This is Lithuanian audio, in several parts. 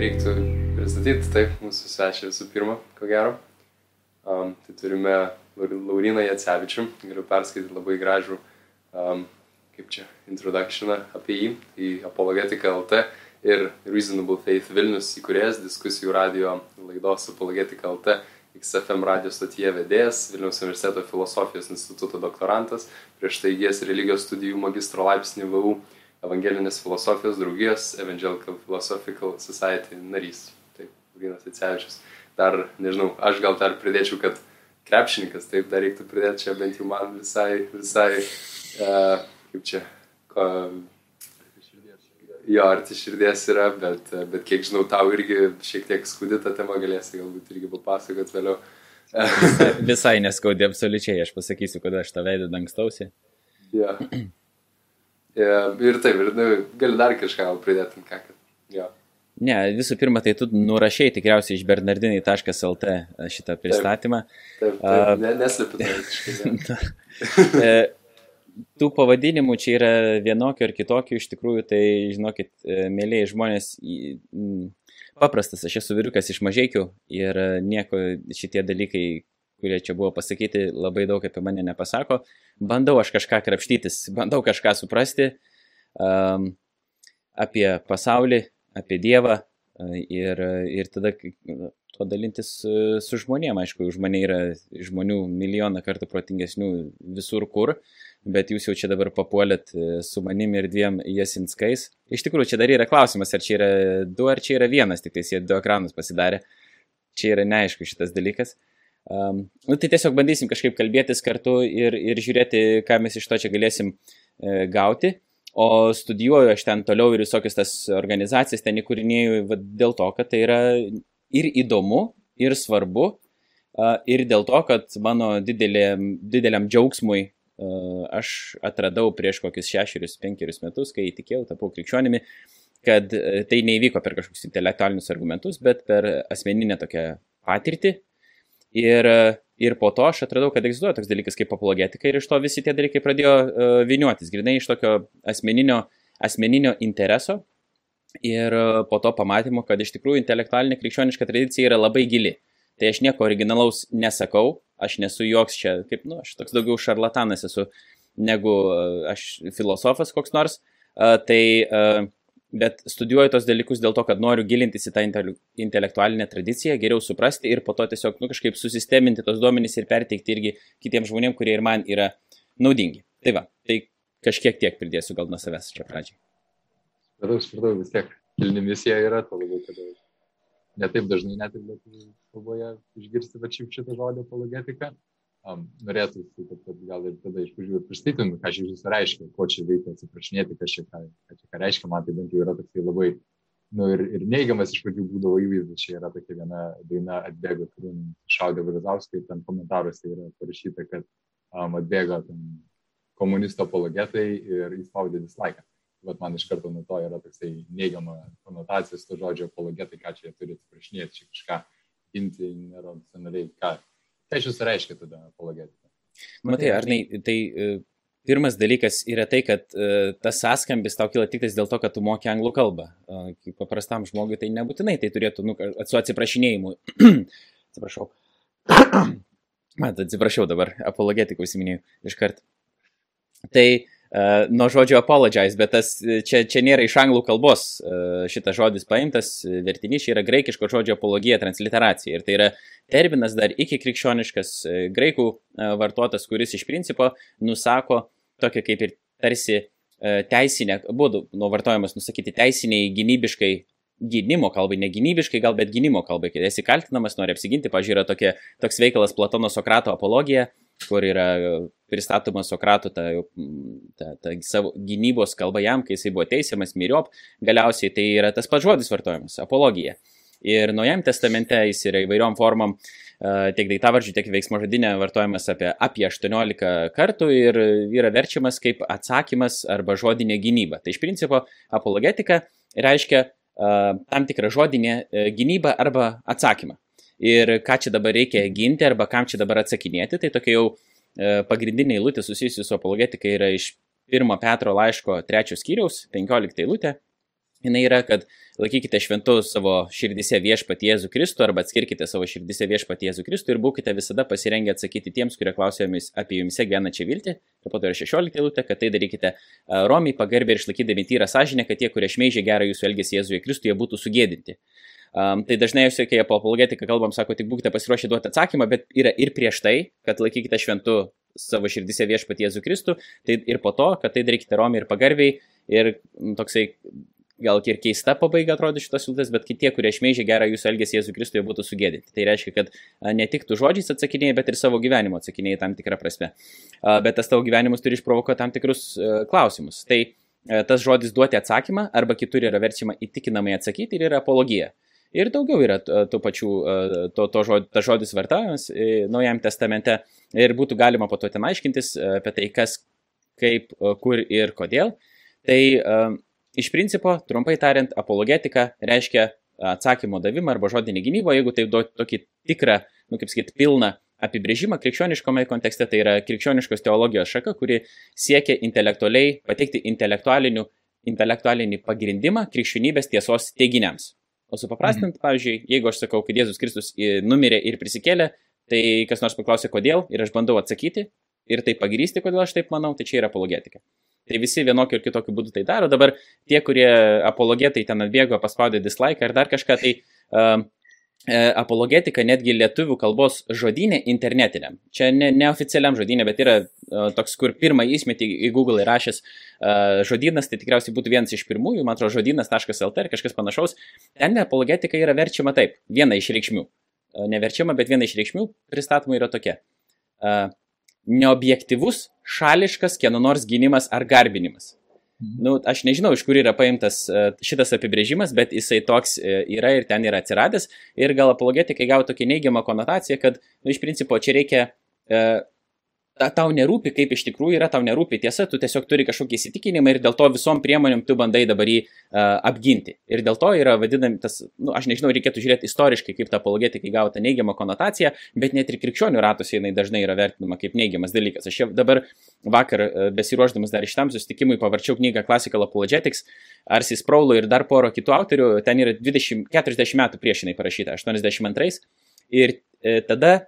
reiktų pristatyti taip mūsų svečią visų pirma, ko gero. Um, tai turime Lauriną Jacevičių, galiu perskaityti labai gražų, um, kaip čia, introductioną apie jį, į Apologetika LT ir Reasonable Faith Vilnius įkūrėjas, diskusijų radio laidos Apologetika LT, XFM radio stotyje vedėjas, Vilniaus universiteto filosofijos instituto doktorantas, prieš tai įgės religijos studijų magistro laipsnį VU Evangelinės filosofijos draugijos Evangelical Philosophical Society narys. Taip, Vynas Icevičius. Dar, nežinau, aš gal dar pridėčiau, kad krepšininkas, taip, dar reiktų pridėti čia bent jau man visai, visai, uh, kaip čia, ko, jo, arti širdies yra, bet, bet kiek žinau, tau irgi šiek tiek skaudi ta tema, galėsi galbūt irgi papasakot vėliau. visai neskaudė absoliučiai, aš pasakysiu, kad aš tą veidą dangstausi. Ja. Ja, ir taip, ir nu, gali dar kažką pridėti, ką. Ja. Ne, visų pirma, tai tu nurašiai tikriausiai iš bernardinai.lt šitą pristatymą. Taip, taip, taip ne, neslepiu tai. E, tų pavadinimų čia yra vienokių ar kitokių, iš tikrųjų, tai, žinokit, e, mėlyje žmonės, paprastas, aš esu vyrukas iš mažiekių ir nieko šitie dalykai, kurie čia buvo pasakyti, labai daug apie mane nepasako. Bandau aš kažką krapštytis, bandau kažką suprasti um, apie pasaulį, apie Dievą uh, ir, ir tada to dalintis uh, su žmonėm. Aišku, už mane yra žmonių milijoną kartų protingesnių visur kur, bet jūs jau čia dabar papuolėt uh, su manim ir dviem jasinskais. Iš tikrųjų, čia dar yra klausimas, ar čia yra du, ar čia yra vienas, tik tais jie du ekranus pasidarė. Čia yra neaišku šitas dalykas. Um, nu, tai tiesiog bandysim kažkaip kalbėtis kartu ir, ir žiūrėti, ką mes iš to čia galėsim e, gauti. O studijuoju aš ten toliau ir visokias tas organizacijas ten įkūrinėjau va, dėl to, kad tai yra ir įdomu, ir svarbu, uh, ir dėl to, kad mano didelė, dideliam džiaugsmui uh, aš atradau prieš kokius šešerius, penkerius metus, kai įtikėjau, tapau krikščionimi, kad uh, tai neįvyko per kažkokius intelektualinius argumentus, bet per asmeninę tokią patirtį, Ir, ir po to aš atradau, kad egzistuoja toks dalykas kaip apologetika ir iš to visi tie dalykai pradėjo uh, viniuotis, grinai iš tokio asmeninio, asmeninio intereso ir uh, po to pamatymo, kad iš tikrųjų intelektualinė krikščioniška tradicija yra labai gili. Tai aš nieko originalaus nesakau, aš nesu joks čia, kaip, nu, aš toks daugiau šarlatanas esu negu uh, aš filosofas koks nors. Uh, tai uh, bet studijuoju tos dalykus dėl to, kad noriu gilintis į tą intelektualinę tradiciją, geriau suprasti ir po to tiesiog nu, kažkaip susisteminti tos duomenys ir perteikti irgi kitiems žmonėms, kurie ir man yra naudingi. Tai va, tai kažkiek tiek pridėsiu gal nuo savęs čia pradžiai. Supratau, supratau, vis tiek kilni misija yra, to labiau, kad netaip dažnai net ir lietuvių kalboje išgirsti va šitą žodį apologetika um, norėtųsi, kad, kad gal ir tada iš pradžių pristatytum, ką šis reiškia, ko čia reikia atsiprašinėti, kas čia, ką reiškia, man tai bent jau yra toksai labai, nu ir, ir neigiamas iš pradžių būdavo įvaizdis, čia yra tokia viena daina atbėgo, kur šaudė Valizauskai, ten komentaruose yra parašyta, kad um, atbėgo ten komunisto apologetai ir įspaudė dislaiką. Vat man iš karto nuo to yra toksai neigiama konotacija su to žodžio apologetai, ką čia jie turi atsiprašinėti, čia kažką ginti neracionaliai, ką, Tai iš jūsų reiškia tada apologetika? Matai, ar ne, tai uh, pirmas dalykas yra tai, kad uh, tas sąskambis tau kyla tik dėl to, kad tu moki anglų kalbą. Uh, paprastam žmogui tai nebūtinai tai turėtų, nu, su atsiprašinėjimu. atsiprašau. Mat, atsiprašau dabar, apologetikų užsiminėjau iš karto. Tai nuo žodžio apologize, bet tas, čia, čia nėra iš anglų kalbos uh, šitas žodis paimtas, vertinys čia yra graikiško žodžio apologija, transliteracija. Ir tai yra terminas dar iki krikščioniškas uh, graikų vartotas, kuris iš principo nusako tokia kaip ir tarsi teisinė, būdų nuo vartojamas nusakyti teisiniai gynybiškai gynimo kalbai, ne gynybiškai gal, bet gynimo kalbai, kai esi kaltinamas, nori apsiginti, pažiūrėjau, tokia, toks veikalas Platono Sokrato apologija, kur yra pristatoma Sokrato ta, ta, ta savo gynybos kalba jam, kai jisai buvo teisiamas miriop, galiausiai tai yra tas pats žodis vartojamas - apologija. Ir Naujam testamente jis yra įvairiom formom, tiek daiktavardžių, tiek veiksmo žodinė vartojamas apie, apie 18 kartų ir yra verčiamas kaip atsakymas arba žodinė gynyba. Tai iš principo apologetika reiškia tam tikrą žodinę e, gynybą arba atsakymą ir ką čia dabar reikia ginti arba kam čia dabar atsakinėti. Tai tokia jau e, pagrindinė eilutė susijusi su apologetika yra iš 1 Petro laiško 3 skyriaus, 15 eilutė. jinai yra, kad laikykite šventu savo širdise viešpatį Jėzų Kristų arba atskirkite savo širdise viešpatį Jėzų Kristų ir būkite visada pasirengę atsakyti tiems, kurie klausia jumis apie jumise gyvenančią viltį. Po to yra 16 eilutė, kad tai darykite romiai, pagarbiai ir išlaikydami tyrą sąžinę, kad tie, kurie šmeižia gerą jūsų elgesį Jėzuje Kristuje, būtų sugėdinti. Um, tai dažnai jūs, kai apie apologetiką kalbam, sako, tik būkite pasiruošę duoti atsakymą, bet yra ir prieš tai, kad laikykite šventu savo širdise viešpatį Jėzų Kristų, tai ir po to, kad tai darykite romiai ir pagarbiai ir toksai gal ir keista pabaiga atrodo šitos siūlės, bet tie, kurie šmeižia gerą jūsų elgesį Jėzų Kristuje, būtų sugėdinti. Tai reiškia, kad ne tik tu žodžiais atsakinėjai, bet ir savo gyvenimo atsakinėjai tam tikrą prasme. Bet tas tavo gyvenimas turi išprovokuoti tam tikrus klausimus. Tai tas žodis duoti atsakymą arba kitur yra verčiama įtikinamai atsakyti ir yra apologija. Ir daugiau yra tų pačių, to, to žodis, tas žodis vartojamas Naujajam testamente ir būtų galima po to ten aiškintis apie tai, kas, kaip, kur ir kodėl. Tai Iš principo, trumpai tariant, apologetika reiškia atsakymo davimą arba žodinį gynybą, jeigu tai duoti tokį tikrą, nu kaip sakyti, pilną apibrėžimą krikščioniškome kontekste, tai yra krikščioniškos teologijos šaka, kuri siekia intelektualiai pateikti intelektualinį pagrindimą krikščionybės tiesos teiginiams. O supaprastinant, mhm. pavyzdžiui, jeigu aš sakau, kad Jėzus Kristus numirė ir prisikėlė, tai kas nors paklausė kodėl ir aš bandau atsakyti ir tai pagrysti, kodėl aš taip manau, tai čia yra apologetika. Tai visi vienokiu ir kitokiu būdu tai daro. Dabar tie, kurie apologetai ten atbėgo, paspaudė dislike ar dar kažką, tai uh, apologetika netgi lietuvių kalbos žodinė internetiniam. Čia ne, neoficialiam žodinė, bet yra uh, toks, kur pirmą įsmetį į Google įrašęs uh, žodynas, tai tikriausiai būtų vienas iš pirmųjų, man atrodo, žodynas.lt ar kažkas panašaus. Ten apologetika yra verčiama taip, viena iš reikšmių. Uh, neverčiama, bet viena iš reikšmių pristatoma yra tokia. Uh, neobjektivus, šališkas kieno nors gynimas ar garbinimas. Nu, aš nežinau, iš kur yra paimtas e, šitas apibrėžimas, bet jisai toks e, yra ir ten yra atsiradęs. Ir gal apologetikai gavo tokią neigiamą konotaciją, kad nu, iš principo čia reikia e, tau nerūpi, kaip iš tikrųjų yra, tau nerūpi tiesa, tu tiesiog turi kažkokį įsitikinimą ir dėl to visom priemonėm tu bandai dabar jį uh, apginti. Ir dėl to yra vadinami tas, na, nu, aš nežinau, reikėtų žiūrėti istoriškai, kaip ta apologetikai gavo tą neigiamą konotaciją, bet net ir krikščionių ratose jinai dažnai yra vertinama kaip neigiamas dalykas. Aš jau dabar vakar uh, besiruoždamas dar šitam susitikimui pavarčiau knygą Classical Apologetics, Arsis Praulo ir dar poro kitų autorių, ten yra 20, 40 metų prieš jinai parašyta, 82. Ir e, tada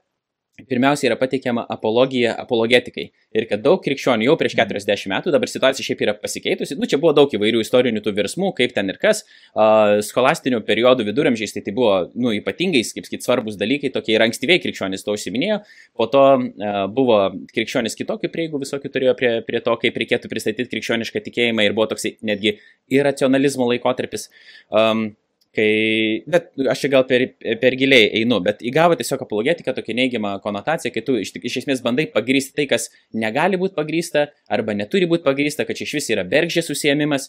pirmiausia yra pateikiama apologija apologetikai. Ir kad daug krikščionių jau prieš 40 metų, dabar situacija šiaip yra pasikeitusi, nu čia buvo daug įvairių istorinių tų virsmų, kaip ten ir kas, uh, scholastinių periodų viduramžiais tai tai buvo, nu, ypatingai, kaip sakyti, svarbus dalykai, tokie ir ankstyviai krikščionys to užsiminėjo, po to uh, buvo krikščionys kitokių prieigų visokių turėjo prie, prie to, kaip reikėtų pristatyti krikščionišką tikėjimą ir buvo toksai netgi iracionalizmo laikotarpis. Um, Kai, bet aš čia gal per, per giliai einu, bet įgavo tiesiog apologetiką tokia neigiamą konotaciją, kai tu iš, iš esmės bandai pagrysti tai, kas negali būti pagrysta arba neturi būti pagrysta, kad čia iš vis yra bergžės užsiemimas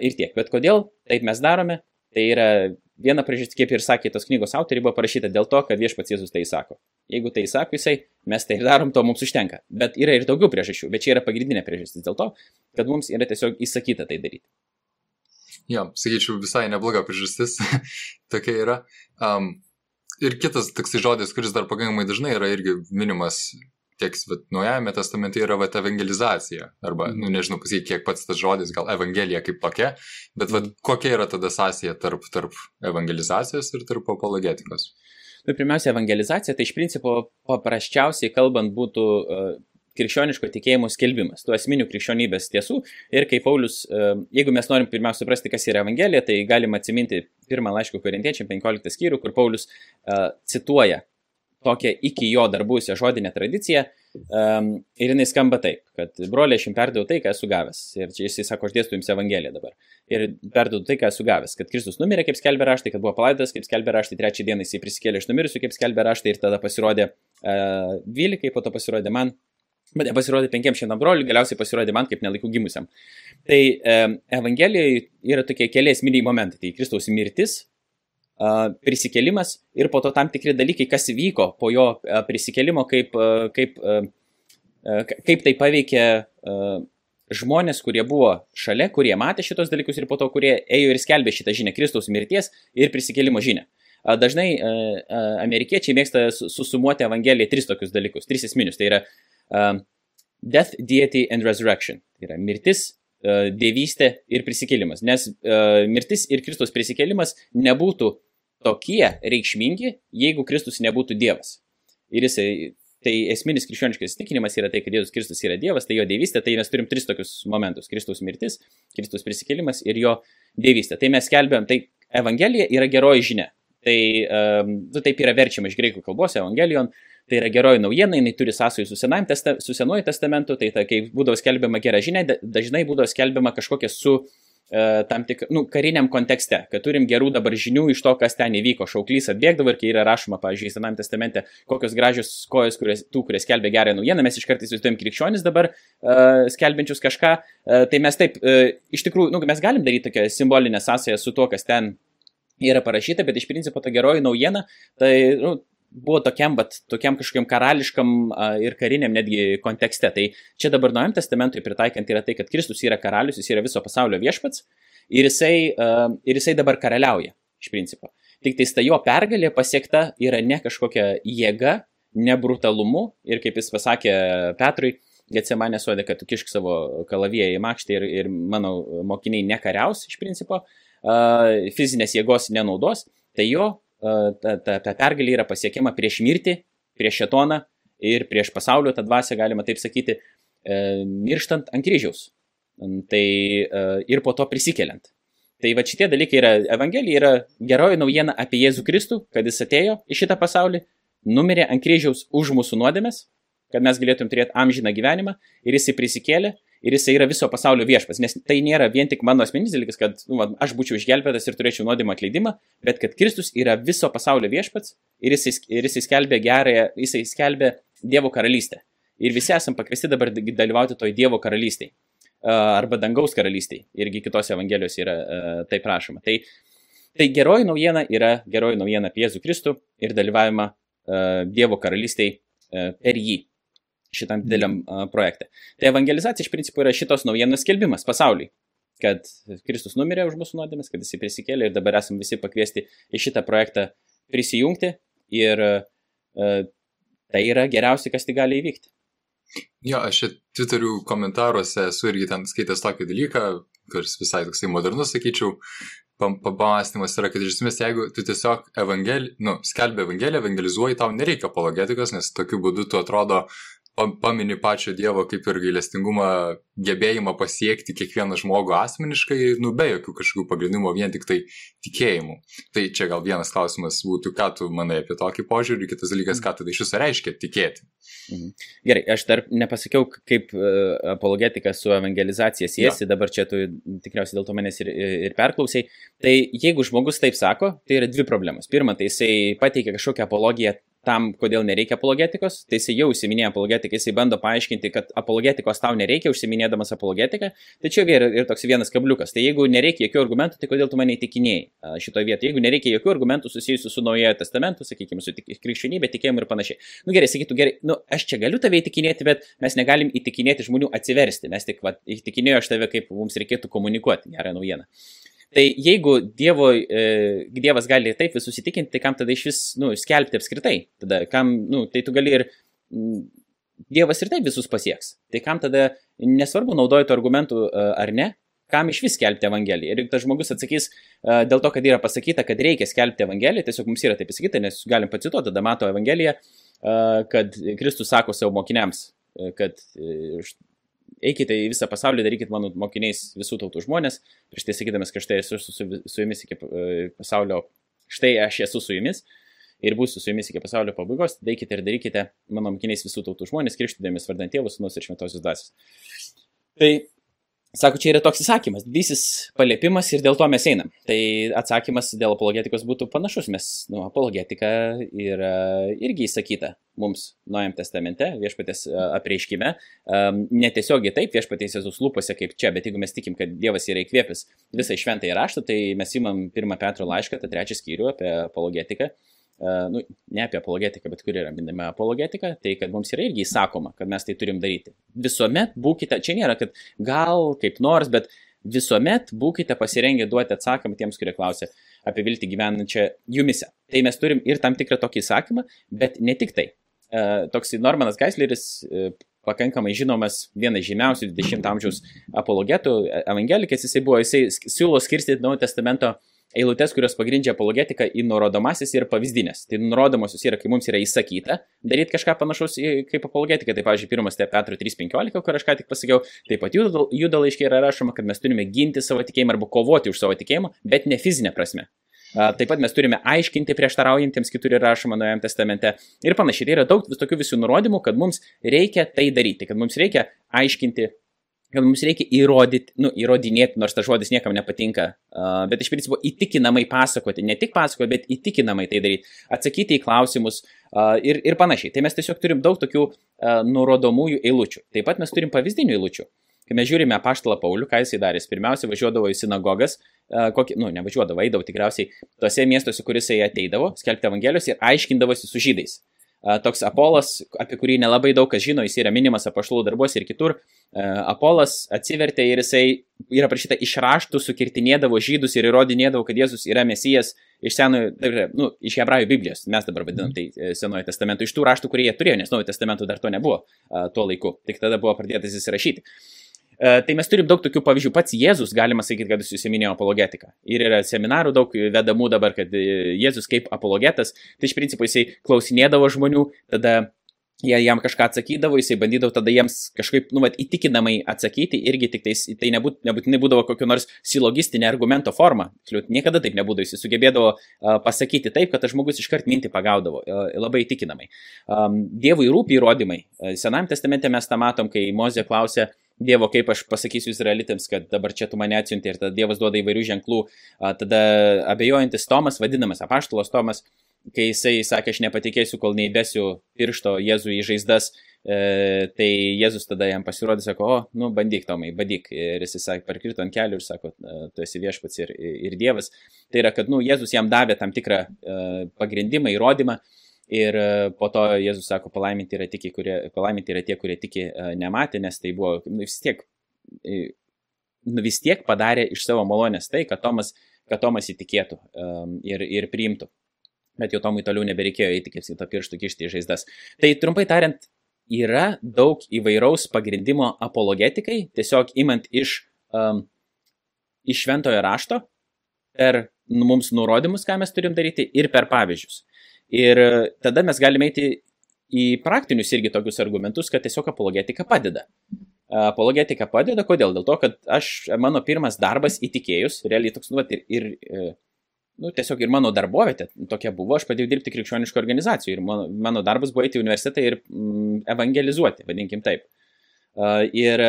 ir tiek. Bet kodėl taip mes darome? Tai yra viena priežastis, kaip ir sakė tos knygos autoriai, buvo parašyta dėl to, kad viešpats Jėzus tai sako. Jeigu tai sako jisai, mes tai darom, to mums užtenka. Bet yra ir daugiau priežasčių, bet čia yra pagrindinė priežastis dėl to, kad mums yra tiesiog įsakyta tai daryti. Jo, sakyčiau, visai nebloga priežastis tokia yra. Um, ir kitas toksai žodis, kuris dar pakankamai dažnai yra irgi minimas tiek Naujajame testamente yra vat, evangelizacija. Arba, nu nežinau, pasakyk, kiek pats tas žodis, gal evangelija kaip tokia, bet vat, kokia yra tada sąsaja tarp, tarp evangelizacijos ir tarp apologetikos? Nu, pirmiausia, evangelizacija, tai iš principo paprasčiausiai kalbant būtų uh, krikščioniško tikėjimo skelbimas, tų esminių krikščionybės tiesų. Ir kaip Paulius, e, jeigu mes norim pirmiausia suprasti, kas yra Evangelija, tai galim atsiminti pirmą laišką korintiečiam 15 skyrių, kur Paulius uh, cituoja tokią iki jo dar buvusią žodinę tradiciją. Um, ir jinai skamba taip, kad broliai, aš jums perduodu tai, ką esu gavęs. Ir čia jisai sako, aš dėstu jums Evangeliją dabar. Ir perduodu tai, ką esu gavęs. Kad Kristus numirė, kaip skelbė raštai, kad buvo palaidas, kaip skelbė raštai, trečią dieną jisai prisikėlė iš numirusių, kaip skelbė raštai, ir tada pasirodė uh, 12, po to pasirodė man Bet nepasirodė penkiem šimtam brolių, galiausiai pasirodė man kaip nelaikų gimusiam. Tai e, Evangelijoje yra tokie keli esminiai momentai. Tai Kristaus mirtis, e, prisikėlimas ir po to tam tikri dalykai, kas vyko po jo e, prisikėlimo, kaip, e, kaip, e, kaip tai paveikė e, žmonės, kurie buvo šalia, kurie matė šitos dalykus ir po to, kurie ėjo ir skelbė šitą žinią Kristaus mirties ir prisikėlimo žinią. Dažnai amerikiečiai mėgsta susumuoti Evangeliją tris tokius dalykus, tris esminius. Tai yra um, Death, Deity and Resurrection. Tai yra mirtis, dievystė ir prisikėlimas. Nes uh, mirtis ir Kristus prisikėlimas nebūtų tokie reikšmingi, jeigu Kristus nebūtų Dievas. Ir jisai, tai esminis krikščioniškas įsitikinimas yra tai, kad Jėzus Kristus yra Dievas, tai jo dievystė, tai mes turim tris tokius momentus - Kristus mirtis, Kristus prisikėlimas ir jo dievystė. Tai mes skelbėm, tai Evangelija yra geroji žinia. Tai um, taip yra verčiama iš greikų kalbos Evangelijon, tai yra geroji naujiena, jinai turi sąsajų su, testa, su Senuoju testamentu, tai ta, kai būdavo skelbiama gera žinia, dažnai būdavo skelbiama kažkokia su E, tam tik, nu, kariniam kontekste, kad turim gerų dabar žinių iš to, kas ten įvyko. Šauklys atbėgdavo ir kai yra rašoma, pavyzdžiui, Sename testamente, kokios gražios kojos, kurias, tų, kurie skelbia gerą naujieną, mes iš karto įsivaizduojam krikščionis dabar uh, skelbiančius kažką, uh, tai mes taip, uh, iš tikrųjų, nu, mes galim daryti tokią simbolinę sąsąją su tuo, kas ten yra parašyta, bet iš principo ta geroji naujiena, tai nu, buvo tokiam, bet tokiam kažkokiam karališkam ir kariniam netgi kontekste. Tai čia dabar Naujam testamentui pritaikant yra tai, kad Kristus yra karalius, jis yra viso pasaulio viešpats ir jisai, ir jisai dabar karaliauja iš principo. Tik tai ta jo pergalė pasiekta yra ne kažkokia jėga, ne brutalumu ir kaip jis pasakė Petrui, Getsemanė suodė, kad tu kišk savo kalaviją į makštį ir, ir mano mokiniai nekariaus iš principo, fizinės jėgos nenaudos, tai jo ta, ta, ta pergalė yra pasiekiama prieš mirtį, prieš šetoną ir prieš pasaulio tą dvasę, galima taip sakyti, e, mirštant ant kryžiaus. Tai e, ir po to prisikeliant. Tai va šitie dalykai yra, Evangelija yra geroji naujiena apie Jėzų Kristų, kad jis atėjo į šitą pasaulį, numirė ant kryžiaus už mūsų nuodėmės, kad mes galėtum turėti amžiną gyvenimą ir jisai prisikėlė ir jisai yra viso pasaulio viešpas, nes tai nėra vien tik mano asmeninis dalykas, kad nu, aš būčiau išgelbėtas ir turėčiau nuodėmą atleidimą, bet kad Kristus yra viso pasaulio viešpats ir jisai, ir jisai skelbė gerąją, jisai skelbė Dievo karalystę. Ir visi esam pakviesti dabar dalyvauti toj Dievo karalystėje arba dangaus karalystėje. Irgi kitose evangelijose yra tai prašoma. Tai, tai geroji naujiena yra geroji naujiena apie Jėzų Kristų ir dalyvavimą Dievo karalystėje per jį šitam dideliam uh, projekte. Tai evangelizacija iš principo yra šitos naujienos skelbimas pasauliui, kad Kristus numirė už mūsų nuodėmės, kad jis prisikėlė ir dabar esame visi pakviesti į šitą projektą prisijungti ir uh, tai yra geriausia, kas tai gali įvykti. Jo, aš Twitterių komentaruose esu irgi ten skaitęs tokį dalyką, kuris visai toksai modernus, sakyčiau, pamastymas yra, kad iš esmės, jeigu tu tiesiog evangel, nu, skelbi evangeliją, evangelizuoji, tau nereikia apologetikos, nes tokiu būdu tu atrodo pamini pačio Dievo kaip ir gailestingumą, gebėjimą pasiekti kiekvieną žmogų asmeniškai, nu be jokių kažkokių pagrindimų, vien tik tai tikėjimų. Tai čia gal vienas klausimas būtų, ką tu manai apie tokį požiūrį, kitas dalykas, ką tada iš viso reiškia tikėti. Mhm. Gerai, aš dar nepasakiau, kaip uh, apologetika su evangelizacija siejasi, ja. dabar čia tu tikriausiai dėl to manęs ir, ir perklausiai. Tai jeigu žmogus taip sako, tai yra dvi problemos. Pirma, tai jisai pateikia kažkokią apologiją tam, kodėl nereikia apologetikos, tai jisai jau užsiminėja apologetiką, jisai bando paaiškinti, kad apologetikos tau nereikia, užsiminėdamas apologetiką, tačiau yra ir toks vienas kabliukas. Tai jeigu nereikia jokių argumentų, tai kodėl tu mane įtikinėjai šitoje vietoje? Jeigu nereikia jokių argumentų susijusių su naujojo testamentu, sakykime, su krikščionybė, tikėjimu ir panašiai. Nu gerai, sakytų, gerai, nu aš čia galiu tave įtikinėti, bet mes negalim įtikinėti žmonių atsiversti, mes tik va, įtikinėjau aš tave, kaip mums reikėtų komunikuoti gerą naujieną. Tai jeigu dievo, e, Dievas gali taip visus įtikinti, tai kam tada iš vis, nu, skelbti apskritai? Tada kam, nu, tai tu gali ir, Dievas ir taip visus pasieks. Tai kam tada, nesvarbu, naudoji tų argumentų e, ar ne, kam iš vis skelbti Evangeliją. Ir tas žmogus atsakys uh, dėl to, kad yra pasakyta, kad reikia skelbti Evangeliją, tiesiog mums yra taip pasakyta, nes galim pacituoti, tada mato Evangeliją, uh, kad Kristus sako savo mokiniams, kad eikite į visą pasaulį, darykit mano mokiniais visų tautų žmonės, prieš tai sakydamas, kad štai esu su, su, su jumis iki e, pasaulio, štai aš esu su jumis ir būsiu su jumis iki pasaulio pabaigos, darykite ir darykite mano mokiniais visų tautų žmonės, krikštydėmis vardant tėvus, nus ir šventosios dvasios. Tai Sako, čia yra toks įsakymas, didysis paliepimas ir dėl to mes einam. Tai atsakymas dėl apologetikos būtų panašus, mes, nu, apologetika yra irgi įsakyta mums Nuojam testamente, viešpatės apreiškime. Netiesiogiai taip, viešpatės Jėzus lūpose kaip čia, bet jeigu mes tikim, kad Dievas yra įkvėpęs visą šventąjį raštą, tai mes imam pirmą Petro laišką, tą trečią skyrių apie apologetiką nu, ne apie apologetiką, bet kur yra minima apologetika, tai kad mums yra irgi įsakoma, kad mes tai turim daryti. Visuomet būkite, čia nėra, kad gal kaip nors, bet visuomet būkite pasirengę duoti atsakymą tiems, kurie klausia apie viltį gyvenančią jumise. Tai mes turim ir tam tikrą tokį įsakymą, bet ne tik tai. Toks Normanas Geisleris pakankamai žinomas, vienas žymiausių 20 amžiaus apologetų, evangelikas, jisai buvo, jisai siūlo skirstyti Naujo testamento eilutes, kurios pagrindžia apologetiką į nurodomasis ir pavyzdinės. Tai nurodomosios yra, kai mums yra įsakyta daryti kažką panašaus kaip apologetika. Tai, pavyzdžiui, pirmas tai Petro 3.15, kur aš ką tik pasakiau, taip pat judo laiškiai yra rašoma, kad mes turime ginti savo tikėjimą arba kovoti už savo tikėjimą, bet ne fizinė prasme. Taip pat mes turime aiškinti prieštaraujantiems, kitur yra rašoma Naujajame testamente ir panašiai. Tai yra daug vis tokių visų nurodymų, kad mums reikia tai daryti, kad mums reikia aiškinti kad mums reikia įrodyti, nu, įrodinėti, nors tas žodis niekam nepatinka, uh, bet iš principo įtikinamai pasakoti, ne tik pasakoti, bet įtikinamai tai daryti, atsakyti į klausimus uh, ir, ir panašiai. Tai mes tiesiog turim daug tokių uh, nurodomųjų eilučių. Taip pat mes turim pavyzdinių eilučių. Kai mes žiūrime apaštalą Paulių, ką jisai darė, jis pirmiausia važiuodavo į sinagogas, kokį, nu, nevažiuodavo, eidavo tikriausiai tose miestuose, kur jisai ateidavo, skelbti evangelijos ir aiškindavosi su žydais toks Apolas, apie kurį nelabai daug kas žino, jis yra minimas apaštalų darbuose ir kitur. Apolas atsivertė ir jisai yra prašyta iš raštų sukirtinėdavo žydus ir įrodinėdavo, kad Jėzus yra mesijas iš senojo, nu, iš hebrajų Biblijos, mes dabar vadinam tai e, senojo testamento, iš tų raštų, kurie jie turėjo, nes naujo testamento dar to nebuvo tuo laiku, tik tada buvo pradėtas įsirašyti. E, tai mes turim daug tokių pavyzdžių. Pats Jėzus, galima sakyti, kad jis įsiminėjo apologetiką. Ir yra seminarų daug vedamų dabar, kad e, Jėzus kaip apologetas, tai iš principo jisai klausinėdavo žmonių, tada jie jam kažką atsakydavo, jisai bandydavo tada jiems kažkaip, nu, vat, įtikinamai atsakyti, irgi tik tais, tai nebūt, nebūtinai būdavo kokio nors silogistinė argumento forma. Niekada taip nebūdavo, jisai sugebėdavo uh, pasakyti taip, kad tas žmogus iškart mintį pagaudavo, uh, labai įtikinamai. Um, dievui rūpi įrodymai. Senam testamente mes tą matom, kai Mozė klausė, Dievo, kaip aš pasakysiu izraelitams, kad dabar čia tu mane atsiunti ir tada Dievas duoda įvairių ženklų. Tada abejojantis Tomas, vadinamas apaštalos Tomas, kai jisai sakė, aš nepatikėsiu, kol neįbesiu piršto Jėzų į žaizdas, e, tai Jėzus tada jam pasirodė, sako, o, nu, bandyk, Tomai, bandyk. Ir jis sakė, parkrito ant kelių ir sako, tu esi viešpats ir, ir Dievas. Tai yra, kad, nu, Jėzus jam davė tam tikrą e, pagrindimą, įrodymą. Ir e, po to Jėzus sako, palaiminti yra, tiki, kurie, palaiminti yra tie, kurie tiki e, nematė, nes tai buvo nu, vis tiek, nu, vis tiek padarė iš savo malonės tai, kad Tomas, kad Tomas įtikėtų ir, ir priimtų. Bet jau Tomui toliau nebereikėjo eiti, kaip sakyta, pirštų kišti į žaizdas. Tai trumpai tariant, yra daug įvairaus pagrindimo apologetikai, tiesiog imant iš, um, iš šventojo rašto per mums nurodymus, ką mes turim daryti, ir per pavyzdžius. Ir tada mes galime eiti į praktinius irgi tokius argumentus, kad tiesiog apologetika padeda. Apologetika padeda, kodėl? Dėl to, kad aš, mano pirmas darbas įtikėjus, realiai toks, nu, ir, ir, nu, tiesiog ir mano darbovietė tokia buvo, aš pradėjau dirbti krikščioniško organizacijų ir mano, mano darbas buvo eiti į universitetą ir mm, evangelizuoti, vadinkim taip. Ir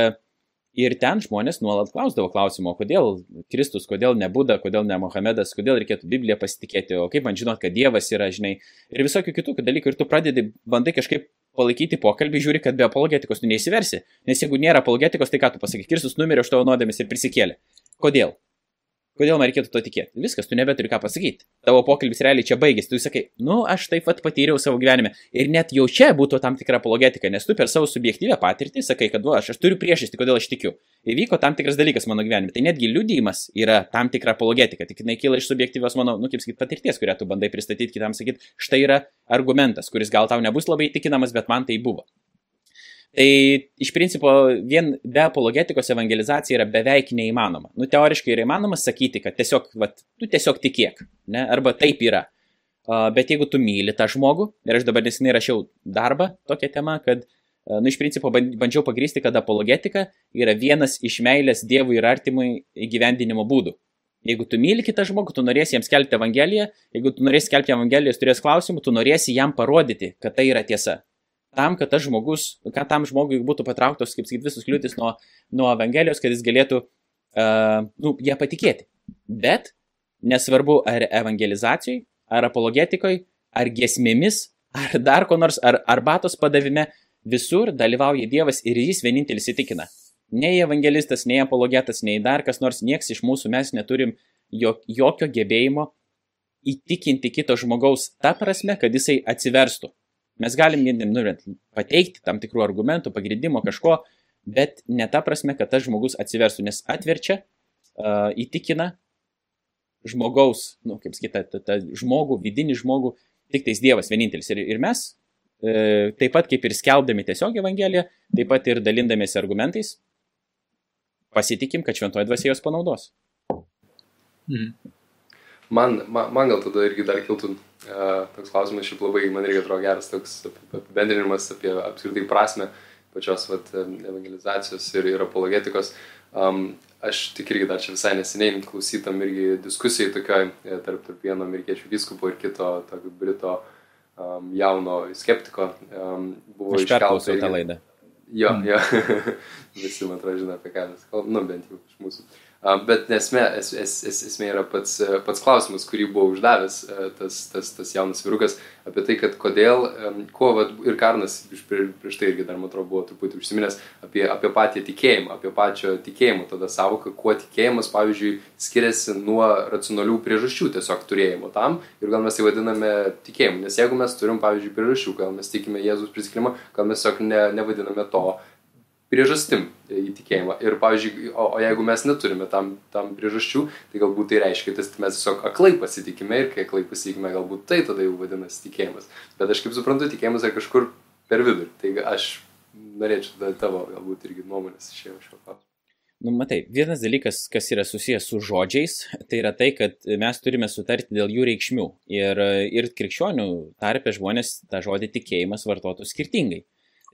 Ir ten žmonės nuolat klausdavo klausimo, kodėl Kristus, kodėl ne Buda, kodėl ne Mohamedas, kodėl reikėtų Bibliją pasitikėti, o kaip man žinot, kad Dievas yra, žinai, ir visokių kitų dalykų. Ir tu pradedi, bandai kažkaip palaikyti pokalbį, žiūri, kad be apologetikos tu neįsiversi. Nes jeigu nėra apologetikos, tai ką tu pasakai, Kristus numirė už tavo nuodėmės ir prisikėlė. Kodėl? Kodėl man reikėtų to tikėti? Viskas, tu nebeturi ką pasakyti. Tavo pokalbis realiai čia baigėsi. Tu sakai, nu, aš taip pat patyriau savo gyvenime. Ir net jau čia būtų tam tikra apologetika, nes tu per savo subjektyvę patirtį sakai, kad, nu, aš, aš turiu priežastį, kodėl aš tikiu. Įvyko tam tikras dalykas mano gyvenime. Tai netgi liudijimas yra tam tikra apologetika. Tik jinai kyla iš subjektyvios mano, nu, kaip sakyti, patirties, kurią tu bandai pristatyti kitam, sakyti, štai yra argumentas, kuris gal tau nebus labai įtikinamas, bet man tai buvo. Tai iš principo vien be apologetikos evangelizacija yra beveik neįmanoma. Nu, teoriškai yra įmanoma sakyti, kad tiesiog, vat, tu tiesiog tikėk, ne? arba taip yra. Bet jeigu tu myli tą žmogų, ir aš dabar nesinai rašiau darbą tokią temą, kad, nu, iš principo bandžiau pagrysti, kad apologetika yra vienas iš meilės Dievui ir artimui įgyvendinimo būdų. Jeigu tu myli kitą žmogų, tu norėsi jam skelbti Evangeliją, jeigu tu norėsi skelbti Evangeliją, jis turės klausimų, tu norėsi jam parodyti, kad tai yra tiesa tam, kad tas žmogus, kad tam žmogui būtų patrauktos, kaip sakyti, visus kliūtis nuo, nuo Evangelijos, kad jis galėtų uh, nu, ją patikėti. Bet nesvarbu ar evangelizacijai, ar apologetikoje, ar gesmėmis, ar dar ko nors, ar arbatos padavime, visur dalyvauja Dievas ir jis vienintelis įtikina. Nei evangelistas, nei apologetas, nei dar kas nors, nieks iš mūsų mes neturim jokio gebėjimo įtikinti kito žmogaus tą prasme, kad jisai atsiverstų. Mes galim nu, pateikti tam tikrų argumentų, pagrindimo kažko, bet ne ta prasme, kad tas žmogus atsiverstų, nes atverčia, uh, įtikina žmogaus, nu, kaip sakyti, žmogų, vidinį žmogų, tik tais Dievas vienintelis. Ir, ir mes e, taip pat kaip ir skelbdami tiesiog Evangeliją, taip pat ir dalindamėsi argumentais, pasitikim, kad šventoji dvasia jos panaudos. Mhm. Man, man, man gal tada irgi dar kiltų toks klausimas, šiaip labai, man irgi atrodo geras toks apibendrinimas apie apskritai prasme pačios vat, evangelizacijos ir, ir apologetikos. Um, aš tik irgi dar čia visai neseniai klausytam irgi diskusijai tokioj e, tarp, tarp vieno amerikiečių vyskupo ir kito tokio brito um, jauno skeptiko. Um, buvo iškeltas tą laidą. Jo, jo. Visi, man atrodo, žino, apie ką mes kalbame, nu bent jau iš mūsų. Bet esmė, es, es, es, esmė yra pats, pats klausimas, kurį buvo uždavęs tas, tas, tas jaunas vyrukas, apie tai, kad kodėl, kuo, vat, ir Karnas prieš tai irgi dar, man atrodo, buvo truputį užsiminęs apie, apie patį tikėjimą, apie pačio tikėjimo tada savoką, kuo tikėjimas, pavyzdžiui, skiriasi nuo racionalių priežasčių tiesiog turėjimo tam ir gal mes tai vadiname tikėjimu, nes jeigu mes turim, pavyzdžiui, priežasčių, gal mes tikime Jėzus prisiklimą, gal mes tiesiog ne, nevadiname to priežastim įtikėjimą. Ir, pavyzdžiui, o, o jeigu mes neturime tam, tam priežasčių, tai galbūt tai reiškia, kad mes tiesiog aklai pasitikime ir kai aklai pasitikime, galbūt tai tada jau vadinasi tikėjimas. Bet aš kaip suprantu, tikėjimas yra kažkur per vidurį. Tai aš norėčiau tada tavo galbūt irgi nuomonės iš šio klausimą. Nu, matai, vienas dalykas, kas yra susijęs su žodžiais, tai yra tai, kad mes turime sutarti dėl jų reikšmių. Ir, ir krikščionių tarpe žmonės tą žodį tikėjimas vartotų skirtingai.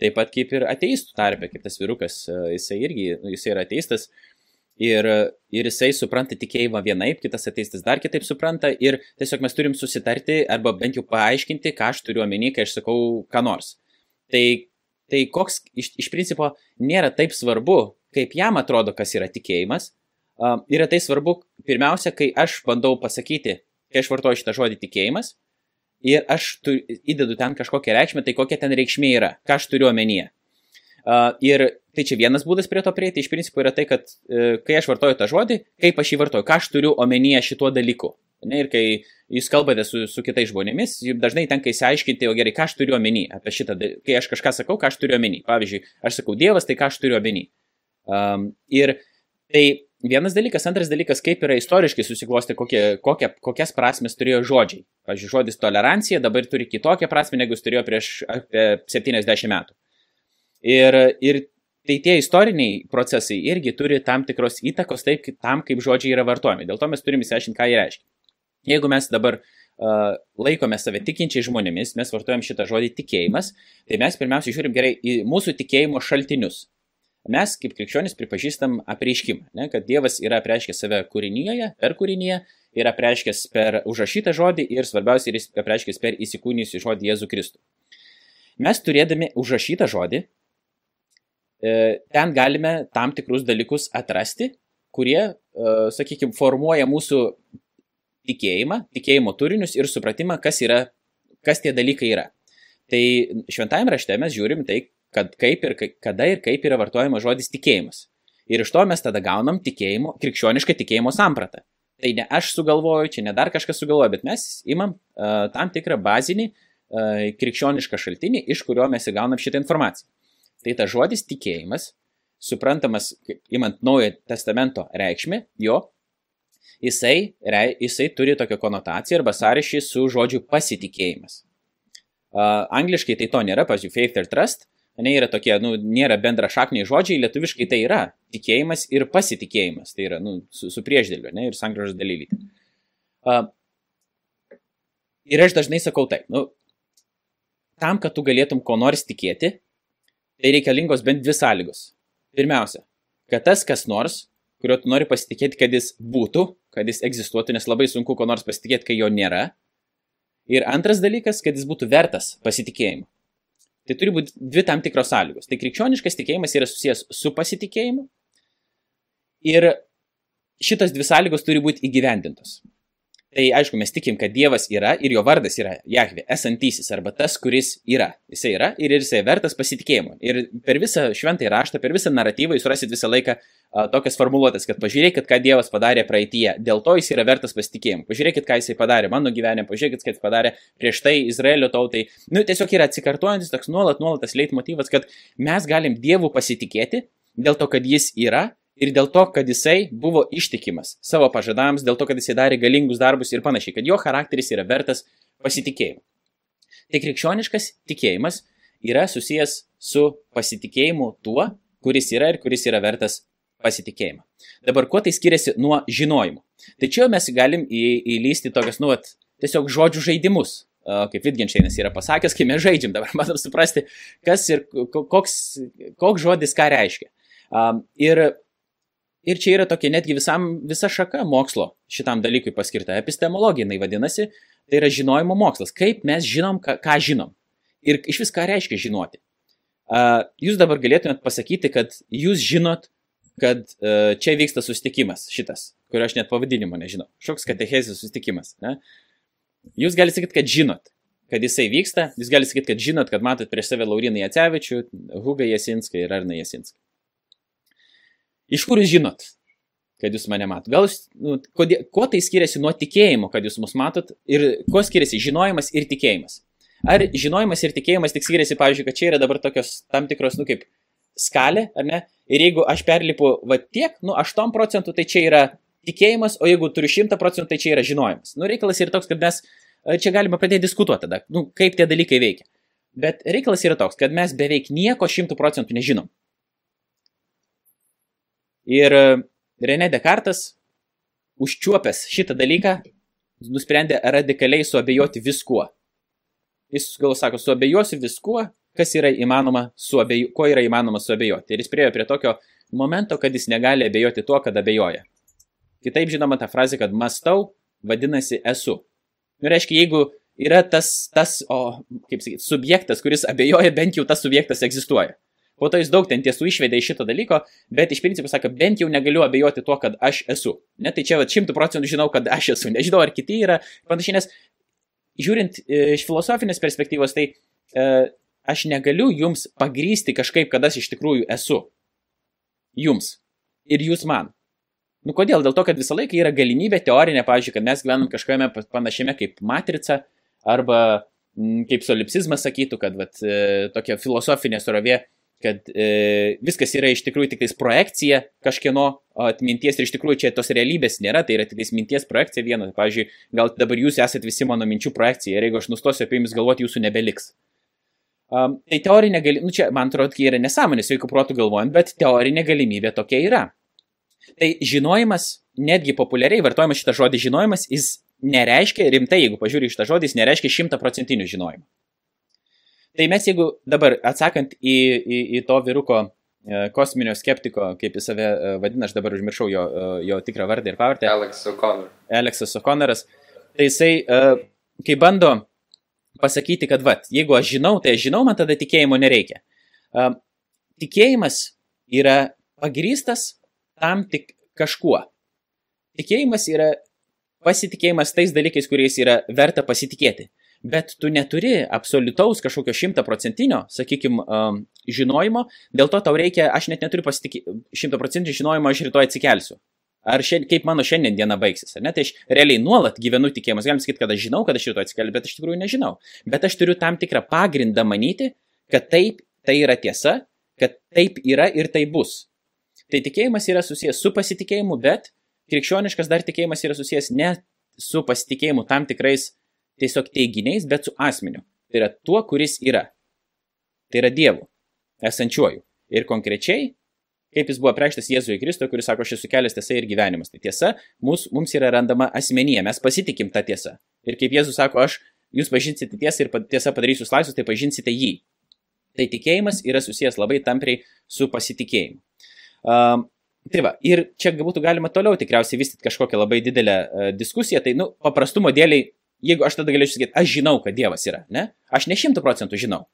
Taip pat kaip ir ateistų tarpe, kaip tas vyrukas, e, jisai irgi, jisai yra ateistas ir, ir jisai supranta tikėjimą vienaip, kitas ateistas dar kitaip supranta ir tiesiog mes turim susitarti arba bent jau paaiškinti, ką aš turiu omeny, kai aš sakau ką nors. Tai, tai koks iš, iš principo nėra taip svarbu, kaip jam atrodo, kas yra tikėjimas. Uh, yra tai svarbu pirmiausia, kai aš bandau pasakyti, kai aš vartoju šitą žodį tikėjimas, ir aš tu, įdedu ten kažkokią reikšmę, tai kokia ten reikšmė yra, ką aš turiu omenyje. Uh, ir tai čia vienas būdas prie to prieiti, iš principo yra tai, kad uh, kai aš vartoju tą žodį, kaip aš jį vartoju, ką aš turiu omenyje šituo dalyku. Ne, ir kai jūs kalbate su, su kitais žmonėmis, jums dažnai tenka įsiaiškinti, o gerai, ką aš turiu omeny apie šitą, kai aš kažką sakau, ką aš turiu omeny. Pavyzdžiui, aš sakau Dievas, tai ką aš turiu omeny. Um, ir tai vienas dalykas, antras dalykas, kaip yra istoriškai susiklosti, kokie, kokie, kokias prasmes turėjo žodžiai. Pavyzdžiui, žodis tolerancija dabar turi kitokią prasme, negu jis turėjo prieš apie 70 metų. Ir, ir tai tie istoriniai procesai irgi turi tam tikros įtakos taip, tam, kaip žodžiai yra vartojami. Dėl to mes turime įsiaiškinti, ką jie reiškia. Jeigu mes dabar uh, laikome save tikinčiai žmonėmis, mes vartojam šitą žodį tikėjimas, tai mes pirmiausia žiūrim gerai į mūsų tikėjimo šaltinius mes kaip krikščionys pripažįstam apreiškimą, ne, kad Dievas yra apreiškęs save kūrinyje, per kūrinyje, yra apreiškęs per užrašytą žodį ir svarbiausia, yra apreiškęs per įsikūnijusį žodį Jėzų Kristų. Mes turėdami užrašytą žodį, e, ten galime tam tikrus dalykus atrasti, kurie, e, sakykime, formuoja mūsų tikėjimą, tikėjimo turinius ir supratimą, kas, yra, kas tie dalykai yra. Tai šventajame rašte mes žiūrim tai, kad kaip ir kada ir kaip yra vartojamas žodis tikėjimas. Ir iš to mes tada gaunam tikėjimo, krikščionišką tikėjimo sampratą. Tai ne aš sugalvoju, čia ne dar kažkas sugalvoja, bet mes imam uh, tam tikrą bazinį uh, krikščionišką šaltinį, iš kurio mes įgaunam šitą informaciją. Tai tas žodis tikėjimas, suprantamas, imant naujo testamento reikšmę, jo, jisai, rei, jisai turi tokią konotaciją arba sąryšį su žodžiu pasitikėjimas. Uh, angliškai tai to nėra, pavyzdžiui, faith ir trust, ne, yra tokie, nu, nėra bendra šakniai žodžiai, lietuviškai tai yra tikėjimas ir pasitikėjimas, tai yra, nu, su, su prieždėliu, ne, ir sangražas dalylytė. Uh, ir aš dažnai sakau taip, nu, tam, kad tu galėtum ko nors tikėti, tai reikalingos bent dvi sąlygos. Pirmiausia, kad tas kas nors, kurio tu nori pasitikėti, kad jis būtų, kad jis egzistuotų, nes labai sunku ko nors pasitikėti, kai jo nėra. Ir antras dalykas, kad jis būtų vertas pasitikėjimo. Tai turi būti dvi tam tikros sąlygos. Tai krikščioniškas tikėjimas yra susijęs su pasitikėjimu ir šitos dvi sąlygos turi būti įgyvendintos. Tai aišku, mes tikim, kad Dievas yra ir jo vardas yra Jahve, esantysis arba tas, kuris yra. Jisai yra ir jisai vertas pasitikėjimo. Ir per visą šventąjį raštą, per visą naratyvą jūs rasit visą laiką tokias formuluotės, kad pažiūrėkit, ką Dievas padarė praeitie, dėl to jis yra vertas pasitikėjimo. Pažiūrėkit, ką jisai padarė mano gyvenime, pažiūrėkit, ką jis padarė prieš tai Izraelio tautai. Nu, tiesiog yra atsikartojantis toks nuolat, nuolatas leitmotyvas, kad mes galim Dievų pasitikėti dėl to, kad jis yra ir dėl to, kad jisai buvo ištikimas savo pažadams, dėl to, kad jisai darė galingus darbus ir panašiai, kad jo charakteris yra vertas pasitikėjimo. Tai krikščioniškas tikėjimas yra susijęs su pasitikėjimu tuo, kuris yra ir kuris yra vertas pasitikėjimą. Dabar kuo tai skiriasi nuo žinojimo? Tai čia mes galim į, įlysti tokias, nu, at, tiesiog žodžių žaidimus, kaip Wittgensteinas yra pasakęs, kai mes žaidžiam, dabar matom suprasti, kas ir koks, koks žodis ką reiškia. Ir, ir čia yra tokia netgi visam, visa šaka mokslo šitam dalykui paskirta. Epistemologija, jinai vadinasi, tai yra žinojimo mokslas. Kaip mes žinom, ką, ką žinom. Ir iš vis ką reiškia žinoti. Jūs dabar galėtumėt pasakyti, kad jūs žinot, kad čia vyksta susitikimas šitas, kurio aš net pavadinimo nežinau. Šoks katechezės susitikimas. Ne? Jūs galite sakyti, kad žinot, kad jisai vyksta, jūs galite sakyti, kad žinot, kad matot prieš save Lauriną Jacevičių, Hugą Jasinską ir Arną Jasinską. Iš kur jūs žinot, kad jūs mane matot? Gal jūs, nu, kodė, kuo tai skiriasi nuo tikėjimo, kad jūs mus matot ir kuo skiriasi žinojimas ir tikėjimas? Ar žinojimas ir tikėjimas tik skiriasi, pavyzdžiui, kad čia yra dabar tokios tam tikros, nu kaip skalė, ar ne? Ir jeigu aš perlipu va tiek, nu 8 procentų, tai čia yra tikėjimas, o jeigu turiu 100 procentų, tai čia yra žinojimas. Nu, reikalas yra toks, kad mes e, čia galime pradėti diskutuoti tada, nu, kaip tie dalykai veikia. Bet reikalas yra toks, kad mes beveik nieko 100 procentų nežinom. Ir e, René Descartes, užčiuopęs šitą dalyką, nusprendė radikaliai suabejoti viskuo. Jis gal sako, suabejosiu viskuo, kas yra įmanoma, suabejo, ko yra įmanoma suabejoti. Ir jis priejo prie tokio momento, kad jis negali abejoti tuo, kad abejoja. Kitaip žinoma ta frazė, kad mastau, vadinasi esu. Nu, reiškia, jeigu yra tas, tas o, kaip sakyti, subjektas, kuris abejoja, bent jau tas subjektas egzistuoja. Po to jis daug ten tiesų išvedė iš šito dalyko, bet iš principo sako, bent jau negaliu abejoti tuo, kad aš esu. Ne, tai čia šimtų procentų žinau, kad aš esu. Nežinau, ar kiti yra panašiai, nes žiūrint e, iš filosofinės perspektyvos, tai e, aš negaliu jums pagrysti kažkaip, kad aš iš tikrųjų esu. Jums. Ir jūs man. Nu kodėl? Dėl to, kad visą laiką yra galimybė teorinė, pavyzdžiui, kad mes gyvenam kažkokiame panašiame kaip matrica arba m, kaip solipsizmas sakytų, kad vat, e, tokia filosofinė surovė, kad e, viskas yra iš tikrųjų tik projekcija kažkieno atminties ir iš tikrųjų čia tos realybės nėra, tai yra tik minties projekcija viena. Pavyzdžiui, gal dabar jūs esate visi mano minčių projekcija ir jeigu aš nustosiu apie jumis galvoti, jūsų nebeliks. Um, tai teorinė galimybė, nu čia man atrodo, kai yra nesąmonė, sveikų protų galvojant, bet teorinė galimybė tokia yra. Tai žinojimas, netgi populiariai vartojamas šitas žodis žinojimas, jis nereiškia, rimtai, jeigu pažiūrė šitą žodį, jis nereiškia šimtaprocentinių žinojimų. Tai mes jeigu dabar atsakant į, į, į to vyruko e, kosminio skeptiko, kaip jis save e, vadina, aš dabar užmiršau jo, e, jo tikrą vardą ir pavardę. Alex O'Connor. Alexas O'Connoras. Tai jisai, kai bando pasakyti, kad, va, jeigu aš žinau, tai aš žinau, man tada tikėjimo nereikia. Tikėjimas yra pagrystas tam tik kažkuo. Tikėjimas yra pasitikėjimas tais dalykais, kuriais yra verta pasitikėti. Bet tu neturi absoliutaus kažkokio šimtaprocentinio, sakykime, um, žinojimo, dėl to tau reikia, aš net neturiu šimtaprocentinio žinojimo, aš rytoj atsikelsiu. Ar šiandien, kaip mano šiandien diena baigsis, ar ne? Tai aš realiai nuolat gyvenu tikėjimas, galim sakyti, kad aš žinau, kad aš rytoj atsikeliu, bet aš tikrųjų nežinau. Bet aš turiu tam tikrą pagrindą manyti, kad taip, tai yra tiesa, kad taip yra ir tai bus. Tai tikėjimas yra susijęs su pasitikėjimu, bet krikščioniškas dar tikėjimas yra susijęs ne su pasitikėjimu tam tikrais tiesiog teiginiais, bet su asmeniu. Tai yra tuo, kuris yra. Tai yra Dievu, esančiuoju. Ir konkrečiai, kaip jis buvo preikštas Jėzui Kristui, kuris sako, aš esu kelias tiesa ir gyvenimas. Tai tiesa mums, mums yra randama asmenyje, mes pasitikim tą tiesą. Ir kaip Jėzus sako, aš, jūs pažinsite tiesą ir tiesa padarysiu jūs laisvus, tai pažinsite jį. Tai tikėjimas yra susijęs labai tampriai su pasitikėjimu. Um, tai va, ir čia būtų galima toliau tikriausiai vystyti kažkokią labai didelę uh, diskusiją, tai, nu, paprastumo dėliai, jeigu aš tada galėčiau sakyti, aš žinau, kad Dievas yra, ne? Aš ne šimtų procentų žinau.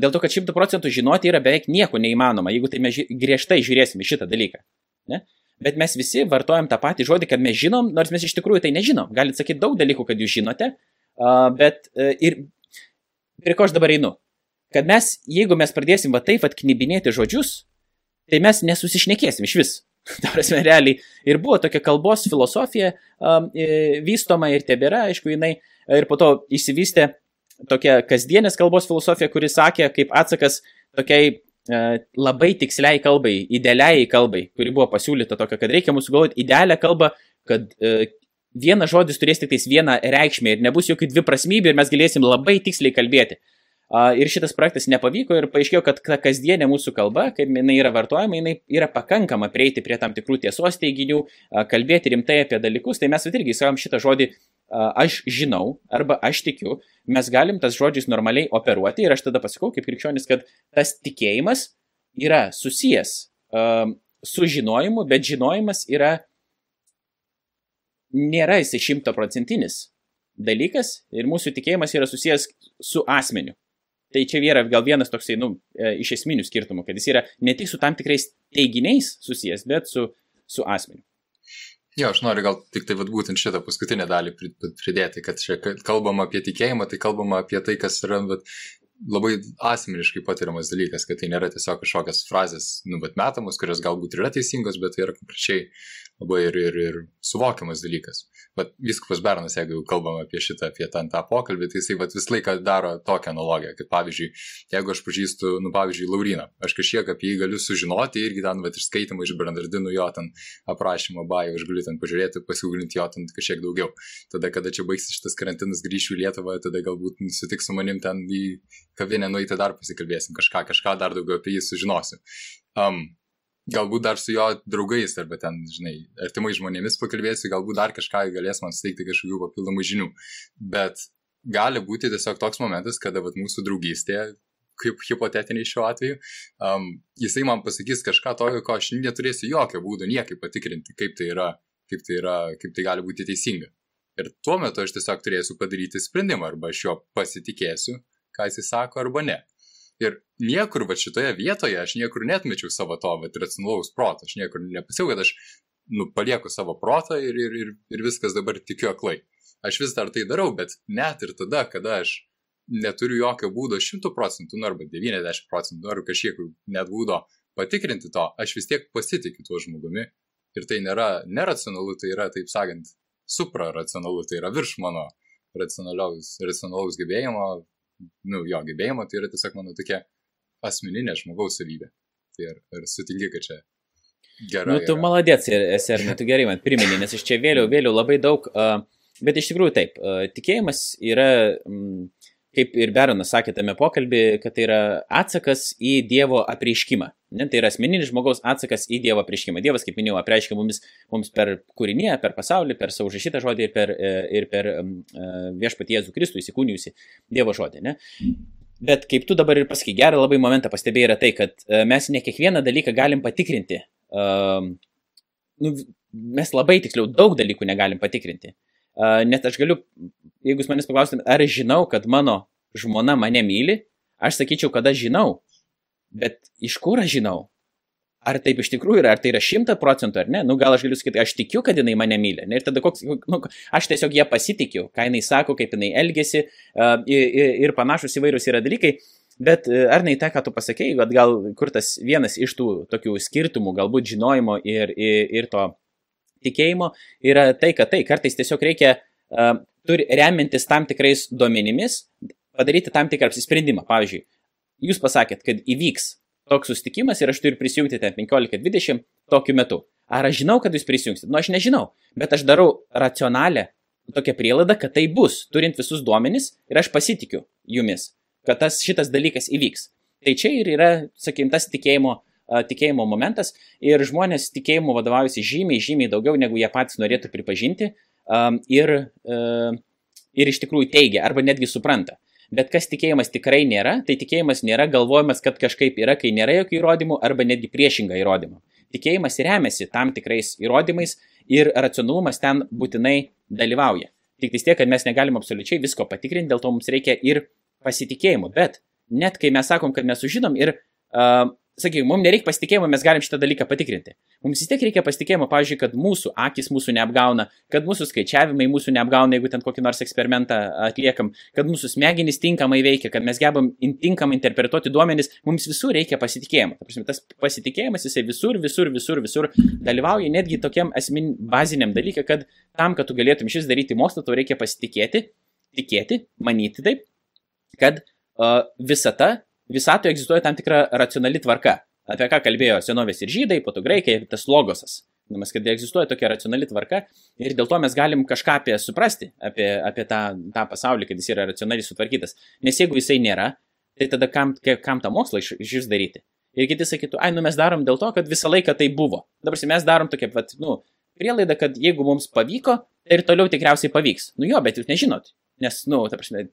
Dėl to, kad šimtų procentų žinoti yra beveik nieko neįmanoma, jeigu tai mes griežtai žiūrėsime šitą dalyką. Ne? Bet mes visi vartojam tą patį žodį, kad mes žinom, nors mes iš tikrųjų tai nežinom. Galite sakyti daug dalykų, kad jūs žinote, bet uh, ir prie ko aš dabar einu? Kad mes, jeigu mes pradėsim va taip atknibinėti žodžius, tai mes nesusišnekėsim iš vis. Ta prasme, realiai ir buvo tokia kalbos filosofija um, vystoma ir tebėra, aišku, jinai ir po to įsivystė tokia kasdienės kalbos filosofija, kuri sakė kaip atsakas tokiai uh, labai tiksliai kalbai, idealiai kalbai, kuri buvo pasiūlyta tokia, kad reikia mūsų galvoti idealią kalbą, kad uh, vienas žodis turės tik vieną reikšmę ir nebus jokių dviprasmybių ir mes galėsim labai tiksliai kalbėti. Ir šitas projektas nepavyko ir paaiškėjo, kad ta kasdienė mūsų kalba, kaip jinai yra vartojama, jinai yra pakankama prieiti prie tam tikrų tiesos teiginių, kalbėti rimtai apie dalykus. Tai mes irgi sakom šitą žodį aš žinau arba aš tikiu, mes galim tas žodžiais normaliai operuoti ir aš tada pasakau kaip krikščionis, kad tas tikėjimas yra susijęs su žinojimu, bet žinojimas yra nėra jisai šimtaprocentinis dalykas ir mūsų tikėjimas yra susijęs su asmeniu. Tai čia yra gal vienas toksai, nu, e, iš esminių skirtumų, kad jis yra ne tik su tam tikrais teiginiais susijęs, bet su, su asmeniu. Jo, aš noriu gal tik tai vat, būtent šitą paskutinę dalį pridėti, kad čia kalbam apie tikėjimą, tai kalbam apie tai, kas yra vat, labai asmeniškai patiriamas dalykas, kad tai nėra tiesiog kažkokios frazės, nu, bet metamos, kurios galbūt yra teisingos, bet tai yra konkrečiai labai ir, ir, ir suvokiamas dalykas. Bet viskas Bernas, jeigu kalbam apie šitą, apie tą, tą pokalbį, tai jisai vat, visą laiką daro tokią analogiją, kad pavyzdžiui, jeigu aš pažįstu, nu, pavyzdžiui, Lauriną, aš kažkiek apie jį galiu sužinoti irgi ten, vat, iš skaitimų, iš Bernardinų jo ten aprašymo bajo, aš galiu ten pažiūrėti, pasigūlinti jo ten kažkiek daugiau. Tada, kada čia baigsis šitas karantinas, grįšiu į Lietuvą, tada galbūt sutiks su manim ten į kavinę nueiti dar pasikalbėsim, kažką, kažką dar daugiau apie jį sužinosiu. Um, galbūt dar su jo draugais arba ten, žinai, artimai žmonėmis pakalbėsiu, galbūt dar kažką galės man suteikti kažkokių papildomų žinių. Bet gali būti tiesiog toks momentas, kada vat, mūsų draugystė, kaip hipotetiniai šiuo atveju, um, jisai man pasakys kažką tokio, ko aš neturėsiu jokio būdo niekaip patikrinti, kaip tai yra, kaip tai, yra, kaip tai gali būti teisinga. Ir tuo metu aš tiesiog turėsiu padaryti sprendimą, arba aš jo pasitikėsiu, ką jisai sako, arba ne. Ir niekur va šitoje vietoje aš niekur netmečiau savo to va, racionalaus proto, aš niekur nepasiau, kad aš nu, palieku savo protą ir, ir, ir, ir viskas dabar tikiu aklai. Aš vis dar tai darau, bet net ir tada, kada aš neturiu jokio būdo 100 procentų, nu, arba 90 procentų, ar kažkiek net būdo patikrinti to, aš vis tiek pasitikiu tuo žmogumi. Ir tai nėra neracionalu, tai yra, taip sakant, supraracionalu, tai yra virš mano racionalaus, racionalaus gebėjimo, nu, jo gebėjimo, tai yra tiesiog mano tokia asmeninė žmogaus savybė. Tai ar, ar sutinki, kad čia gerai? Nu, tu maladėts esi, ar ne, tu gerai man priminė, nes iš čia vėliau, vėliau labai daug, bet iš tikrųjų taip, tikėjimas yra, kaip ir Beronas sakė tame pokalbį, kad tai yra atsakas į Dievo apreiškimą. Ne, tai yra asmeninis žmogaus atsakas į Dievo apreiškimą. Dievas, kaip minėjau, apreiškia mums, mums per kūrinį, per pasaulį, per savo užrašytą žodį ir per, e, ir per um, viešpatį Jėzų Kristų įsikūnijusi Dievo žodį. Ne? Bet kaip tu dabar ir pasakai, gerą labai momentą pastebėjai yra tai, kad e, mes ne kiekvieną dalyką galim patikrinti. Nu, mes labai tiksliau daug dalykų negalim patikrinti. Net aš galiu, jeigu jūs manęs paklaustumėte, ar žinau, kad mano žmona mane myli, aš sakyčiau, kad aš žinau. Bet iš kur aš žinau? Ar taip iš tikrųjų yra, ar tai yra šimta procentų ar ne? Nu, gal aš galiu sakyti, aš tikiu, kad jinai mane myli. Ne? Ir tada koks, nu, aš tiesiog ją pasitikiu, ką jinai sako, kaip jinai elgesi uh, ir, ir panašus įvairūs yra dalykai. Bet ar ne į tą, ką tu pasakėjai, kad gal kur tas vienas iš tų tokių skirtumų, galbūt žinojimo ir, ir, ir to tikėjimo yra tai, kad tai kartais tiesiog reikia, uh, turi remintis tam tikrais duomenimis, padaryti tam tikrą apsisprendimą. Pavyzdžiui, jūs pasakėt, kad įvyks toks susitikimas ir aš turiu prisijungti ten 15-20 tokiu metu. Ar aš žinau, kad jūs prisijungsit? Nu, aš nežinau, bet aš darau racionalę tokią prielaidą, kad tai bus, turint visus duomenis ir aš pasitikiu jumis, kad tas šitas dalykas įvyks. Tai čia ir yra, sakykim, tas tikėjimo, tikėjimo momentas ir žmonės tikėjimu vadovaujasi žymiai, žymiai daugiau, negu jie patys norėtų pripažinti ir, ir iš tikrųjų teigia arba netgi supranta. Bet kas tikėjimas tikrai nėra, tai tikėjimas nėra galvojimas, kad kažkaip yra, kai nėra jokių įrodymų, arba netgi priešinga įrodymų. Tikėjimas remiasi tam tikrais įrodymais ir racionalumas ten būtinai dalyvauja. Tik vis tiek, kad mes negalim absoliučiai visko patikrinti, dėl to mums reikia ir pasitikėjimo. Bet net kai mes sakom, kad mes sužinom ir uh, sakykime, mums nereikia pasitikėjimo, mes galim šitą dalyką patikrinti. Mums vis tiek reikia pasitikėjimo, pavyzdžiui, kad mūsų akis mūsų neapgauna, kad mūsų skaičiavimai mūsų neapgauna, jeigu ten kokį nors eksperimentą atliekam, kad mūsų smegenys tinkamai veikia, kad mes gebam tinkamai interpretuoti duomenis, mums visur reikia pasitikėjimo. Ta prasme, tas pasitikėjimas jisai visur, visur, visur, visur dalyvauja netgi tokiam asmen baziniam dalykui, kad tam, kad tu galėtum šis daryti mokslą, tau reikia pasitikėti, tikėti, manyti taip, kad uh, visata visatoje egzistuoja tam tikra racionali tvarka. Apie ką kalbėjo senovės ir žydai, po to graikai, tas logosas. Nes kad egzistuoja tokia racionali tvarka ir dėl to mes galim kažką apie suprasti, apie, apie tą, tą pasaulį, kad jis yra racionaliai sutvarkytas. Nes jeigu jisai nėra, tai tada kam, kam tą mokslą iš, iš vis daryti? Ir kiti sakytų, ai, nu mes darom dėl to, kad visą laiką tai buvo. Dabar mes darom tokia, vat, nu, prielaida, kad jeigu mums pavyko, tai ir toliau tikriausiai pavyks. Nu jo, bet jūs nežinot. Nes, nu, ta prasme,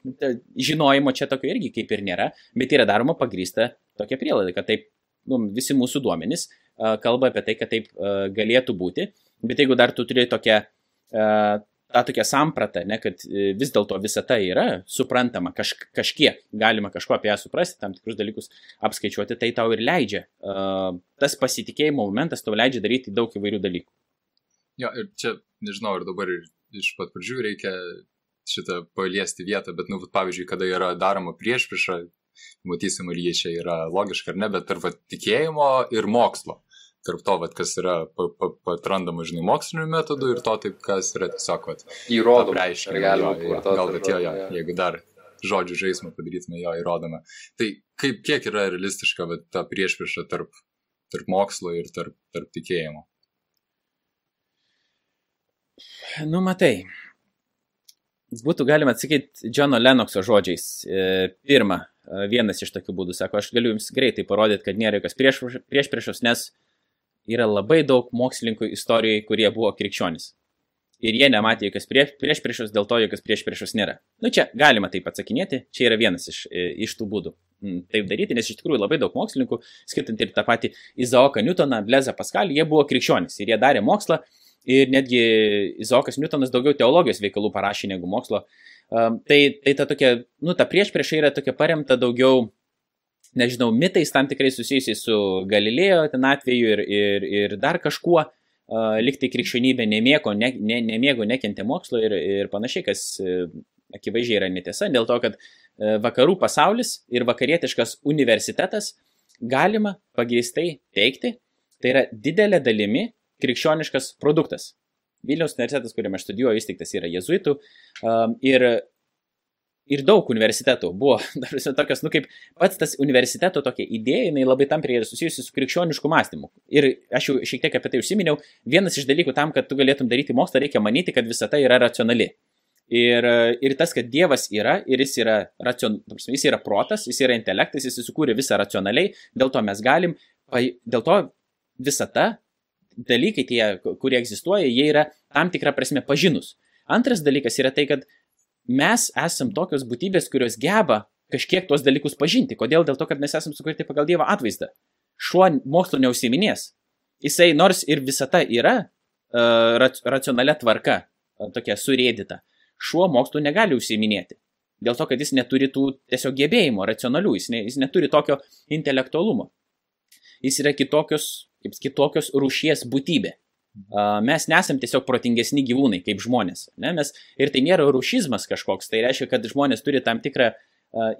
žinojimo čia tokio irgi kaip ir nėra, bet yra daroma pagrįsta tokia prielaida, kad taip, nu, visi mūsų duomenys uh, kalba apie tai, kad taip uh, galėtų būti. Bet jeigu dar tu turi tokią uh, tą tokią sampratą, ne, kad e, vis dėlto visa tai yra suprantama, kaž, kažkiek galima kažko apie ją suprasti, tam tikrus dalykus apskaičiuoti, tai tau ir leidžia. Uh, tas pasitikėjimo momentas tau leidžia daryti daug įvairių dalykų. Jo, ir čia, nežinau, ir dabar ir iš pat pradžių reikia šitą paliesti vietą, bet, nu, pavyzdžiui, kada yra daroma prieš priešą, matysim, ar jie čia yra logiška ar ne, bet tarp tikėjimo ir mokslo tarp to, vat, kas yra patrandama, žinai, mokslinių metodų ir to, taip, kas yra tiesiog, vat, įrodoma. Reiškia, gal, gal, bet jo, jo, jeigu dar žodžių žaidimą padarytume, jo įrodome. Tai kaip, kiek yra realistiška vat, ta priešprieša tarp, tarp mokslo ir tarp, tarp tikėjimo? Nu, matai. Būtų galima atsakyti Džono Lenokso žodžiais. E, pirma, e, vienas iš tokių būdų, sako, aš galiu jums greitai parodyti, kad nėra jokios priešpriešos, nes yra labai daug mokslininkų istorijoje, kurie buvo krikščionys. Ir jie nematė jokios prieš, prieš priešus, dėl to jokios prieš priešus nėra. Nu čia galima taip atsakinėti, čia yra vienas iš, iš tų būdų mm, taip daryti, nes iš tikrųjų labai daug mokslininkų, skaitant ir tą patį Izaoką Newtoną, Blezą Paskalį, jie buvo krikščionys ir jie darė mokslą ir netgi Izaokas Newtonas daugiau teologijos veikalų parašė negu mokslo. Um, tai, tai ta tokia, nu ta prieš priešai yra tokia paremta daugiau nežinau, mitais tam tikrai susijusiais su Galilėjo ten atveju ir, ir, ir dar kažkuo. Uh, liktai krikščionybė nemėgo, ne, ne, nemėgo, nekentė mokslo ir, ir panašiai, kas uh, akivaizdžiai yra netiesa, dėl to, kad uh, vakarų pasaulis ir vakarietiškas universitetas galima pagrįstai teikti, tai yra didelė dalimi krikščioniškas produktas. Vilniaus universitetas, kuriame aš studijuoju, įsteigtas yra jezuitų um, ir ir daug universitetų buvo, tokios, nu kaip pats tas universiteto tokia idėja, jinai labai tampriai yra susijusi su krikščionišku mąstymu. Ir aš jau šiek tiek apie tai užsiminiau, vienas iš dalykų tam, kad tu galėtum daryti mokslą, reikia manyti, kad visa tai yra racionali. Ir, ir tas, kad Dievas yra ir jis yra, racion, jis yra protas, jis yra intelektas, jis sukūrė visą racionaliai, dėl to mes galim, dėl to visata, dalykai tie, kurie egzistuoja, jie yra tam tikrą prasme pažinus. Antras dalykas yra tai, kad mes esam tokios būtybės, kurios geba kažkiek tuos dalykus pažinti. Kodėl? Dėl to, kad mes esam sukurti pagal Dievo atvaizdą. Šuo mokslo neužsiminės. Jisai nors ir visata yra uh, racionalia tvarka, uh, tokia surėdyta, šuo mokslo negali užsiminėti. Dėl to, kad jis neturi tų tiesiog gebėjimų racionalių, jis, ne, jis neturi tokio intelektualumo. Jis yra kitokios, kaip kitokios rūšies būtybė. Mes nesam tiesiog protingesni gyvūnai kaip žmonės. Ne? Mes, ir tai nėra rušizmas kažkoks, tai reiškia, kad žmonės turi tam tikrą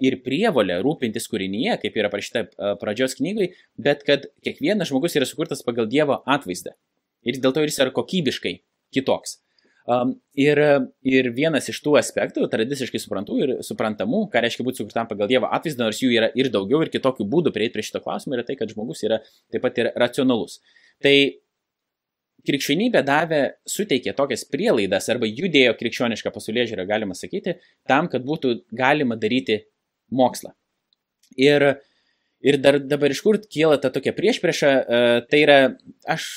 ir prievolę rūpintis kūrinyje, kaip yra parašyta pradžios knygai, bet kad kiekvienas žmogus yra sukurtas pagal Dievo atvaizdą. Ir dėl to jis yra kokybiškai kitoks. Ir, ir vienas iš tų aspektų, tradiciškai suprantų ir suprantamų, ką reiškia būti sukurtam pagal Dievo atvaizdą, nors jų yra ir daugiau, ir kitokių būdų prieiti prie šito klausimo, yra tai, kad žmogus yra taip pat ir racionalus. Tai krikščionybė davė, suteikė tokias prielaidas arba judėjo krikščionišką pasaulyje žiūrę, galima sakyti, tam, kad būtų galima daryti mokslą. Ir, ir dar dabar iš kur kyla ta tokia priešprieša, uh, tai yra, aš,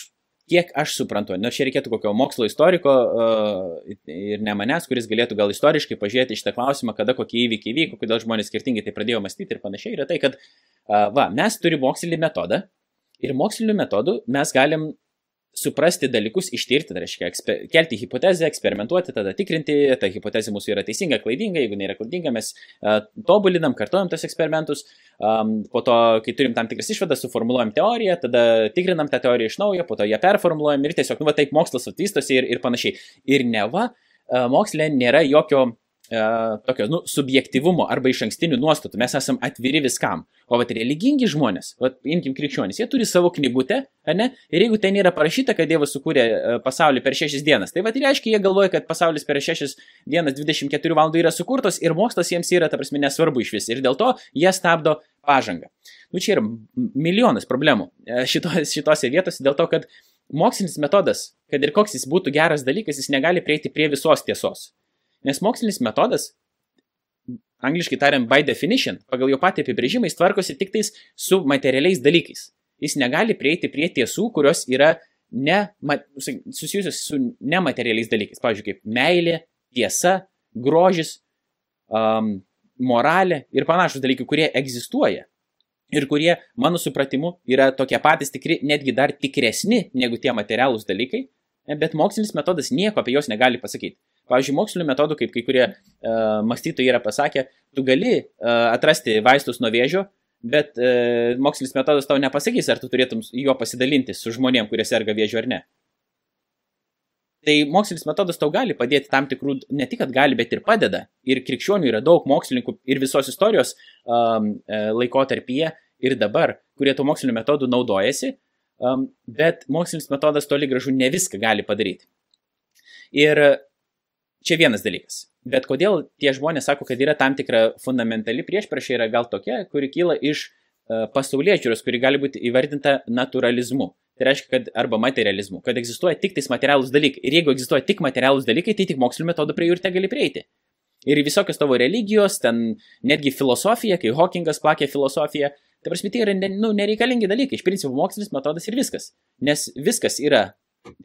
kiek aš suprantu, nors čia reikėtų kokio mokslo istoriko uh, ir ne manęs, kuris galėtų gal istoriškai pažiūrėti šitą klausimą, kada kokie įvykiai vyko, kodėl žmonės skirtingai tai pradėjo mąstyti ir panašiai, yra tai, kad, uh, va, mes turime mokslinį metodą ir moksliniu metodu mes galim suprasti dalykus, ištirti, tai reiškia, eksper, kelti hipotezę, eksperimentuoti, tada tikrinti, ta hipotezė mūsų yra teisinga, klaidinga, jeigu nėra klaidinga, mes uh, tobulinam, kartuojam tos eksperimentus, um, po to, kai turim tam tikras išvadas, suformuoluojam teoriją, tada tikrinam tą teoriją iš naujo, po to ją performuluojam ir tiesiog, nu, va, taip mokslas atvystosi ir, ir panašiai. Ir neva, uh, moksle nėra jokio e, tokio, nu, subjektivumo arba iš ankstinių nuostatų. Mes esame atviri viskam. O vat religingi žmonės, vat imkim krikščionys, jie turi savo knygutę, ne? Ir jeigu ten yra parašyta, kad Dievas sukūrė e, pasaulį per šešias dienas, tai vat reiškia, jie galvoja, kad pasaulis per šešias dienas 24 valandų yra sukurtos ir mokslas jiems yra, ta prasme, nesvarbu iš vis. Ir dėl to jie stabdo pažangą. Nu, čia yra milijonas problemų e, šito, šitose vietose dėl to, kad mokslinis metodas, kad ir koks jis būtų geras dalykas, jis negali prieiti prie visos tiesos. Nes mokslinis metodas, angliškai tariant, by definition, pagal jo patį apibrėžimą, jis tvarkosi tik tais su materialiais dalykais. Jis negali prieiti prie tiesų, kurios yra ne, susijusios su nematerialiais dalykais. Pavyzdžiui, kaip meilė, tiesa, grožis, um, moralė ir panašus dalykai, kurie egzistuoja. Ir kurie, mano supratimu, yra tokie patys tikri, netgi dar tikresni negu tie materialūs dalykai, bet mokslinis metodas nieko apie juos negali pasakyti. Pavyzdžiui, mokslinių metodų, kaip kai kurie uh, mąstytojai yra pasakę, tu gali uh, atrasti vaistus nuo vėžio, bet uh, mokslinis metodas tau nepasakys, ar tu turėtum juo pasidalinti su žmonėm, kurie serga vėžiu ar ne. Tai mokslinis metodas tau gali padėti tam tikrų, ne tik, kad gali, bet ir padeda. Ir krikščionių yra daug mokslininkų ir visos istorijos um, laikotarpyje ir dabar, kurie to mokslinio metodų naudojasi, um, bet mokslinis metodas toli gražu ne viską gali padaryti. Ir čia vienas dalykas. Bet kodėl tie žmonės sako, kad yra tam tikra fundamentali priešpriešė yra gal tokia, kuri kyla iš uh, pasaulyje žiūros, kuri gali būti įvardinta naturalizmu. Tai reiškia, kad arba materializmu, kad egzistuoja tik tais materialūs dalykai. Ir jeigu egzistuoja tik materialūs dalykai, tai tik mokslinio metodo prie jų ir te gali prieiti. Ir visokios tavo religijos, ten netgi filosofija, kai Hawkingas plakė filosofiją, tai prasme, tai yra nu, nereikalingi dalykai. Iš principo, mokslinis metodas ir viskas. Nes viskas yra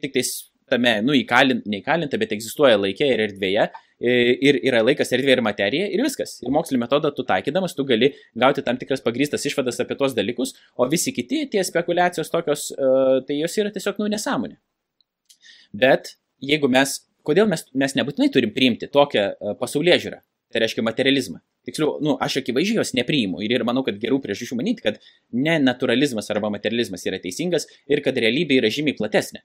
tik tais tame, nu, įkalint, neįkalinta, bet egzistuoja laikė ir erdvėje, ir yra laikas, erdvė ir materija, ir viskas. Ir mokslinį metodą tu taikydamas, tu gali gauti tam tikras pagrįstas išvadas apie tos dalykus, o visi kiti tie spekulacijos tokios, tai jos yra tiesiog, nu, nesąmonė. Bet jeigu mes, kodėl mes, mes nebūtinai turim priimti tokią pasaulyje žiūrą, tai reiškia materializmą. Tiksliau, nu, aš akivaizdžiai jos nepriimu ir, ir manau, kad gerų priežasčių manyti, kad ne naturalizmas arba materializmas yra teisingas ir kad realybė yra žymiai platesnė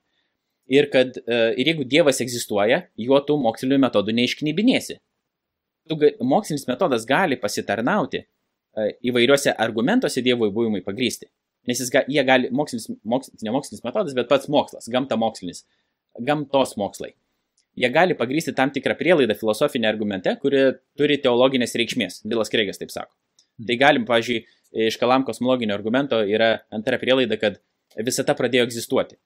ir kad e, ir jeigu Dievas egzistuoja, juo tu mokslinių metodų neišknybinėsi. Mokslinis metodas gali pasitarnauti e, įvairiuose argumentuose Dievo įbuvimui pagrysti. Nes jis, jie gali, mokslinis, mokslinis, ne mokslinis metodas, bet pats mokslas, gamta mokslinis, gamtos mokslai. Jie gali pagrysti tam tikrą prielaidą filosofinę argumente, kuri turi teologinės reikšmės. Bilas Kreigas taip sako. Tai galim, pažiūrėjau, iš kalam kosmologinio argumento yra antra prielaida, kad visata pradėjo egzistuoti.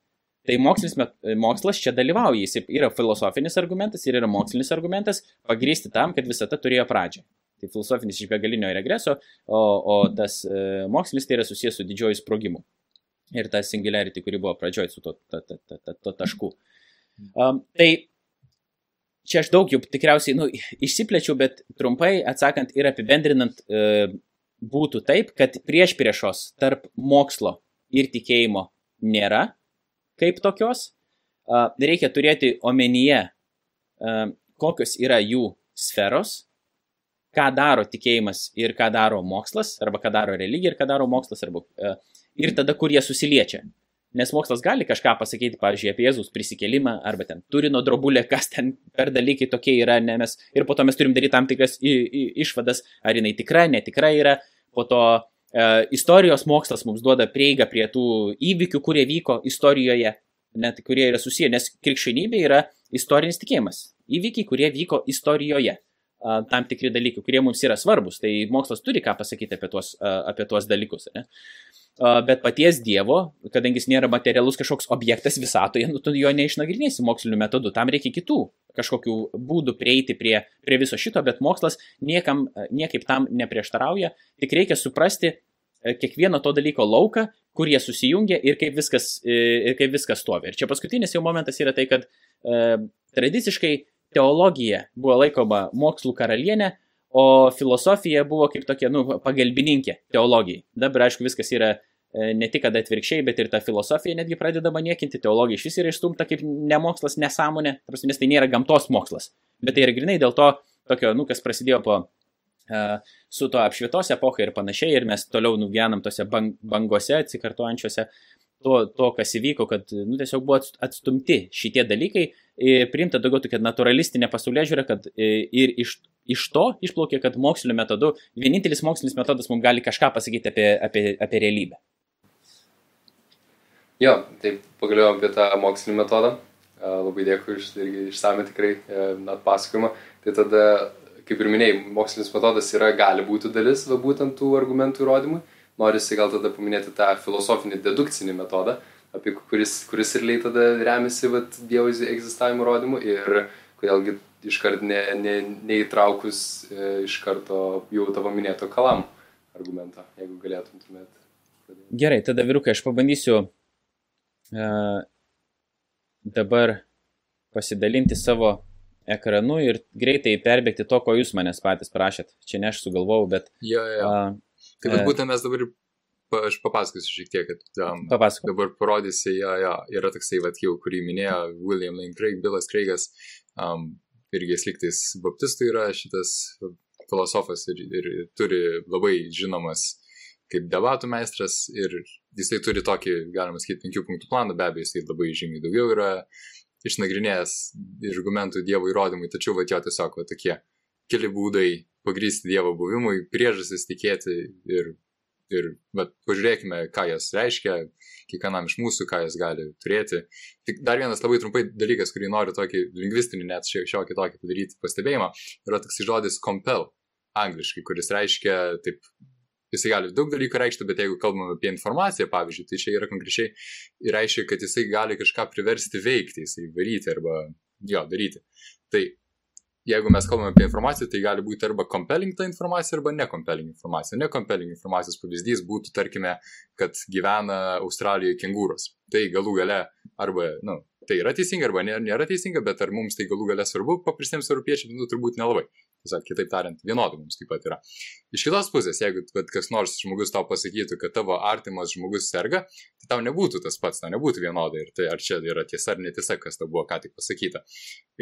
Tai mokslinis, mokslas čia dalyvauja, jis yra filosofinis argumentas ir yra mokslinis argumentas pagrysti tam, kad visata turėjo pradžią. Tai filosofinis iš begalinio regreso, o, o tas e, mokslinis tai yra susijęs su didžioju sprogimu. Ir ta singularity, kuri buvo pradžioj su to, to, to, to, to, to tašku. Um, tai čia aš daug jau tikriausiai nu, išsiplečiau, bet trumpai atsakant ir apibendrinant, e, būtų taip, kad prieš priešos tarp mokslo ir tikėjimo nėra kaip tokios, reikia turėti omenyje, kokios yra jų sferos, ką daro tikėjimas ir ką daro mokslas, arba ką daro religija ir ką daro mokslas, arba, ir tada, kur jie susiliečia. Nes mokslas gali kažką pasakyti, pavyzdžiui, apie Jėzus prisikėlimą, arba ten turino drobulė, kas ten per dalykai tokie yra, ne, mes, ir po to mes turim daryti tam tikras išvadas, ar jinai tikra, netikra yra, po to E, istorijos mokslas mums duoda prieigą prie tų įvykių, kurie vyko istorijoje, net kurie yra susiję, nes krikščionybė yra istorinis tikėjimas. Įvykiai, kurie vyko istorijoje. Tam tikri dalykai, kurie mums yra svarbus. Tai mokslas turi ką pasakyti apie tuos, apie tuos dalykus. Ne? bet paties Dievo, kadangi jis nėra materialus kažkoks objektas visatoje, nu, tu jo neišnagrinėsi mokslinių metodų, tam reikia kitų kažkokių būdų prieiti prie, prie viso šito, bet mokslas niekam, niekaip tam neprieštarauja, tik reikia suprasti kiekvieno to dalyko lauką, kur jie susijungia ir kaip viskas, ir kaip viskas stovi. Ir čia paskutinis jau momentas yra tai, kad e, tradiciškai teologija buvo laikoma mokslų karalienė, o filosofija buvo kaip tokia, nu, pagalbininkė teologijai. Dabar, aišku, viskas yra E, ne tik, atvirkščiai, bet ir ta filosofija netgi pradedama niekinti, teologija iš vis yra išstumta kaip nemokslas, nesąmonė, nes tai nėra gamtos mokslas, bet tai yra grinai dėl to tokio, nu, kas prasidėjo po uh, su to apšvietos epocha ir panašiai, ir mes toliau nugyvenam tose bang, bangose atsikartojančiose to, to, kas įvyko, kad nu, tiesiog buvo atstumti šitie dalykai, priimta daugiau tokia naturalistinė pasaulė žiūrė, kad ir iš, iš to išplaukė, kad mokslinio metodu, vienintelis mokslinis metodas mums gali kažką pasakyti apie, apie, apie realybę. Jo, tai pagalvojom apie tą mokslinį metodą. Labai dėkui iš, išsame tikrai e, atpasakojimą. Tai tada, kaip ir minėjai, mokslinis metodas yra, gali būti dalis va, būtent tų argumentų įrodymų. Norisi gal tada paminėti tą filosofinį dedukcinį metodą. Apie kuris, kuris realiai tada remiasi vat, Dievo egzistavimo įrodymu ir kodėlgi iškart ne, ne, neįtraukus e, iš karto jau tavo minėto kalam argumento, jeigu galėtum tuomet. Gerai, tada vyrukai, aš pabandysiu uh, dabar pasidalinti savo ekranu ir greitai perbėgti to, ko jūs manęs patys prašėt. Čia ne aš sugalvojau, bet... Jo, jo. Uh, tai uh, būtent mes dabar, aš papasakosiu šiek tiek, kad um, Papasakok. dabar parodysi, jo, jo, yra toksai, vat, jau, kurį minėjo William Lane Craig, Billas Craigas, um, irgi jis liktais baptistų yra šitas filosofas ir, ir turi labai žinomas kaip debatų meistras ir jisai turi tokį, galima sakyti, penkių punktų planą, be abejo, jisai labai žymiai daugiau yra išnagrinėjęs argumentų Dievo įrodymui, tačiau va jo tiesiog va tokie keli būdai pagrysti Dievo buvimui, priežastis tikėti ir, ir bet pažiūrėkime, ką jas reiškia, kiekvienam iš mūsų, ką jas gali turėti. Tik dar vienas labai trumpai dalykas, kurį noriu tokį lingvistinį net šiokį tokį padaryti pastebėjimą, yra toks žodis compel angliškai, kuris reiškia taip jisai gali daug dalykų reikšti, bet jeigu kalbame apie informaciją, pavyzdžiui, tai čia yra konkrečiai reiškia, kad jisai gali kažką priversti veikti, jisai daryti arba jo daryti. Tai jeigu mes kalbame apie informaciją, tai gali būti arba compelling ta informacija, arba necompelling informacija. Necompelling informacijos pavyzdys būtų, tarkime, kad gyvena Australijoje kengūros. Tai galų gale arba, na, nu, tai yra teisinga arba nėra teisinga, bet ar mums tai galų gale svarbu, paprastiems europiečiams, nu, turbūt nelabai. Tiesiog, kitaip tariant, vienodai mums taip pat yra. Iš kitos pusės, jeigu kas nors žmogus tau pasakytų, kad tavo artimas žmogus serga, tai tau nebūtų tas pats, tau nebūtų vienodai. Ir tai ar čia yra tiesa ar netiesa, kas tau buvo ką tik pasakyta.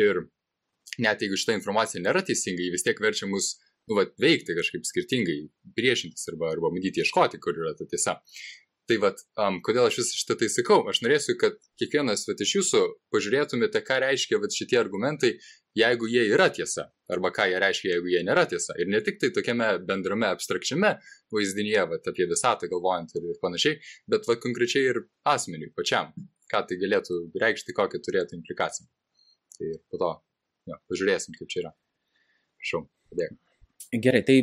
Ir net jeigu šitą informaciją nėra teisinga, ji vis tiek verčia mus nu, va, veikti kažkaip skirtingai, priešintis arba, arba bandyti ieškoti, kur yra ta tiesa. Tai vad, um, kodėl aš visą šitą tai sakau? Aš norėsiu, kad kiekvienas vat, iš jūsų pažiūrėtumėte, ką reiškia vat, šitie argumentai, jeigu jie yra tiesa, arba ką jie reiškia, jeigu jie nėra tiesa. Ir ne tik tai tokiame bendrame abstrakčiame vaizdinyje, vat, apie visatą galvojant ir panašiai, bet vat, konkrečiai ir asmeniui pačiam, ką tai galėtų reikšti, kokią turėtų implikaciją. Tai po to jo, pažiūrėsim, kaip čia yra. Prašau, padėk. Gerai, tai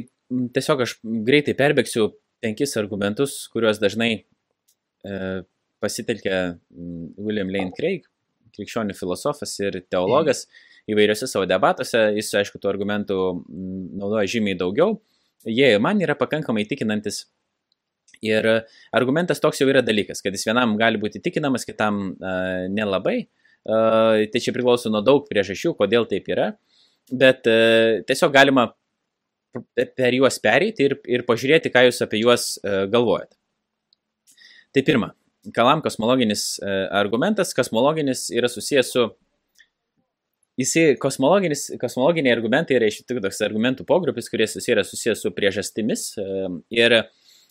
tiesiog aš greitai perbėgsiu penkis argumentus, kuriuos dažnai E, pasitelkė William Lane Craig, krikščionių filosofas ir teologas, įvairiose savo debatuose, jis, aišku, tų argumentų naudoja žymiai daugiau, jie man yra pakankamai tikinantis. Ir argumentas toks jau yra dalykas, kad jis vienam gali būti tikinamas, kitam uh, nelabai. Uh, tai čia priklauso nuo daug priežasčių, kodėl taip yra. Bet uh, tiesiog galima per juos pereiti ir, ir pažiūrėti, ką jūs apie juos uh, galvojate. Tai pirma, kalam kosmologinis argumentas, kosmologinis yra susijęs su Jisai kosmologinis, kosmologiniai argumentai yra iš tikrųjų toks argumentų pogrupis, kuris yra susijęs su priežastimis. Ir e,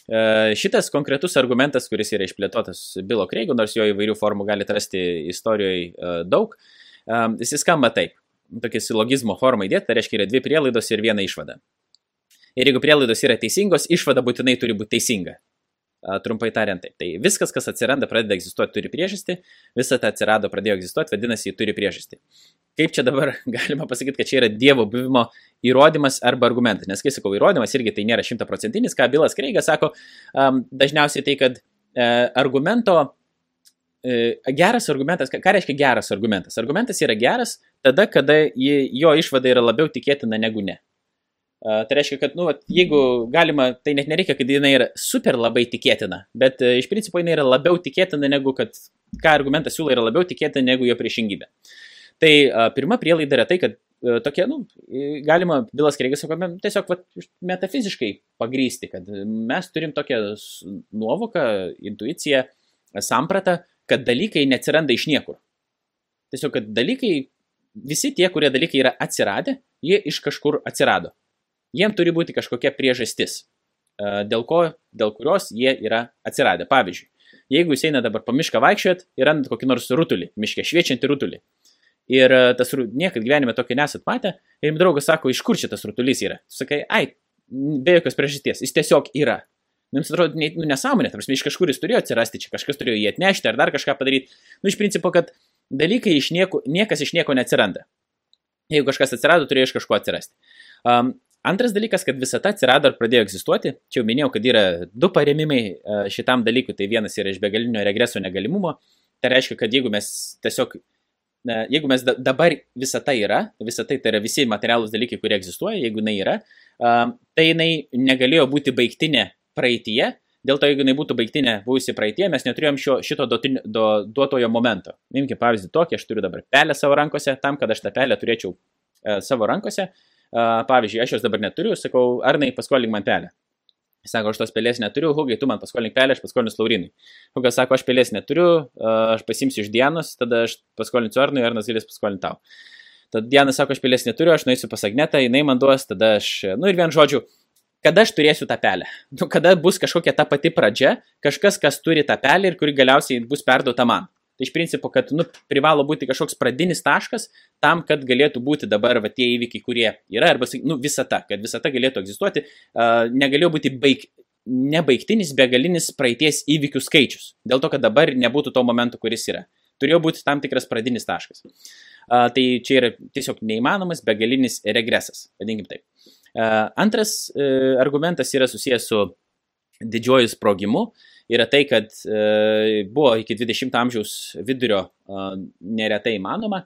šitas konkretus argumentas, kuris yra išplėtotas Bilo Kreigo, nors jo įvairių formų gali rasti istorijoje daug, jis skamba taip. Tokia silogizmo forma įdėta, tai reiškia yra dvi prielaidos ir viena išvada. Ir jeigu prielaidos yra teisingos, išvada būtinai turi būti teisinga. Trumpai tariant, taip. Tai viskas, kas atsiranda, pradeda egzistuoti, turi priežastį, visa tai atsirado, pradėjo egzistuoti, vadinasi, jį turi priežastį. Kaip čia dabar galima pasakyti, kad čia yra Dievo buvimo įrodymas arba argumentas? Nes, kai sakau, įrodymas irgi tai nėra šimtaprocentinis, ką Bilas Kreigas sako, um, dažniausiai tai, kad uh, argumento uh, geras argumentas, ką, reiškia geras argumentas? Argumentas yra geras tada, kada jį, jo išvada yra labiau tikėtina negu ne. Tai reiškia, kad, nu, jeigu galima, tai net nereikia, kad jinai yra super labai tikėtina, bet e, iš principo jinai yra labiau tikėtina negu, kad, ką argumentas siūlo, yra labiau tikėtina negu jo priešingybė. Tai pirma prielaida yra tai, kad e, tokie, nu, galima, Bilas Kreigas sako, tiesiog vat, metafiziškai pagrysti, kad mes turim tokią nuovoką, intuiciją, sampratą, kad dalykai neatsiranda iš niekur. Tiesiog, kad dalykai, visi tie, kurie dalykai yra atsiradę, jie iš kažkur atsirado jiem turi būti kažkokia priežastis, dėl, ko, dėl kurios jie yra atsiradę. Pavyzdžiui, jeigu jūs einate dabar po mišką vaikščiojat ir randat kokį nors rutulį, miške šviečiantį rutulį. Ir e, tas niekad gyvenime tokio nesat matę. Ir jums draugas sako, iš kur šitas rutulys yra. Sakai, ai, be jokios priežasties, jis tiesiog yra. Nu, jums atrodo ne, nu, nesąmonė, tarsi iš kažkur jis turėjo atsirasti, čia kažkas turėjo jį atnešti ar dar kažką padaryti. Nu, iš principo, kad dalykai iš nieko, niekas iš nieko neatsiranda. Jeigu kažkas atsirado, turėjo iš kažko atsirasti. Um, Antras dalykas, kad visata atsirado ir pradėjo egzistuoti. Čia jau minėjau, kad yra du paremimai šitam dalykui. Tai vienas yra iš begalinio regreso negalimumo. Tai reiškia, kad jeigu mes tiesiog, jeigu mes dabar visata yra, visata tai yra visi materialūs dalykai, kurie egzistuoja, jeigu jinai yra, tai jinai negalėjo būti baigtinė praeitie. Dėl to, jeigu jinai būtų baigtinė buvusi praeitie, mes neturėjom šio, šito duotinio, do, duotojo momento. Imkime pavyzdį tokį, aš turiu dabar pelę savo rankose, tam, kad aš tą pelę turėčiau e, savo rankose, pavyzdžiui, aš jos dabar neturiu, sakau, Arnai, paskolink man pelę. Sako, aš tos pelės neturiu, Hugai, tu man paskolink pelę, aš paskolinsiu Laurinui. Hugas sako, aš pelės neturiu, aš pasimsiu iš Dienos, tada aš paskolinsiu Arnui, Arnas galės paskolinti tau. Tada Diena sako, aš pelės neturiu, aš nueisiu pas Agnetą, jinai man duos, tada aš, nu ir vien žodžiu, kada aš turėsiu tą pelę? Nu, kada bus kažkokia ta pati pradžia, kažkas, kas turi tą pelę ir kuri galiausiai bus perduota man. Tai iš principo, kad nu, privalo būti kažkoks pradinis taškas tam, kad galėtų būti dabar va, tie įvykiai, kurie yra, arba nu, visata, kad visata galėtų egzistuoti, uh, negalėjo būti baig, nebaigtinis, begalinis praeities įvykių skaičius. Dėl to, kad dabar nebūtų to momento, kuris yra. Turėjo būti tam tikras pradinis taškas. Uh, tai čia yra tiesiog neįmanomas begalinis regresas, vadinkim taip. Uh, antras uh, argumentas yra susijęs su didžiuoju sprogimu. Uh, yra tai, kad e, buvo iki 20 amžiaus vidurio e, neretai įmanoma,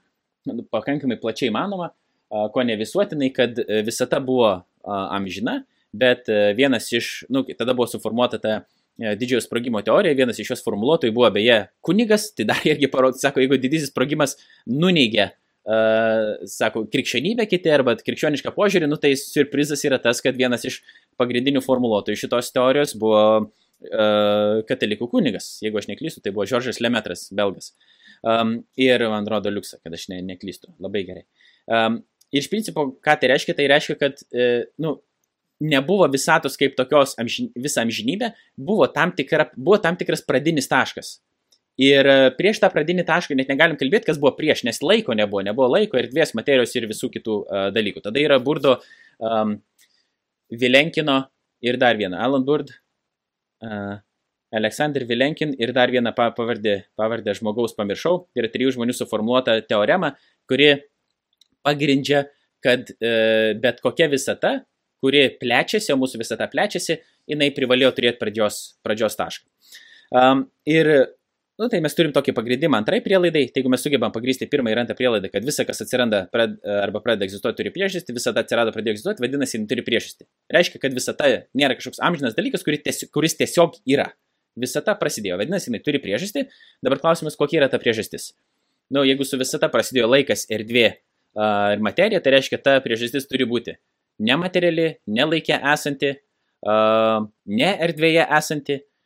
nu, pakankamai plačiai įmanoma, e, ko ne visuotinai, kad visata buvo amžina, bet vienas iš, nu, tada buvo suformuota ta didžiojo sprogimo teorija, vienas iš jos formuluotojų buvo beje kunigas, tai dar irgi parodė, sako, jeigu didysis sprogimas nuneigia Uh, sako, krikščionybė kiti arba krikščionišką požiūrį, nu tai surprizas yra tas, kad vienas iš pagrindinių formuluotojų šitos teorijos buvo uh, katalikų kunigas, jeigu aš neklystu, tai buvo Žoržas Lemetras, belgas. Um, ir man atrodo liuksa, kad aš ne, neklystu. Labai gerai. Um, ir iš principo, ką tai reiškia? Tai reiškia, kad, uh, nu, nebuvo visatos kaip tokios amžin, visą amžinybę, buvo tam, tikra, buvo tam tikras pradinis taškas. Ir prieš tą pradinį tašką net negalim kalbėti, kas buvo prieš, nes laiko nebuvo, nebuvo laiko, erdvės, materijos ir visų kitų uh, dalykų. Tada yra Burdo, um, Vilenkino ir dar viena, Alan Burd, uh, Aleksandr Vilenkin ir dar vieną pavardę, pavardę žmogaus pamiršau. Yra trijų žmonių suformuota teorema, kuri pagrindžia, kad uh, bet kokia visata, kuri plečiasi, o mūsų visata plečiasi, jinai privalėjo turėti pradžios, pradžios tašką. Um, ir Nu, tai mes turim tokį pagrindimą antrai prielaidai, tai jeigu mes sugebam pagrysti pirmą ir antrą prielaidą, kad visa, kas atsiranda pred, arba pradeda egzistuoti, turi priežastį, visada atsirado, pradėjo egzistuoti, vadinasi, turi priežastį. Reiškia, kad visata nėra kažkoks amžinas dalykas, kuris tiesiog, kuris tiesiog yra. Visata prasidėjo, vadinasi, jinai turi priežastį. Dabar klausimas, kokia yra ta priežastis. Na, nu, jeigu su visata prasidėjo laikas, erdvė uh, ir materija, tai reiškia, ta priežastis turi būti nemateriali, nelaikė esanti, uh, ne erdvėje esanti, E,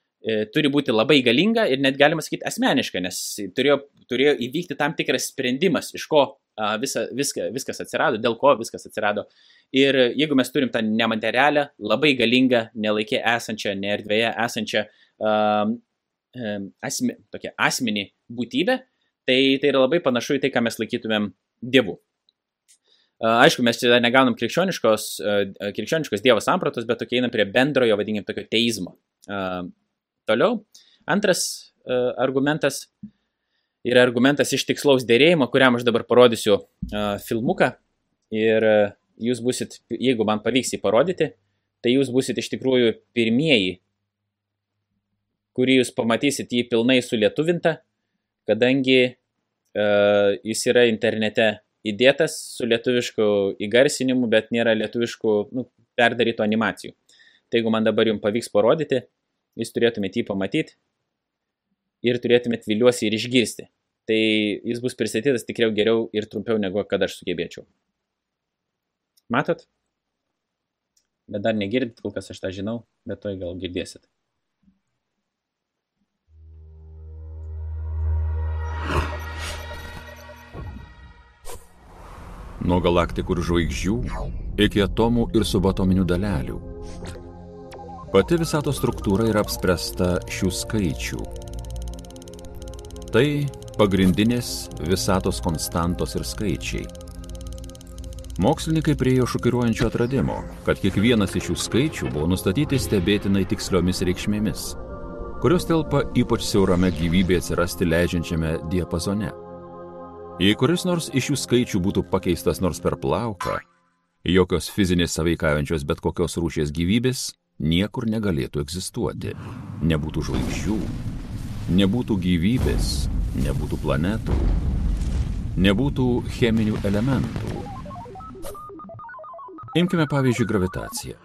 turi būti labai galinga ir net galima sakyti asmeniška, nes turėjo, turėjo įvykti tam tikras sprendimas, iš ko visa, viska, viskas atsirado, dėl ko viskas atsirado. Ir jeigu mes turim tą nematerialią, labai galingą, nelaikė esančią, neerdvėje esančią um, asme, tokią asmenį būtybę, tai tai yra labai panašu į tai, ką mes laikytumėm dievu. Aišku, mes čia negaunam krikščioniškos, krikščioniškos dievo sampratos, bet tokie einam prie bendrojo, vadinkim, tokio teizmo. Toliau, antras uh, argumentas yra argumentas iš tikslaus dėrėjimo, kuriam aš dabar parodysiu uh, filmuką. Ir uh, jūs busit, jeigu man pavyks jį parodyti, tai jūs busit iš tikrųjų pirmieji, kurį jūs pamatysit jį pilnai sulietuvintą, kadangi uh, jis yra internete įdėtas su lietuvišku įgarsinimu, bet nėra lietuviškų nu, perdarytų animacijų. Tai jeigu man dabar jums pavyks parodyti, jūs turėtumėte jį pamatyti ir turėtumėte viliuosi ir išgirsti. Tai jis bus pristatytas tikriau geriau ir trumpiau negu kad aš sugebėčiau. Matot? Bet dar negirdit, kol kas aš tą žinau, bet toj gal girdėsit. Nuo galaktikų ir žvaigždžių iki atomų ir subatominių dalelių Pati visatos struktūra yra apspręsta šių skaičių. Tai pagrindinės visatos konstantos ir skaičiai. Mokslininkai priejo šokiruojančio atradimo, kad kiekvienas iš šių skaičių buvo nustatyti stebėtinai tiksliomis reikšmėmis, kurios telpa ypač siaurame gyvybė atsirasti leidžiančiame diapazone. Jei kuris nors iš šių skaičių būtų pakeistas nors per plauką, jokios fizinės sąveikaujančios bet kokios rūšies gyvybės niekur negalėtų egzistuoti. Nebūtų žvaigždžių, nebūtų gyvybės, nebūtų planetų, nebūtų cheminių elementų. Imkime pavyzdžiui gravitaciją.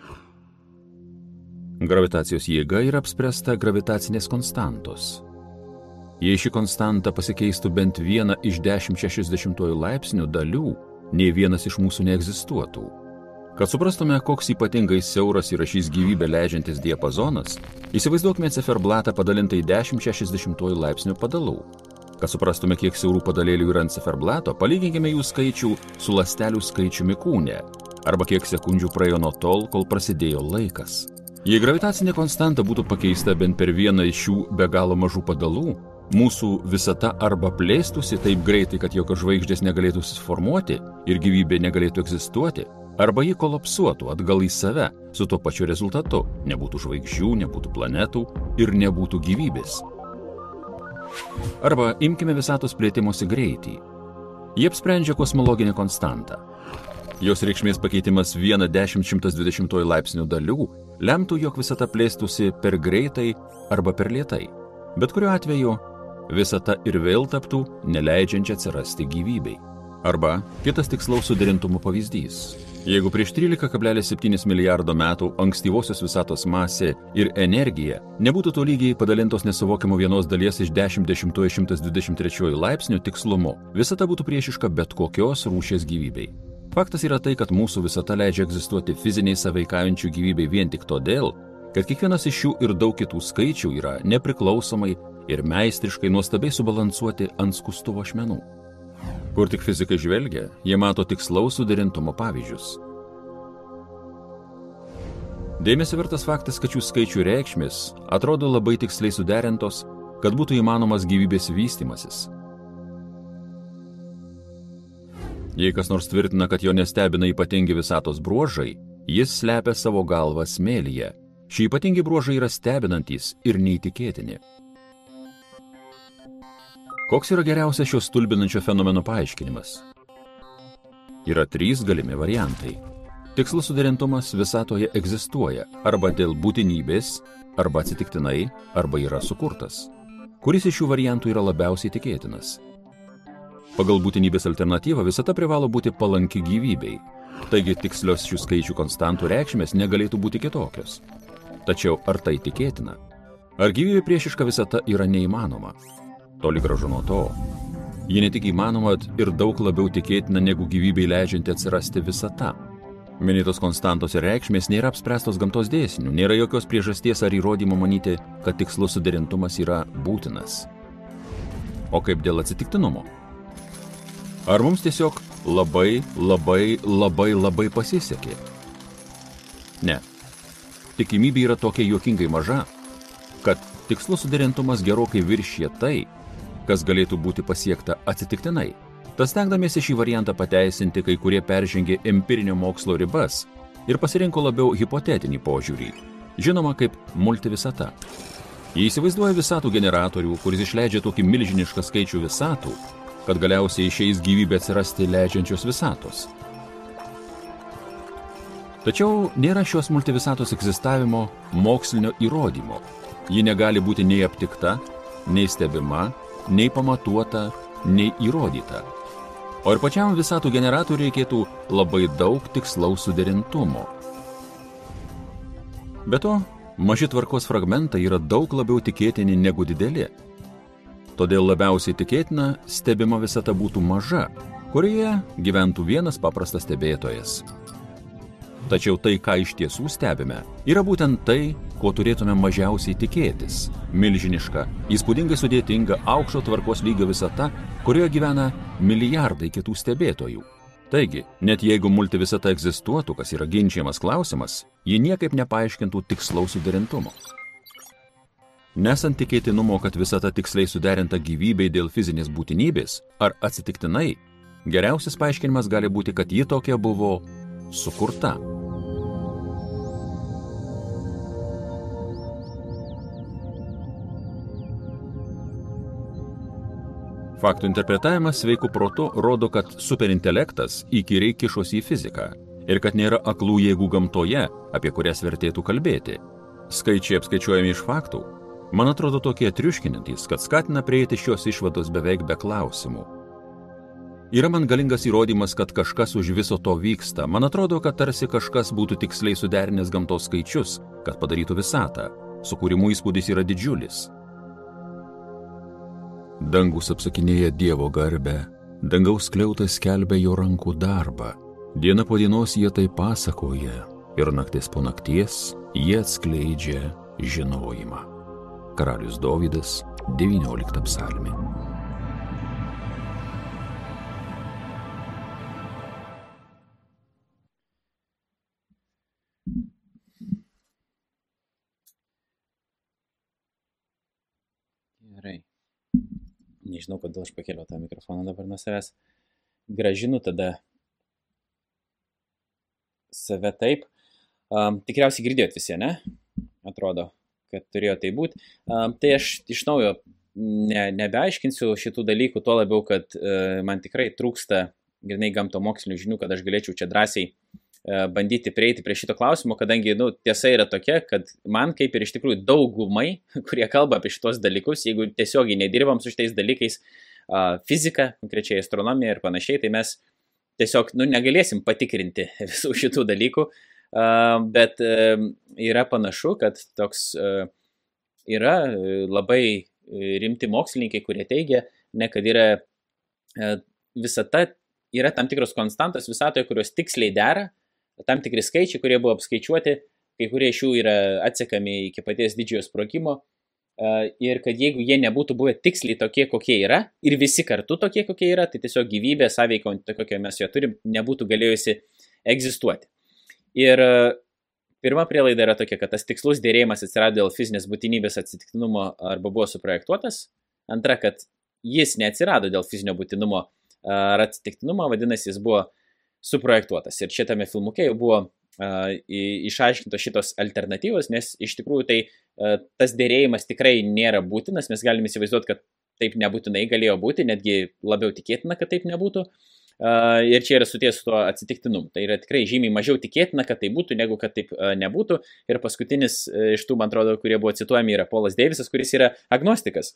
Gravitacijos jėga yra apspręsta gravitacinės konstantos. Jei ši konstanta pasikeistų bent vieną iš 1060 laipsnių dalių, nei vienas iš mūsų neegzistuotų. Kad suprastume, koks ypatingai siauras yra šis gyvybę leidžiantis diapazonas, įsivaizduokime ciferblatą padalintą į 1060 laipsnių padalų. Kad suprastume, kiek siaurų padalėlių yra ant ciferblato, palyginkime jų skaičių su lastelių skaičiumi kūne, arba kiek sekundžių praėjo nuo tol, kol prasidėjo laikas. Jei gravitacinė konstanta būtų pakeista bent per vieną iš šių be galo mažų padalų, mūsų visata arba plėstųsi taip greitai, kad jokios žvaigždės negalėtų susiformuoti ir gyvybė negalėtų egzistuoti, arba ji kolapsuotų atgal į save su tuo pačiu rezultatu - nebūtų žvaigždžių, nebūtų planetų ir nebūtų gyvybės. Arba imkime visatos plėtimosi greitį. Jie apsprendžia kosmologinę konstantą. Jos reikšmės pakeitimas 1,120 laipsnių dalių lemtų, jog visata plėstųsi per greitai arba per lietai. Bet kuriuo atveju visata ir vėl taptų neleidžiančia atsirasti gyvybei. Arba kitas tikslaus suderintumo pavyzdys. Jeigu prieš 13,7 milijardo metų ankstyvosios visatos masė ir energija nebūtų tolygiai padalintos nesuvokiamo vienos dalies iš 10-123 laipsnių tikslumu, visata būtų priešiška bet kokios rūšės gyvybei. Faktas yra tai, kad mūsų visata leidžia egzistuoti fiziniai sąveikaujančių gyvybei vien tik todėl, kad kiekvienas iš jų ir daug kitų skaičių yra nepriklausomai ir meistriškai nuostabiai subalansuoti ant skustuvo ašmenų. Kur tik fizikai žvelgia, jie mato tikslaus suderintumo pavyzdžius. Dėmesio vertas faktas, kad šių skaičių reikšmės atrodo labai tiksliai suderintos, kad būtų įmanomas gyvybės vystimasis. Jei kas nors tvirtina, kad jo nestebina ypatingi visatos bruožai, jis slepia savo galvą smėlyje. Šie ypatingi bruožai yra stebinantys ir neįtikėtini. Koks yra geriausias šio stulbinančio fenomeno paaiškinimas? Yra trys galimi variantai. Tikslus suderintumas visatoje egzistuoja arba dėl būtinybės, arba atsitiktinai, arba yra sukurtas. Kuris iš šių variantų yra labiausiai tikėtinas? Pagal būtinybės alternatyvą visata privalo būti palanki gyvybei, taigi tikslios šių skaičių konstantų reikšmės negalėtų būti kitokios. Tačiau ar tai tikėtina? Ar gyvybė priešiška visata yra neįmanoma? Toli gražu nuo to. Ji ne tik įmanoma ir daug labiau tikėtina negu gyvybei leidžianti atsirasti visata. Minėtos konstantos ir reikšmės nėra apspręstos gamtos dėsnių, nėra jokios priežasties ar įrodymo manyti, kad tikslus suderintumas yra būtinas. O kaip dėl atsitiktinumo? Ar mums tiesiog labai, labai, labai, labai pasisekė? Ne. Tikimybė yra tokia juokingai maža, kad tikslus suderintumas gerokai viršė tai, kas galėtų būti pasiekta atsitiktinai. Tas stengdamėsi šį variantą pateisinti, kai kurie peržengė empirinio mokslo ribas ir pasirinko labiau hipotetinį požiūrį, žinoma kaip multivisata. Jie įsivaizduoja visatų generatorių, kuris išleidžia tokį milžinišką skaičių visatų, kad galiausiai išeis gyvybė atsirasti leidžiančios visatos. Tačiau nėra šios multivisatos egzistavimo mokslinio įrodymo. Ji negali būti nei aptikta, nei stebima, nei pamatuota, nei įrodyta. O ir pačiam visatų generatoriui reikėtų labai daug tikslaus suderintumo. Be to, maži tvarkos fragmentai yra daug labiau tikėtini negu dideli. Todėl labiausiai tikėtina stebima visata būtų maža, kurioje gyventų vienas paprastas stebėtojas. Tačiau tai, ką iš tiesų stebime, yra būtent tai, ko turėtume mažiausiai tikėtis - milžiniška, įspūdingai sudėtinga aukšto tvarkos lygio visata, kurioje gyvena milijardai kitų stebėtojų. Taigi, net jeigu multivisata egzistuotų, kas yra ginčiamas klausimas, ji niekaip nepaaiškintų tikslaus suderintumo. Nesant tikėtinumo, kad visata tiksliai suderinta gyvybei dėl fizinės būtinybės ar atsitiktinai, geriausias paaiškinimas gali būti, kad ji tokia buvo sukurta. Faktų interpretavimas sveiku protu rodo, kad superintelektas įkyriai kišosi į fiziką ir kad nėra aklų jėgų gamtoje, apie kurias vertėtų kalbėti. Skaičiai apskaičiuojami iš faktų. Man atrodo tokie triuškinantys, kad skatina prieiti šios išvados beveik be klausimų. Yra man galingas įrodymas, kad kažkas už viso to vyksta. Man atrodo, kad tarsi kažkas būtų tiksliai suderinęs gamtos skaičius, kad padarytų visatą. Sukūrimų įspūdis yra didžiulis. Dangus apsakinėja Dievo garbę, dangaus kliautas skelbia jo rankų darbą. Diena po dienos jie tai pasakoja ir naktis po nakties jie atskleidžia žinojimą. Karalius Dovydas 19 psalmi. Nežinau, kodėl aš pakėliau tą mikrofoną dabar nuo savęs. Gražinu tada save taip. Um, tikriausiai girdėjot visi, ne? Atrodo, kad turėjo tai būti. Um, tai aš iš naujo ne, nebeaiškinsiu šitų dalykų, tuo labiau, kad uh, man tikrai trūksta grinai gamto mokslinių žinių, kad aš galėčiau čia drąsiai uh, bandyti prieiti prie šito klausimo, kadangi nu, tiesa yra tokia, kad man kaip ir iš tikrųjų daugumai, kurie kalba apie šitos dalykus, jeigu tiesiogiai nedirbam su šitais dalykais, fizika, konkrečiai astronomija ir panašiai, tai mes tiesiog nu, negalėsim patikrinti visų šitų dalykų, bet uh, yra panašu, kad toks uh, yra labai rimti mokslininkai, kurie teigia, ne kad yra visata, yra tam tikros konstantos visatoje, kurios tiksliai dera, tam tikri skaičiai, kurie buvo apskaičiuoti, kai kurie iš jų yra atsekami iki paties didžiojo sprogimo. Ir kad jeigu jie nebūtų buvę tiksliai tokie, kokie yra, ir visi kartu tokie, kokie yra, tai tiesiog gyvybė, sąveika, kokią mes jo turim, nebūtų galėjusi egzistuoti. Ir Pirma prielaida yra tokia, kad tas tikslus dėrėjimas atsirado dėl fizinės būtinybės atsitiktinumo arba buvo suprojektuotas. Antra, kad jis neatsirado dėl fizinio būtinumo ar atsitiktinumo, vadinasi, jis buvo suprojektuotas. Ir šitame filmuke jau buvo išaiškintos šitos alternatyvos, nes iš tikrųjų tai tas dėrėjimas tikrai nėra būtinas, mes galime įsivaizduoti, kad taip nebūtinai galėjo būti, netgi labiau tikėtina, kad taip nebūtų. Ir čia yra suties su tuo atsitiktinumu. Tai yra tikrai žymiai mažiau tikėtina, kad tai būtų, negu kad taip nebūtų. Ir paskutinis uh, iš tų, man atrodo, kurie buvo cituojami, yra Polas Deivisas, kuris yra agnostikas.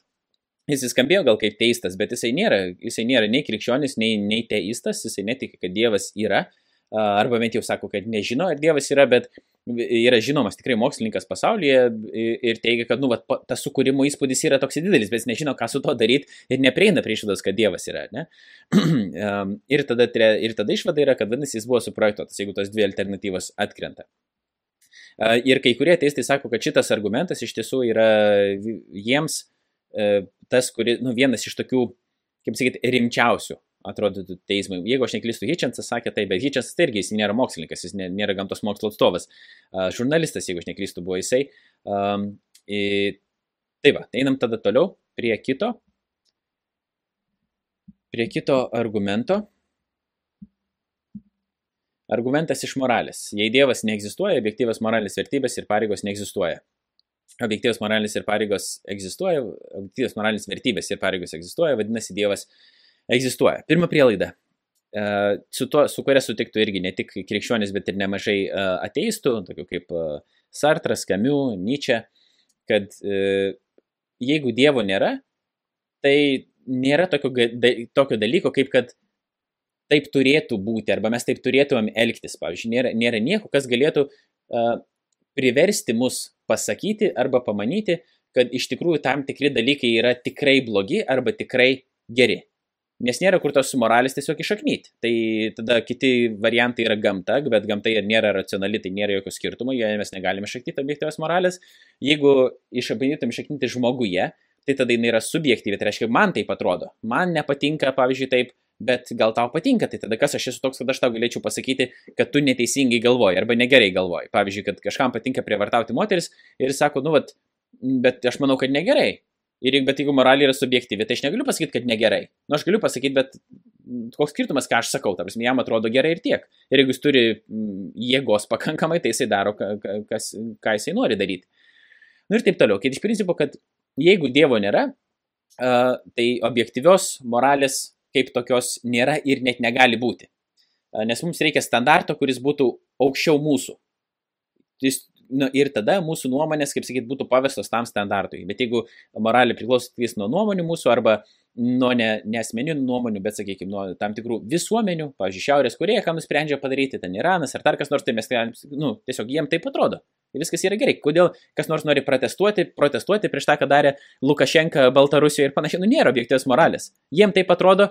Jis skambėjo gal kaip teistas, bet jisai nėra, jisai nėra nei krikščionis, nei, nei teistas, jisai netiki, kad Dievas yra, arba bent jau sako, kad nežino, ar Dievas yra, bet yra žinomas tikrai mokslininkas pasaulyje ir teigia, kad, nu, va, tas sukūrimo įspūdis yra toks didelis, bet jis nežino, ką su to daryti ir neprieina prie išvados, kad Dievas yra. Ir, tada, ir tada išvada yra, kad vadinasi, jis buvo suprojektuotas, jeigu tos dvi alternatyvos atkrenta. Ir kai kurie teistai sako, kad šitas argumentas iš tiesų yra jiems tas, kuris, nu, vienas iš tokių, kaip sakyti, rimčiausių atrodytų teismai. Jeigu aš neklystu, Hitchensas sakė tai, bet Hitchensas tai irgi jis nėra mokslininkas, jis nėra gamtos mokslo atstovas. Žurnalistas, jeigu aš neklystu, buvo jisai. Um, į, tai va, einam tada toliau prie kito. Prie kito argumento. Argumentas iš moralės. Jei Dievas neegzistuoja, objektyvas moralės vertybės ir pareigos neegzistuoja. Objektyvas moralės ir pareigos egzistuoja, objektyvas moralės vertybės ir pareigos egzistuoja, vadinasi, Dievas egzistuoja. Pirma prielaida. E, su, to, su kuria sutiktų irgi ne tik krikščionis, bet ir nemažai e, ateistų, tokių kaip e, Sartras, Kamiu, Nyčia, kad jeigu Dievo nėra, tai nėra tokio, tokio dalyko, kaip kad taip turėtų būti, arba mes taip turėtumėm elgtis. Pavyzdžiui, nėra, nėra nieko, kas galėtų priversti mus pasakyti arba pamanyti, kad iš tikrųjų tam tikri dalykai yra tikrai blogi arba tikrai geri nes nėra kur tos moralės tiesiog išaknyti. Tai tada kiti variantai yra gamta, bet gamta nėra racionali, tai nėra jokio skirtumo, joje mes negalime išaknyti objektyvios moralės. Jeigu išabandytum išaknyti žmoguje, tai tada jinai yra subjektyvi, tai reiškia, man taip atrodo. Man nepatinka, pavyzdžiui, taip, bet gal tau patinka, tai tada kas aš esu toks, kad aš tau galėčiau pasakyti, kad tu neteisingai galvoji arba negerai galvoji. Pavyzdžiui, kad kažkam patinka prievartauti moteris ir sako, nu, vat, bet aš manau, kad negerai. Ir bet jeigu moralė yra subjektyvi, tai aš negaliu pasakyti, kad negerai. Nu, aš galiu pasakyti, bet koks skirtumas, ką aš sakau, tarsi jam atrodo gerai ir tiek. Ir jeigu jis turi jėgos pakankamai, tai jisai daro, kas, ką jisai nori daryti. Nu ir taip toliau. Kai iš principo, kad jeigu Dievo nėra, tai objektyvios moralės kaip tokios nėra ir net negali būti. nes mums reikia standarto, kuris būtų aukščiau mūsų. Jis, nu, ir tada mūsų nuomonės, kaip sakyt, būtų pavestos tam standartui. Bet jeigu moralė priklauso tik nuo nuomonių mūsų arba nuo ne, ne asmeninių nuomonių, bet, sakykime, nuo tam tikrų visuomenių, pavyzdžiui, Šiaurės Koreja, ką nusprendžia padaryti, ten Iranas ar dar kas nors, tai mes galim, nu, tiesiog jiem taip atrodo. Ir viskas yra gerai. Kodėl kas nors nori protestuoti, protestuoti prieš tą, ką darė Lukašenka Baltarusijoje ir panašiai, nu nėra objektyvios moralės. Jiem taip atrodo,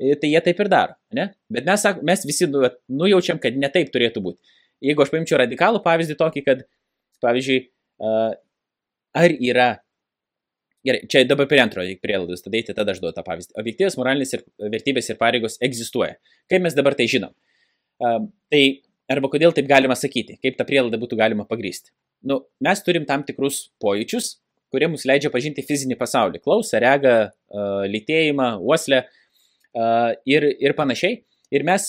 tai jie taip ir daro. Ne? Bet mes, mes visi nu, nujaučiam, kad ne taip turėtų būti. Jeigu aš paimčiau radikalų pavyzdį tokį, kad, pavyzdžiui, ar yra Gerai, čia dabar prie antrojo prielaidos, tada eiti, tada aš duodu tą pavyzdį. Objektyvės moralinės ir vertybės ir pareigos egzistuoja. Kaip mes dabar tai žinom? Uh, tai arba kodėl taip galima sakyti, kaip tą prielaidą būtų galima pagrysti. Nu, mes turim tam tikrus pojūčius, kurie mums leidžia pažinti fizinį pasaulį. Klausą, regą, uh, lytėjimą, uoslę uh, ir, ir panašiai. Ir mes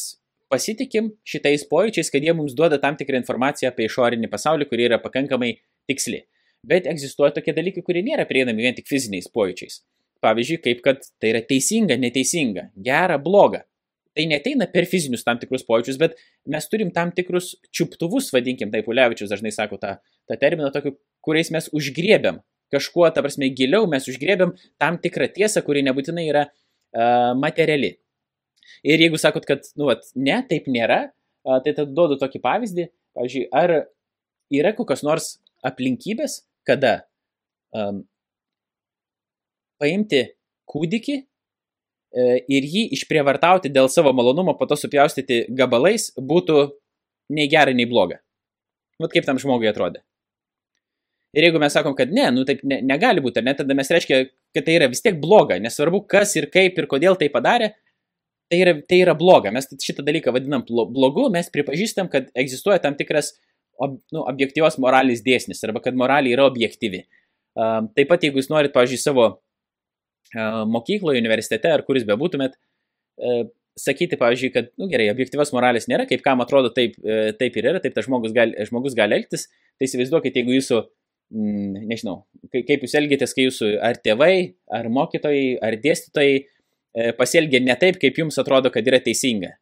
pasitikim šitais pojūčiais, kad jie mums duoda tam tikrą informaciją apie išorinį pasaulį, kuri yra pakankamai tiksli bet egzistuoja tokie dalykai, kurie nėra prieinami vien tik fiziniais pojūčiais. Pavyzdžiui, kaip kad tai yra teisinga, neteisinga, gera, bloga. Tai neteina per fizinius tam tikrus pojūčius, bet mes turim tam tikrus čiuptuvus, vadinkim, taip Ulevičius dažnai sako tą, tą terminą, tokiu, kuriais mes užgriebiam kažkuo, ta prasme, giliau mes užgriebiam tam tikrą tiesą, kuri nebūtinai yra uh, materiali. Ir jeigu sakot, kad, nu, vat, ne, taip nėra, uh, tai tada duodu tokį pavyzdį. Pavyzdžiui, ar yra kokios nors aplinkybės, kada um, paimti kūdikį e, ir jį išprievartauti dėl savo malonumo, po to supjaustyti gabalais, būtų nei gera, nei bloga. Vat kaip tam žmogui atrodė. Ir jeigu mes sakom, kad ne, nu taip ne, negali būti, ar ne, tada mes reiškia, kad tai yra vis tiek bloga, nesvarbu kas ir kaip ir kodėl tai padarė, tai yra, tai yra bloga. Mes šitą dalyką vadinam blogu, mes pripažįstam, kad egzistuoja tam tikras ob, nu, objektyvios moralės dėsnis arba kad moralė yra objektyvi. Taip pat, jeigu jūs norit, pavyzdžiui, savo mokykloje, universitete ar kuris bebūtumėt, sakyti, pavyzdžiui, kad, na nu, gerai, objektyvios moralės nėra, kaip kam atrodo, taip, uh, taip ir yra, taip tas žmogus gali, žmogus gali elgtis, tai įsivaizduokit, jeigu jūsų, mm, nežinau, kaip jūs elgitės, kai jūsų ar tėvai, ar mokytojai, ar dėstytojai uh, pasielgia ne taip, kaip jums atrodo, kad yra teisinga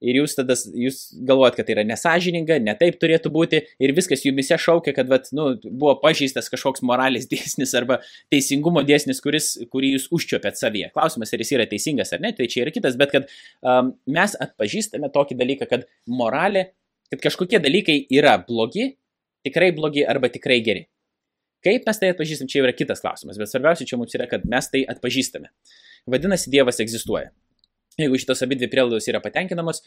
ir jūs tada jūs galvojat, kad tai yra nesažininga, ne taip turėtų būti ir viskas jumise šaukia, kad vat, nu, buvo pažįstas kažkoks moralės dėsnis arba teisingumo dėsnis, kuris, kurį jūs užčiopėt savyje. Klausimas, ar jis yra teisingas ar ne, tai čia yra kitas, bet kad um, mes atpažįstame tokį dalyką, kad moralė, kad kažkokie dalykai yra blogi, tikrai blogi arba tikrai geri. Kaip mes tai atpažįstam, čia yra kitas klausimas, bet svarbiausia čia mums yra, kad mes tai atpažįstame. Vadinasi, Dievas egzistuoja. Jeigu šitos abi dvi prielaidos yra patenkinamos,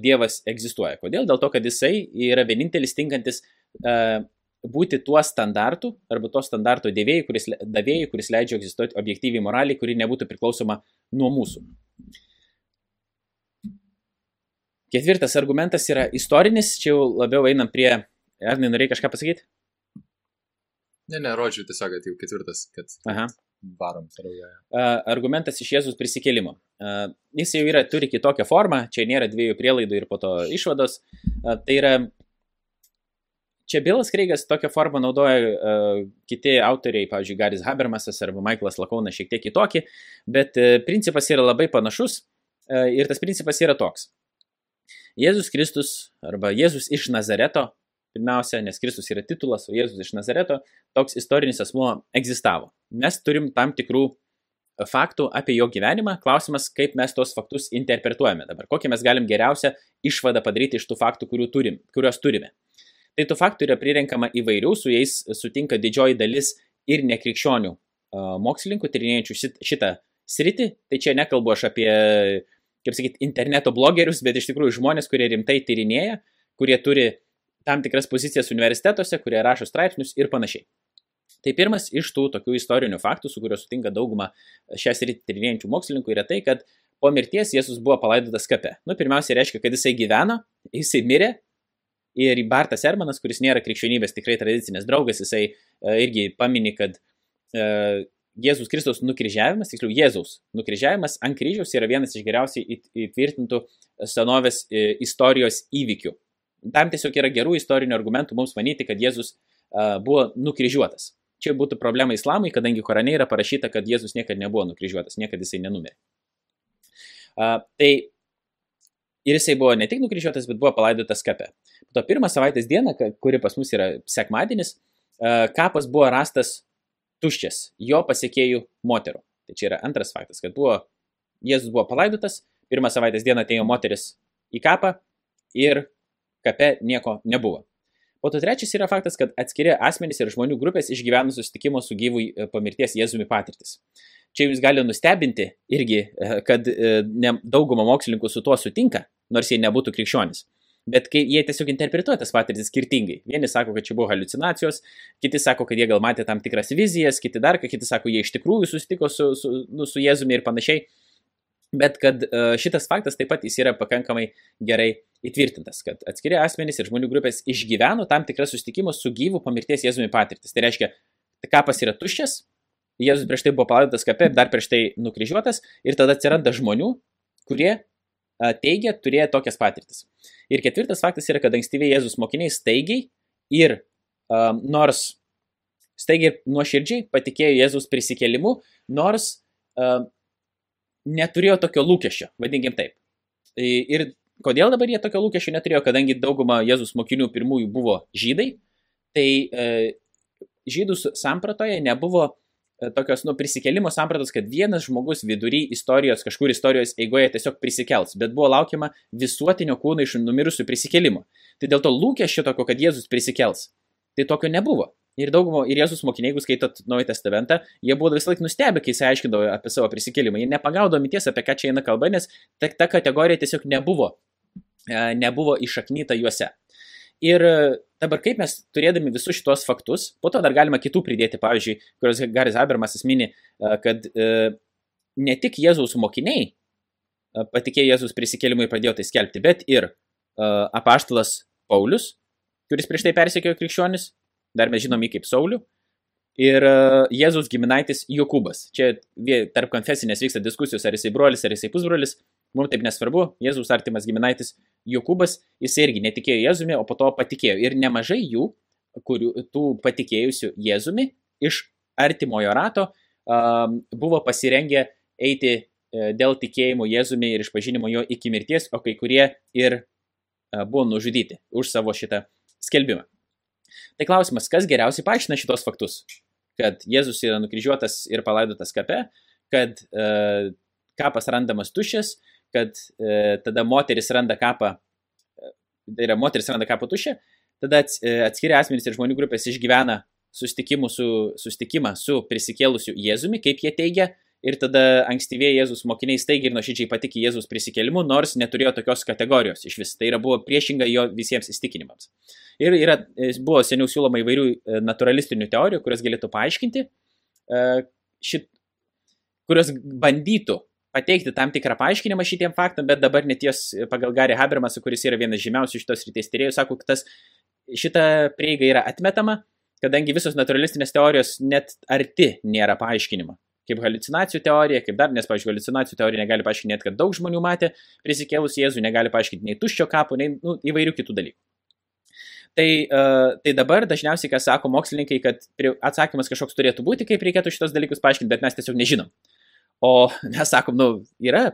Dievas egzistuoja. Kodėl? Dėl to, kad jisai yra vienintelis tinkantis būti tuo standartu arba to standarto dėvėjai, kuris, davėjai, kuris leidžia egzistuoti objektyviai moraliai, kuri nebūtų priklausoma nuo mūsų. Ketvirtas argumentas yra istorinis, čia jau labiau einam prie, ar nenorėjai kažką pasakyti? Ne, ne, rodžiu tiesiog, kad jau ketvirtas, kad Aha varom toliau. Argumentas iš Jėzus prisikėlimo. Jis jau yra, turi kitokią formą, čia nėra dviejų prielaidų ir po to išvados. Tai yra, čia Bilas Kreigas tokią formą naudoja kiti autoriai, pavyzdžiui, Garis Habermasas arba Michaelas Lakaunas šiek tiek kitokį, bet principas yra labai panašus ir tas principas yra toks. Jėzus Kristus arba Jėzus iš Nazareto pirmiausia, nes Kristus yra titulas, o Jėzus iš Nazareto, toks istorinis asmuo egzistavo. Mes turim tam tikrų e, faktų apie jo gyvenimą, klausimas, kaip mes tos faktus interpretuojame dabar, kokią mes galim geriausią išvadą padaryti iš tų faktų, turim, kuriuos turime. Tai tų faktų yra prirenkama įvairių, su jais sutinka didžioji dalis ir nekrikščionių mokslininkų tyrinėjančių šitą sritį. Tai čia nekalbu aš apie, kaip sakyti, interneto blogerius, bet iš tikrųjų žmonės, kurie rimtai tyrinėja, kurie turi tam tikras pozicijas universitetuose, kurie rašo straipsnius ir panašiai. Tai pirmas iš tų tokių istorinių faktų, su kuriuo sutinka dauguma šią sritį tyrinėjančių mokslininkų, yra tai, kad po mirties Jėzus buvo palaidotas kape. Nu, pirmiausia, reiškia, kad jisai gyveno, jisai mirė ir Bartas Ermanas, kuris nėra krikščionybės tikrai tradicinės draugas, jisai uh, irgi pamini, kad uh, Jėzus Kristus nukryžiavimas, tiksliau Jėzaus nukryžiavimas ant kryžiaus yra vienas iš geriausiai įtvirtintų senovės uh, istorijos įvykių tam tiesiog yra gerų istorinių argumentų mums manyti, kad Jėzus buvo nukryžiuotas. Čia būtų problema islamui, kadangi Korane yra parašyta, kad Jėzus niekada nebuvo nukryžiuotas, niekada jisai nenumirė. Tai ir jisai buvo ne tik nukryžiuotas, bet buvo palaidotas kape. Po to pirmą savaitės dieną, kuri pas mus yra sekmadienis, kapas buvo rastas tuščias jo pasiekėjų moterų. Tai čia yra antras faktas, kad buvo, Jėzus buvo palaidotas, pirmą savaitės dieną atėjo moteris į kapą ir kape nieko nebuvo. O to trečias yra faktas, kad atskiri asmenys ir žmonių grupės išgyvena susitikimo su gyvui e, pamirties Jėzumi patirtis. Čia jūs gali nustebinti irgi, e, kad e, dauguma mokslininkų su tuo sutinka, nors jie nebūtų krikščionys. Bet kai jie tiesiog interpretuoja tas patirtis skirtingai. Vieni sako, kad čia buvo halucinacijos, kiti sako, kad jie gal matė tam tikras vizijas, kiti dar, kiti sako, jie iš tikrųjų susitiko su, su, nu, su Jėzumi ir panašiai. Bet kad šitas faktas taip pat jis yra pakankamai gerai įtvirtintas, kad atskiri asmenys ir žmonių grupės išgyveno tam tikras susitikimus su gyvu pamirties Jėzumi patirtis. Tai reiškia, kapas yra tuščias, Jėzus prieš tai buvo palaidotas kape, dar prieš tai nukryžiuotas ir tada atsiranda žmonių, kurie teigia turėję tokias patirtis. Ir ketvirtas faktas yra, kad ankstyviai Jėzus mokiniai staigiai ir um, nors staigiai ir nuoširdžiai patikėjo Jėzus prisikėlimu, nors um, neturėjo tokio lūkesčio, vadinkim taip. Ir Kodėl dabar jie tokio lūkesčio neturėjo, kadangi dauguma Jėzus mokinių pirmųjų buvo žydai, tai e, žydų sampratoje nebuvo e, tokios, nu, prisikelimo sampratos, kad vienas žmogus vidury istorijos, kažkur istorijos eigoje tiesiog prisikels, bet buvo laukiama visuotinio kūno iš numirusių prisikelimo. Tai dėl to lūkesčio tokio, kad Jėzus prisikels, tai tokio nebuvo. Ir daugumo, ir Jėzus mokiniai, jeigu skaitot Naują Testamentą, jie buvo visą laiką nustebę, kai jis aiškindavo apie savo prisikelimą. Jie nepagaudo minties, apie ką čia eina kalba, nes ta, ta kategorija tiesiog nebuvo E, nebuvo išaknyta juose. Ir e, dabar kaip mes turėdami visus šitos faktus, po to dar galima kitų pridėti, pavyzdžiui, kurios Garis Habermas mini, e, kad ne tik Jėzaus mokiniai patikėjo Jėzaus prisikėlimui pradėjo tai skelbti, bet ir apaštalas Paulius, kuris prieš tai persekiojo krikščionis, dar mes žinom jį kaip Saulių, ir Jėzaus giminaitis Jokūbas. Čia tarp konfesinės vyksta diskusijos, ar jisai brolis, ar jisai pusbrolis, mums taip nesvarbu, Jėzaus artimas giminaitis Jokūbas, jis irgi netikėjo Jėzumi, o po to patikėjo. Ir nemažai jų, kurių, tų patikėjusių Jėzumi iš artimojo rato um, buvo pasirengę eiti uh, dėl tikėjimo Jėzumi ir išpažinimo jo iki mirties, o kai kurie ir uh, buvo nužudyti už savo šitą skelbimą. Tai klausimas, kas geriausiai paaiškina šitos faktus? Kad Jėzus yra nukryžiuotas ir palaidotas kape, kad uh, kapas randamas tuščias, kad e, tada moteris randa kapą, e, tai yra moteris randa kapą tušę, tada e, atskiri asmenys ir žmonių grupės išgyvena susitikimą su, susitikimą su prisikėlusiu Jėzumi, kaip jie teigia, ir tada ankstyvieji Jėzus mokiniai staigiai ir nuoširdžiai patikė Jėzus prisikėlimu, nors neturėjo tokios kategorijos iš vis. Tai yra buvo priešinga jo visiems įstikinimams. Ir yra, e, buvo seniau siūloma įvairių e, naturalistinių teorijų, kurias galėtų paaiškinti, šit, kurios bandytų pateikti tam tikrą paaiškinimą šitiem faktam, bet dabar neties pagal Gary Habermasą, kuris yra vienas žymiausių šitos ryties tyrėjų, sako, kad tas, šita prieiga yra atmetama, kadangi visos naturalistinės teorijos net arti nėra paaiškinimo. Kaip halucinacijų teorija, kaip dar, nes, pavyzdžiui, halucinacijų teorija negali paaiškinti net, kad daug žmonių matė prisikėlus Jėzų, negali paaiškinti nei tuščio kapo, nei nu, įvairių kitų dalykų. Tai, uh, tai dabar dažniausiai, ką sako mokslininkai, kad atsakymas kažkoks turėtų būti, kaip reikėtų šitos dalykus paaiškinti, bet mes tiesiog nežinom. O mes sakom, nu, yra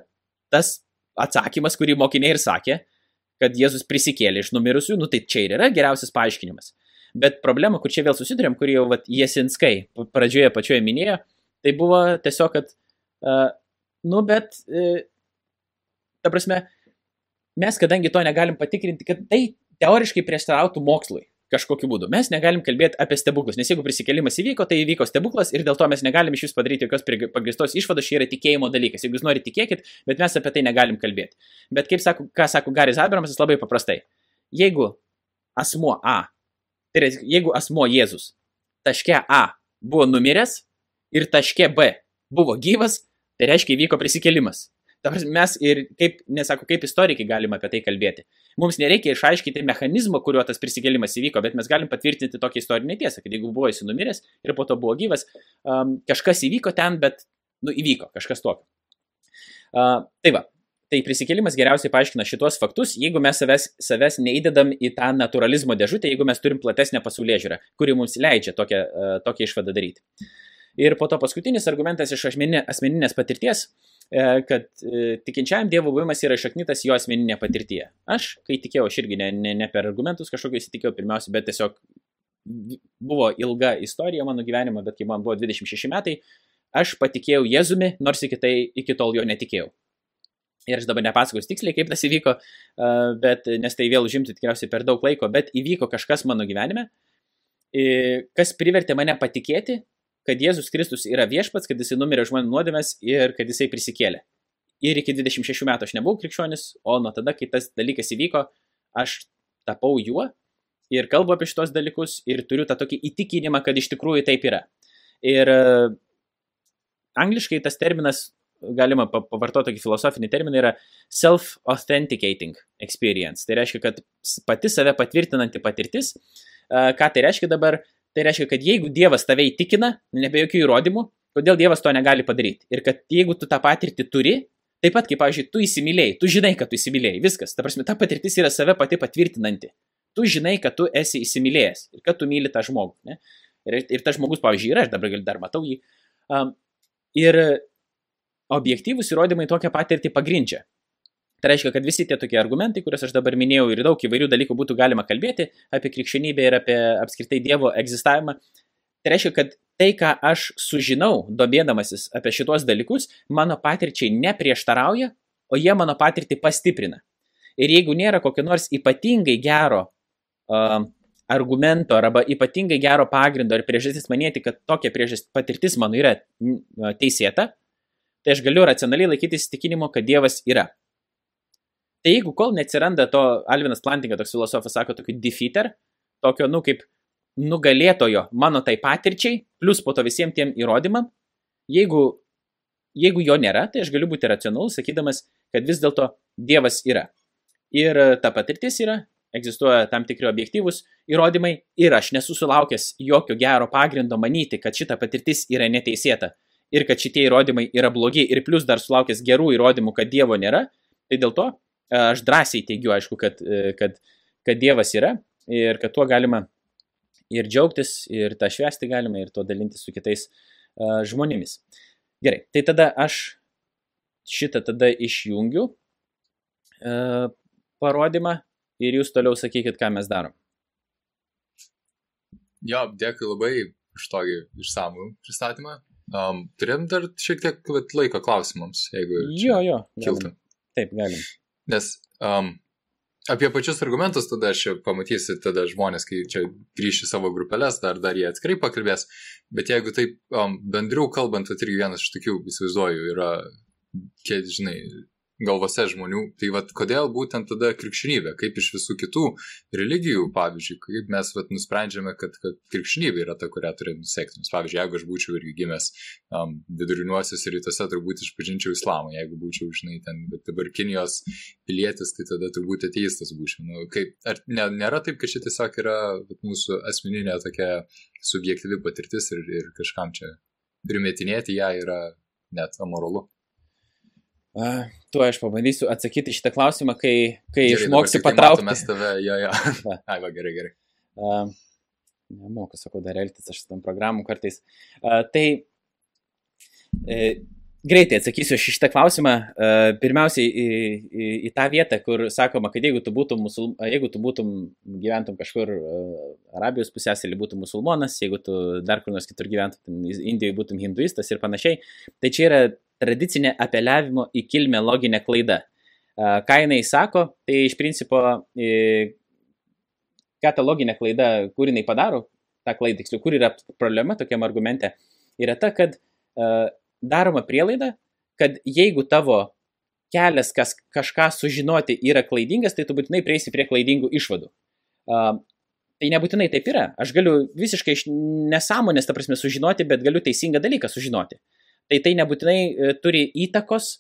tas atsakymas, kurį mokiniai ir sakė, kad Jėzus prisikėlė iš numirusių, nu tai čia ir yra geriausias paaiškinimas. Bet problema, kur čia vėl susidurėm, kurį jau vat, Jesinskai pradžioje pačioje minėjo, tai buvo tiesiog, kad, uh, nu bet, uh, ta prasme, mes kadangi to negalim patikrinti, kad tai teoriškai prieštarautų mokslui kažkokiu būdu. Mes negalim kalbėti apie stebuklus, nes jeigu prisikėlimas įvyko, tai įvyko stebuklas ir dėl to mes negalim iš vis padaryti jokios pagristos išvados, čia yra tikėjimo dalykas. Jeigu jūs norite tikėkit, bet mes apie tai negalim kalbėti. Bet kaip sako, ką sako Garis Abramas, jis labai paprastai. Jeigu asmuo A, tai yra, jeigu asmuo Jėzus taške A buvo numiręs ir taške B buvo gyvas, tai reiškia įvyko prisikėlimas. Mes ir kaip, nesako, kaip istorikai galime apie tai kalbėti. Mums nereikia išaiškinti mechanizmo, kuriuo tas prisikėlimas įvyko, bet mes galim patvirtinti tokią istorinę tiesą, kad jeigu buvo jis numiręs ir po to buvo gyvas, um, kažkas įvyko ten, bet, nu, įvyko kažkas tokio. Uh, tai va, tai prisikėlimas geriausiai paaiškina šitos faktus, jeigu mes savęs, savęs neįdedam į tą naturalizmo dėžutę, jeigu mes turim platesnę pasaulyje žiūrą, kuri mums leidžia tokią, uh, tokią išvadą daryti. Ir po to paskutinis argumentas iš asmeninės patirties kad e, tikinčiajam Dievo buvimas yra išaknytas jo asmeninė patirtyje. Aš, kai tikėjau, aš irgi ne, ne, ne per argumentus kažkokius įtikėjau pirmiausia, bet tiesiog buvo ilga istorija mano gyvenimo, bet kai man buvo 26 metai, aš patikėjau Jėzumi, nors iki, tai, iki tol jo netikėjau. Ir aš dabar nepasakosiu tiksliai, kaip tas įvyko, bet, nes tai vėl užimtų tikriausiai per daug laiko, bet įvyko kažkas mano gyvenime, kas privertė mane patikėti, kad Jėzus Kristus yra viešpats, kad jisai numirė žmonių nuodėmės ir kad jisai prisikėlė. Ir iki 26 metų aš nebuvau krikščionis, o nuo tada, kai tas dalykas įvyko, aš tapau juo ir kalbu apie šitos dalykus ir turiu tą tokį įtikinimą, kad iš tikrųjų taip yra. Ir angliškai tas terminas, galima pavartoti tokį filosofinį terminą, yra self-authenticating experience. Tai reiškia, kad pati save patvirtinanti patirtis. Ką tai reiškia dabar? Tai reiškia, kad jeigu Dievas tave įtikina, nebe jokių įrodymų, kodėl Dievas to negali padaryti. Ir kad jeigu tu tą patirtį turi, taip pat kaip, pavyzdžiui, tu įsimylėjai, tu žinai, kad tu įsimylėjai, viskas. Ta prasme, ta patirtis yra save pati patvirtinanti. Tu žinai, kad tu esi įsimylėjęs ir kad tu myli tą žmogų. Ne? Ir, ir tas žmogus, pavyzdžiui, yra, aš dabar gal dar matau jį. Um, ir objektyvūs įrodymai tokią patirtį pagrindžia. Tai reiškia, kad visi tie tokie argumentai, kuriuos aš dabar minėjau ir daug įvairių dalykų būtų galima kalbėti apie krikščionybę ir apie apskritai Dievo egzistavimą, tai reiškia, kad tai, ką aš sužinau, domėdamasis apie šitos dalykus, mano patirčiai neprieštarauja, o jie mano patirtį pastiprina. Ir jeigu nėra kokio nors ypatingai gero uh, argumento arba ypatingai gero pagrindo ir priežastis manėti, kad tokia priežastis patirtis mano yra teisėta, tai aš galiu racionaliai laikyti įsitikinimo, kad Dievas yra. Tai jeigu kol neatsiranda to, Alvinas Plantinga, toks filosofas, sako, tokio defeater, tokio, nu, kaip nugalėtojo mano tai patirčiai, plus po to visiems tiem įrodymam, jeigu, jeigu jo nėra, tai aš galiu būti racionalus, sakydamas, kad vis dėlto Dievas yra. Ir ta patirtis yra, egzistuoja tam tikri objektyvūs įrodymai ir aš nesusilaukęs jokio gero pagrindo manyti, kad šita patirtis yra neteisėta ir kad šitie įrodymai yra blogi ir plus dar sulaukęs gerų įrodymų, kad Dievo nėra, tai dėl to aš drąsiai teigiu, aišku, kad, e, kad, kad Dievas yra ir kad tuo galima ir džiaugtis, ir tą švesti galima, ir tuo dalintis su kitais žmonėmis. Gerai, tai tada aš šitą tada išjungiu parodymą ir jūs toliau sakykit, ką mes darom. Jo, dėkui labai už tokį išsamų pristatymą. Um, turėtum dar šiek tiek laiko klausimams, jeigu jo, jo, kiltų. Taip, galim. Nes um, apie pačius argumentus tada aš pamatysiu, tada žmonės, kai čia grįši savo grupelės, dar, dar jie atskirai pakalbės, bet jeigu taip um, bendriau kalbant, tai irgi vienas iš tokių, įsivaizduoju, yra, kiek, žinai, galvose žmonių. Tai vad, kodėl būtent tada krikščionybė, kaip iš visų kitų religijų, pavyzdžiui, kaip mes vat, nusprendžiame, kad, kad krikščionybė yra ta, kurią turime nusekti. Nes, pavyzdžiui, jeigu aš būčiau irgi gimęs um, viduriniuosiuose rytuose, turbūt išpažinčiau islamą, jeigu būčiau, žinai, ten, bet dabar Kinijos pilietis, tai tada turbūt ateistas būčiau. Nu, kaip, ar ne, nėra taip, kad čia tiesiog yra vat, mūsų asmeninė tokia subjektyvi patirtis ir, ir kažkam čia primetinėti ją yra net amoralu. Uh, tu aš pabandysiu atsakyti šitą klausimą, kai, kai gerai, išmoksi patraukti. Mes tave, jo, jo. Ai, va, gerai, gerai. Uh, nemoku, sakau, dar elgtis aš tam programų kartais. Uh, tai uh, Greitai atsakysiu šitą klausimą. Pirmiausiai į, į, į tą vietą, kur sakoma, kad jeigu tu būtum, musul, jeigu tu būtum gyventum kažkur Arabijos pusėselį, būtum musulmonas, jeigu tu dar kur nors kitur gyventum, Indijoje būtum hinduistas ir panašiai, tai čia yra tradicinė apeliavimo į kilmę loginė klaida. Ką jinai sako, tai iš principo, ką ta loginė klaida, kur jinai padaro, tą klaidą, tiksliau, kur yra problema tokiam argumente, yra ta, kad daroma prielaida, kad jeigu tavo kelias kas, kažką sužinoti yra klaidingas, tai tu būtinai prieisi prie klaidingų išvadų. Tai nebūtinai taip yra. Aš galiu visiškai iš nesąmonės, ta prasme, sužinoti, bet galiu teisingą dalyką sužinoti. Tai tai nebūtinai uh, turi įtakos.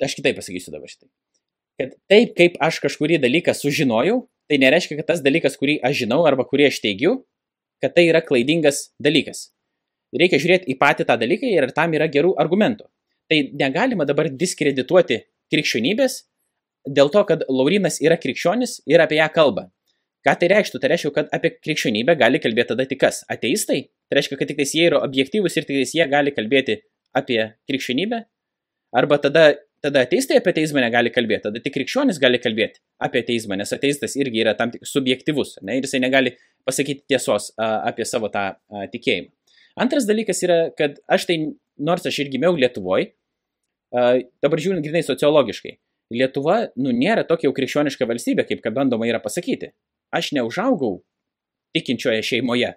Aš kitaip pasakysiu dabar šitai. Kad taip, kaip aš kažkurį dalyką sužinojau, tai nereiškia, kad tas dalykas, kurį aš žinau arba kurį aš teigiu, kad tai yra klaidingas dalykas reikia žiūrėti į patį tą dalyką ir tam yra gerų argumentų. Tai negalima dabar diskredituoti krikščionybės dėl to, kad Laurinas yra krikščionis ir apie ją kalba. Ką tai reikštų? Tai reiškia, kad apie krikščionybę gali kalbėti tada tik kas? Ateistai? Tai reiškia, kad tik jie yra objektyvus ir tik jie gali kalbėti apie krikščionybę? Arba tada, tada ateistai apie teismą negali kalbėti, tada tik krikščionis gali kalbėti apie teismą, nes ateistas irgi yra tam tik subjektivus, ne, ir jisai negali pasakyti tiesos a, apie savo tą a, tikėjimą. Antras dalykas yra, kad aš tai, nors aš ir gimiau Lietuvoje, dabar žiūrint grinai sociologiškai, Lietuva, nu, nėra tokia jau krikščioniška valstybė, kaip kad bandoma yra pasakyti. Aš neužaugau tikinčioje šeimoje.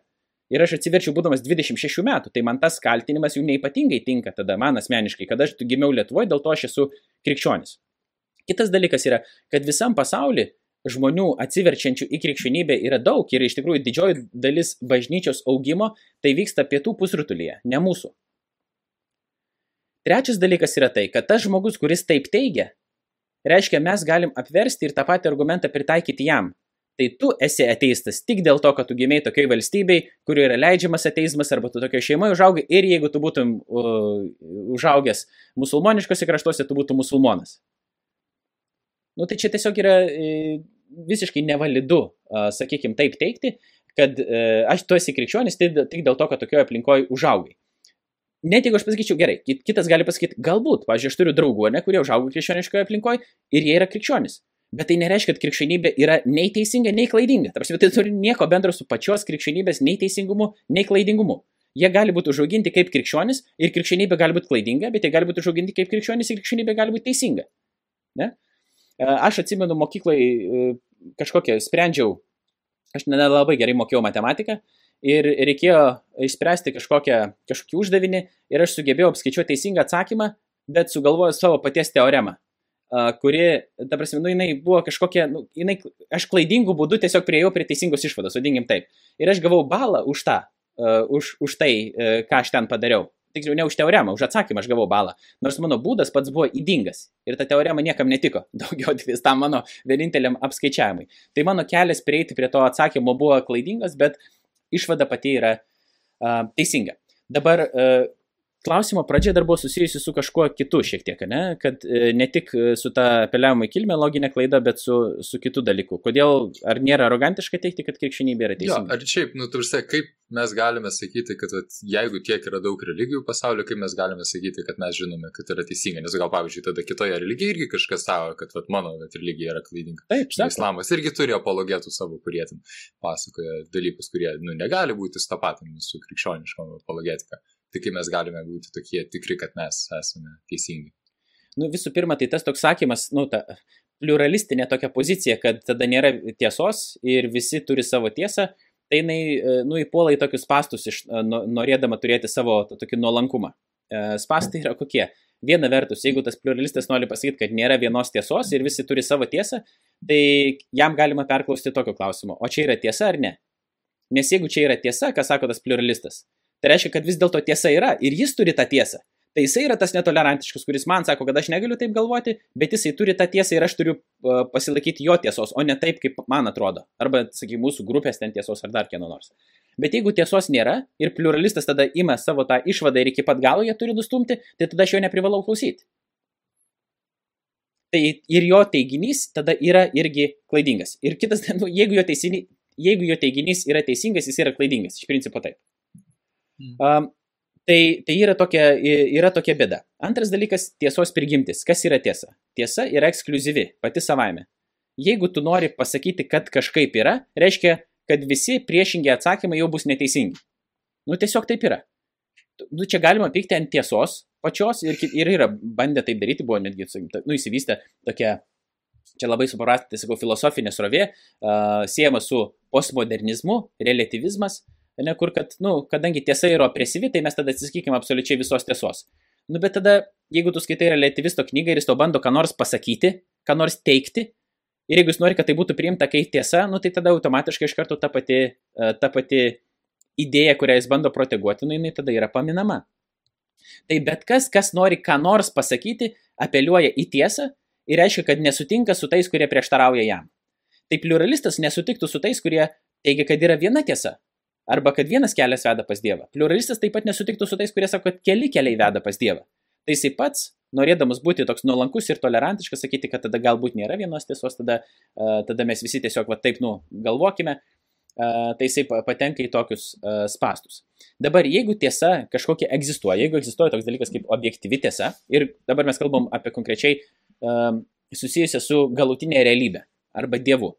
Ir aš atsiverčiau būdamas 26 metų, tai man tas kaltinimas jau neipatingai tinka tada man asmeniškai, kad aš gimiau Lietuvoje, dėl to aš esu krikščionis. Kitas dalykas yra, kad visam pasauliu žmonių atsiverčiančių į krikščionybę yra daug ir iš tikrųjų didžioji dalis bažnyčios augimo tai vyksta pietų pusrutulyje, ne mūsų. Trečias dalykas yra tai, kad tas žmogus, kuris taip teigia, reiškia, mes galim apversti ir tą patį argumentą pritaikyti jam. Tai tu esi ateistas tik dėl to, kad tu gimiai tokiai valstybei, kurioje yra leidžiamas ateizmas, arba tu tokioje šeimoje užaugai ir jeigu tu būtum uh, užaugęs musulmoniškose kraštuose, tu būtum musulmonas. Nu tai čia tiesiog yra e, visiškai nevalidu, sakykime, taip teikti, kad e, aš tu esi krikščionis tik dėl to, kad tokioje aplinkoje užaugai. Net jeigu aš pasakyčiau gerai, kitas gali pasakyti, galbūt, pažiūrėjau, aš turiu draugų, ne, kurie užaugo krikščioniškoje aplinkoje ir jie yra krikščionis. Bet tai nereiškia, kad krikščionybė yra nei teisinga, nei klaidinga. Tarsi tai turi nieko bendro su pačios krikščionybės nei teisingumu, nei klaidingumu. Jie gali būti užauginti kaip krikščionis ir krikščionybė gali būti klaidinga, bet jie gali būti užauginti kaip krikščionis ir krikščionybė gali būti teisinga. Ne? Aš atsimenu mokyklai e, kažkokią sprendžiau, aš nelabai gerai mokėjau matematiką ir reikėjo išspręsti kažkokią, kažkokį uždavinį ir aš sugebėjau apskaičiuoti teisingą atsakymą, bet sugalvojau savo paties teoremą, kuri, ta prasme, nu, jinai buvo kažkokia, nu, jinai, aš klaidingų būdų tiesiog prieėjau prie teisingos išvados, vadinkim taip. Ir aš gavau balą už tą, uh, už, už tai, uh, ką aš ten padariau tiksliau ne už teoremą, už atsakymą aš gavau balą. Nors mano būdas pats buvo įdingas ir ta teorema niekam netiko, daugiau tik tam mano vieninteliam apskaičiavimui. Tai mano kelias prieiti prie to atsakymo buvo klaidingas, bet išvada pati yra uh, teisinga. Dabar uh, klausimo pradžia dar buvo susijusi su kažkuo kitu šiek tiek, ne? kad e, ne tik e, su ta apeliavimo į kilmę loginė klaida, bet su, su kitu dalyku. Kodėl, ar nėra arogantiška teikti, kad krikščionybė yra teisinga? Jo, ar šiaip, nu, tarsi, kaip mes galime sakyti, kad at, jeigu tiek yra daug religijų pasaulyje, kaip mes galime sakyti, kad mes žinome, kad yra teisinga, nes gal, pavyzdžiui, tada kitoje religijoje irgi kažkas savo, kad at, mano at, religija yra klaidinga. Taip, taip. Islamas irgi turi apologetų savo, kurie ten pasakoja dalykus, kurie, nu, negali būti stapatami su krikščioniškom apologetika. Kaip mes galime būti tokie tikri, kad mes esame teisingi. Nu, visų pirma, tai tas toks sakymas, nu, ta pluralistinė tokia pozicija, kad tada nėra tiesos ir visi turi savo tiesą, tai jinai, e, nu, įpuola į tokius pastus, iš, e, norėdama turėti savo tokį nuolankumą. E, spastai yra kokie? Viena vertus, jeigu tas pluralistas nori pasakyti, kad nėra vienos tiesos ir visi turi savo tiesą, tai jam galima perklausti tokio klausimo, o čia yra tiesa ar ne? Nes jeigu čia yra tiesa, ką sako tas pluralistas, Tai reiškia, kad vis dėlto tiesa yra ir jis turi tą tiesą. Tai jisai yra tas netolerantiškas, kuris man sako, kad aš negaliu taip galvoti, bet jisai turi tą tiesą ir aš turiu uh, pasilaikyti jo tiesos, o ne taip, kaip man atrodo. Arba, sakykime, mūsų grupės ten tiesos ar dar kieno nors. Bet jeigu tiesos nėra ir pluralistas tada ima savo tą išvadą ir iki pat galo jie turi nustumti, tai tada aš jo neprivalau klausyti. Tai ir jo teiginys tada yra irgi klaidingas. Ir kitas, nu, jeigu, jo teisinį, jeigu jo teiginys yra teisingas, jis yra klaidingas. Iš principo taip. Um, tai, tai yra, tokia, yra tokia bėda. Antras dalykas - tiesos prigimtis. Kas yra tiesa? Tiesa yra ekskluzyvi, pati savaime. Jeigu tu nori pasakyti, kad kažkaip yra, reiškia, kad visi priešingi atsakymai jau bus neteisingi. Nu, tiesiog taip yra. Nu, čia galima pykti ant tiesos pačios ir, ir yra bandę taip daryti, buvo netgi, nu, įsivystę tokia, čia labai suprastai, sakau, filosofinė srovė, uh, siejama su postmodernizmu, relativizmas, ne, kur kad, nu, kadangi tiesa yra opresyvi, tai mes tada atsisakykime absoliučiai visos tiesos. Nu, bet tada, jeigu tu skaitai relativisto knygą ir jis to bando ką nors pasakyti, ką nors teikti, ir jeigu jis nori, kad tai būtų priimta kaip tiesa, nu, tai tada automatiškai iš karto ta pati, e, ta pati idėja, kurią jis bando proteguoti, nu, jinai tada yra paminama. Tai bet kas, kas nori ką nors pasakyti, apeliuoja į tiesą ir reiškia, kad nesutinka su tais, kurie prieštarauja jam. Tai pluralistas nesutiktų su tais, kurie teigia, kad yra viena tiesa, Arba kad vienas kelias veda pas Dievą. Pluralistas taip pat nesutiktų su tais, kurie sako, kad keli keliai veda pas Dievą. Tai jisai pats norėdamas būti toks nuolankus ir tolerantiškas, sakyti, kad tada galbūt nėra vienos tiesos, tada, tada mes visi tiesiog va taip, nu, galvokime, tai jisai patenka į tokius spastus. Dabar, jeigu tiesa kažkokia egzistuoja, jeigu egzistuoja toks dalykas kaip objektyvi tiesa, ir dabar mes kalbam apie konkrečiai susijusią su galutinė realybė arba dievu,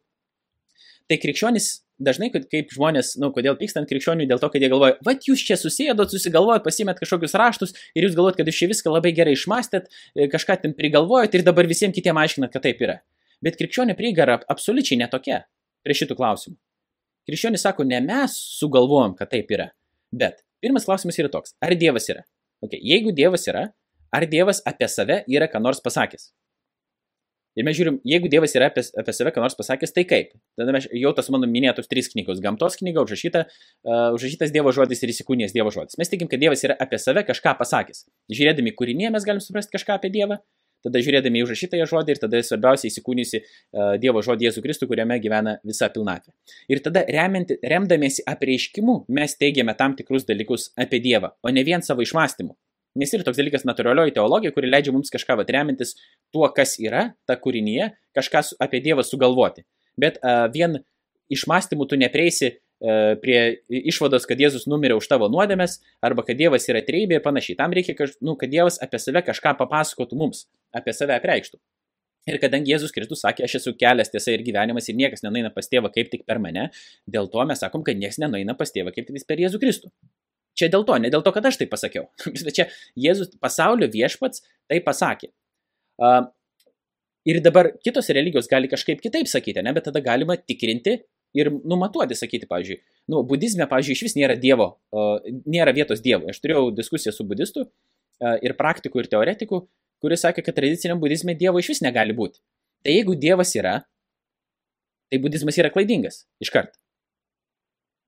tai krikščionis dažnai, kaip žmonės, na, nu, kodėl pykstant krikščionių, dėl to, kad jie galvoja, va, jūs čia susėdot, susigalvojot, pasimėt kažkokius raštus ir jūs galvojat, kad jūs čia viską labai gerai išmastėt, e, kažką ten prigalvojot ir dabar visiems kitiems aiškinat, kad taip yra. Bet krikščionių prieiga yra absoliučiai netokia prie šitų klausimų. Krikščionis sako, ne mes sugalvojom, kad taip yra. Bet pirmas klausimas yra toks, ar Dievas yra? Okay. Jeigu Dievas yra, ar Dievas apie save yra ką nors pasakęs? Ir mes žiūrim, jeigu Dievas yra apie, apie save ką nors pasakęs, tai kaip? Tada mes jau tas mano minėtos trys knygos - gamtos knyga, užrašyta, uh, užrašytas Dievo žodis ir įsikūnijas Dievo žodis. Mes tikim, kad Dievas yra apie save kažką pasakęs. Žiūrėdami kūrinėje mes galim suprasti kažką apie Dievą, tada žiūrėdami į užrašytąją žodį ir tada svarbiausia įsikūnijusi uh, Dievo žodį Jėzų Kristų, kuriame gyvena visa pilnatvė. Ir tada remianti, remdamiesi apreiškimu mes teigiame tam tikrus dalykus apie Dievą, o ne vien savo išmastymu. Nes yra toks dalykas natūralioji teologija, kuri leidžia mums kažką atremintis tuo, kas yra ta kūrinyje, kažką apie Dievą sugalvoti. Bet uh, vien išmastymų tu nepreisi uh, prie išvados, kad Jėzus numirė už tavo nuodėmės, arba kad Dievas yra treibė ir panašiai. Tam reikia, kaž, nu, kad Dievas apie save kažką papasakotų mums, apie save apreikštų. Ir kadangi Jėzus Kristus sakė, aš esu kelias tiesa ir gyvenimas ir niekas nenaina pas tėvą kaip tik per mane, dėl to mes sakom, kad niekas nenaina pas tėvą kaip tik per Jėzų Kristų. Čia dėl to, ne dėl to, kad aš tai pasakiau. Čia Jėzus pasaulio viešpats tai pasakė. Uh, ir dabar kitos religijos gali kažkaip kitaip sakyti, ne, bet tada galima tikrinti ir numatuoti, sakyti, pavyzdžiui, nu, budizme, pavyzdžiui, iš vis nėra dievo, uh, nėra vietos dievo. Aš turėjau diskusiją su budistu uh, ir praktiku ir teoretiku, kuris sakė, kad tradiciniam budizme dievo iš vis negali būti. Tai jeigu dievas yra, tai budizmas yra klaidingas iškart.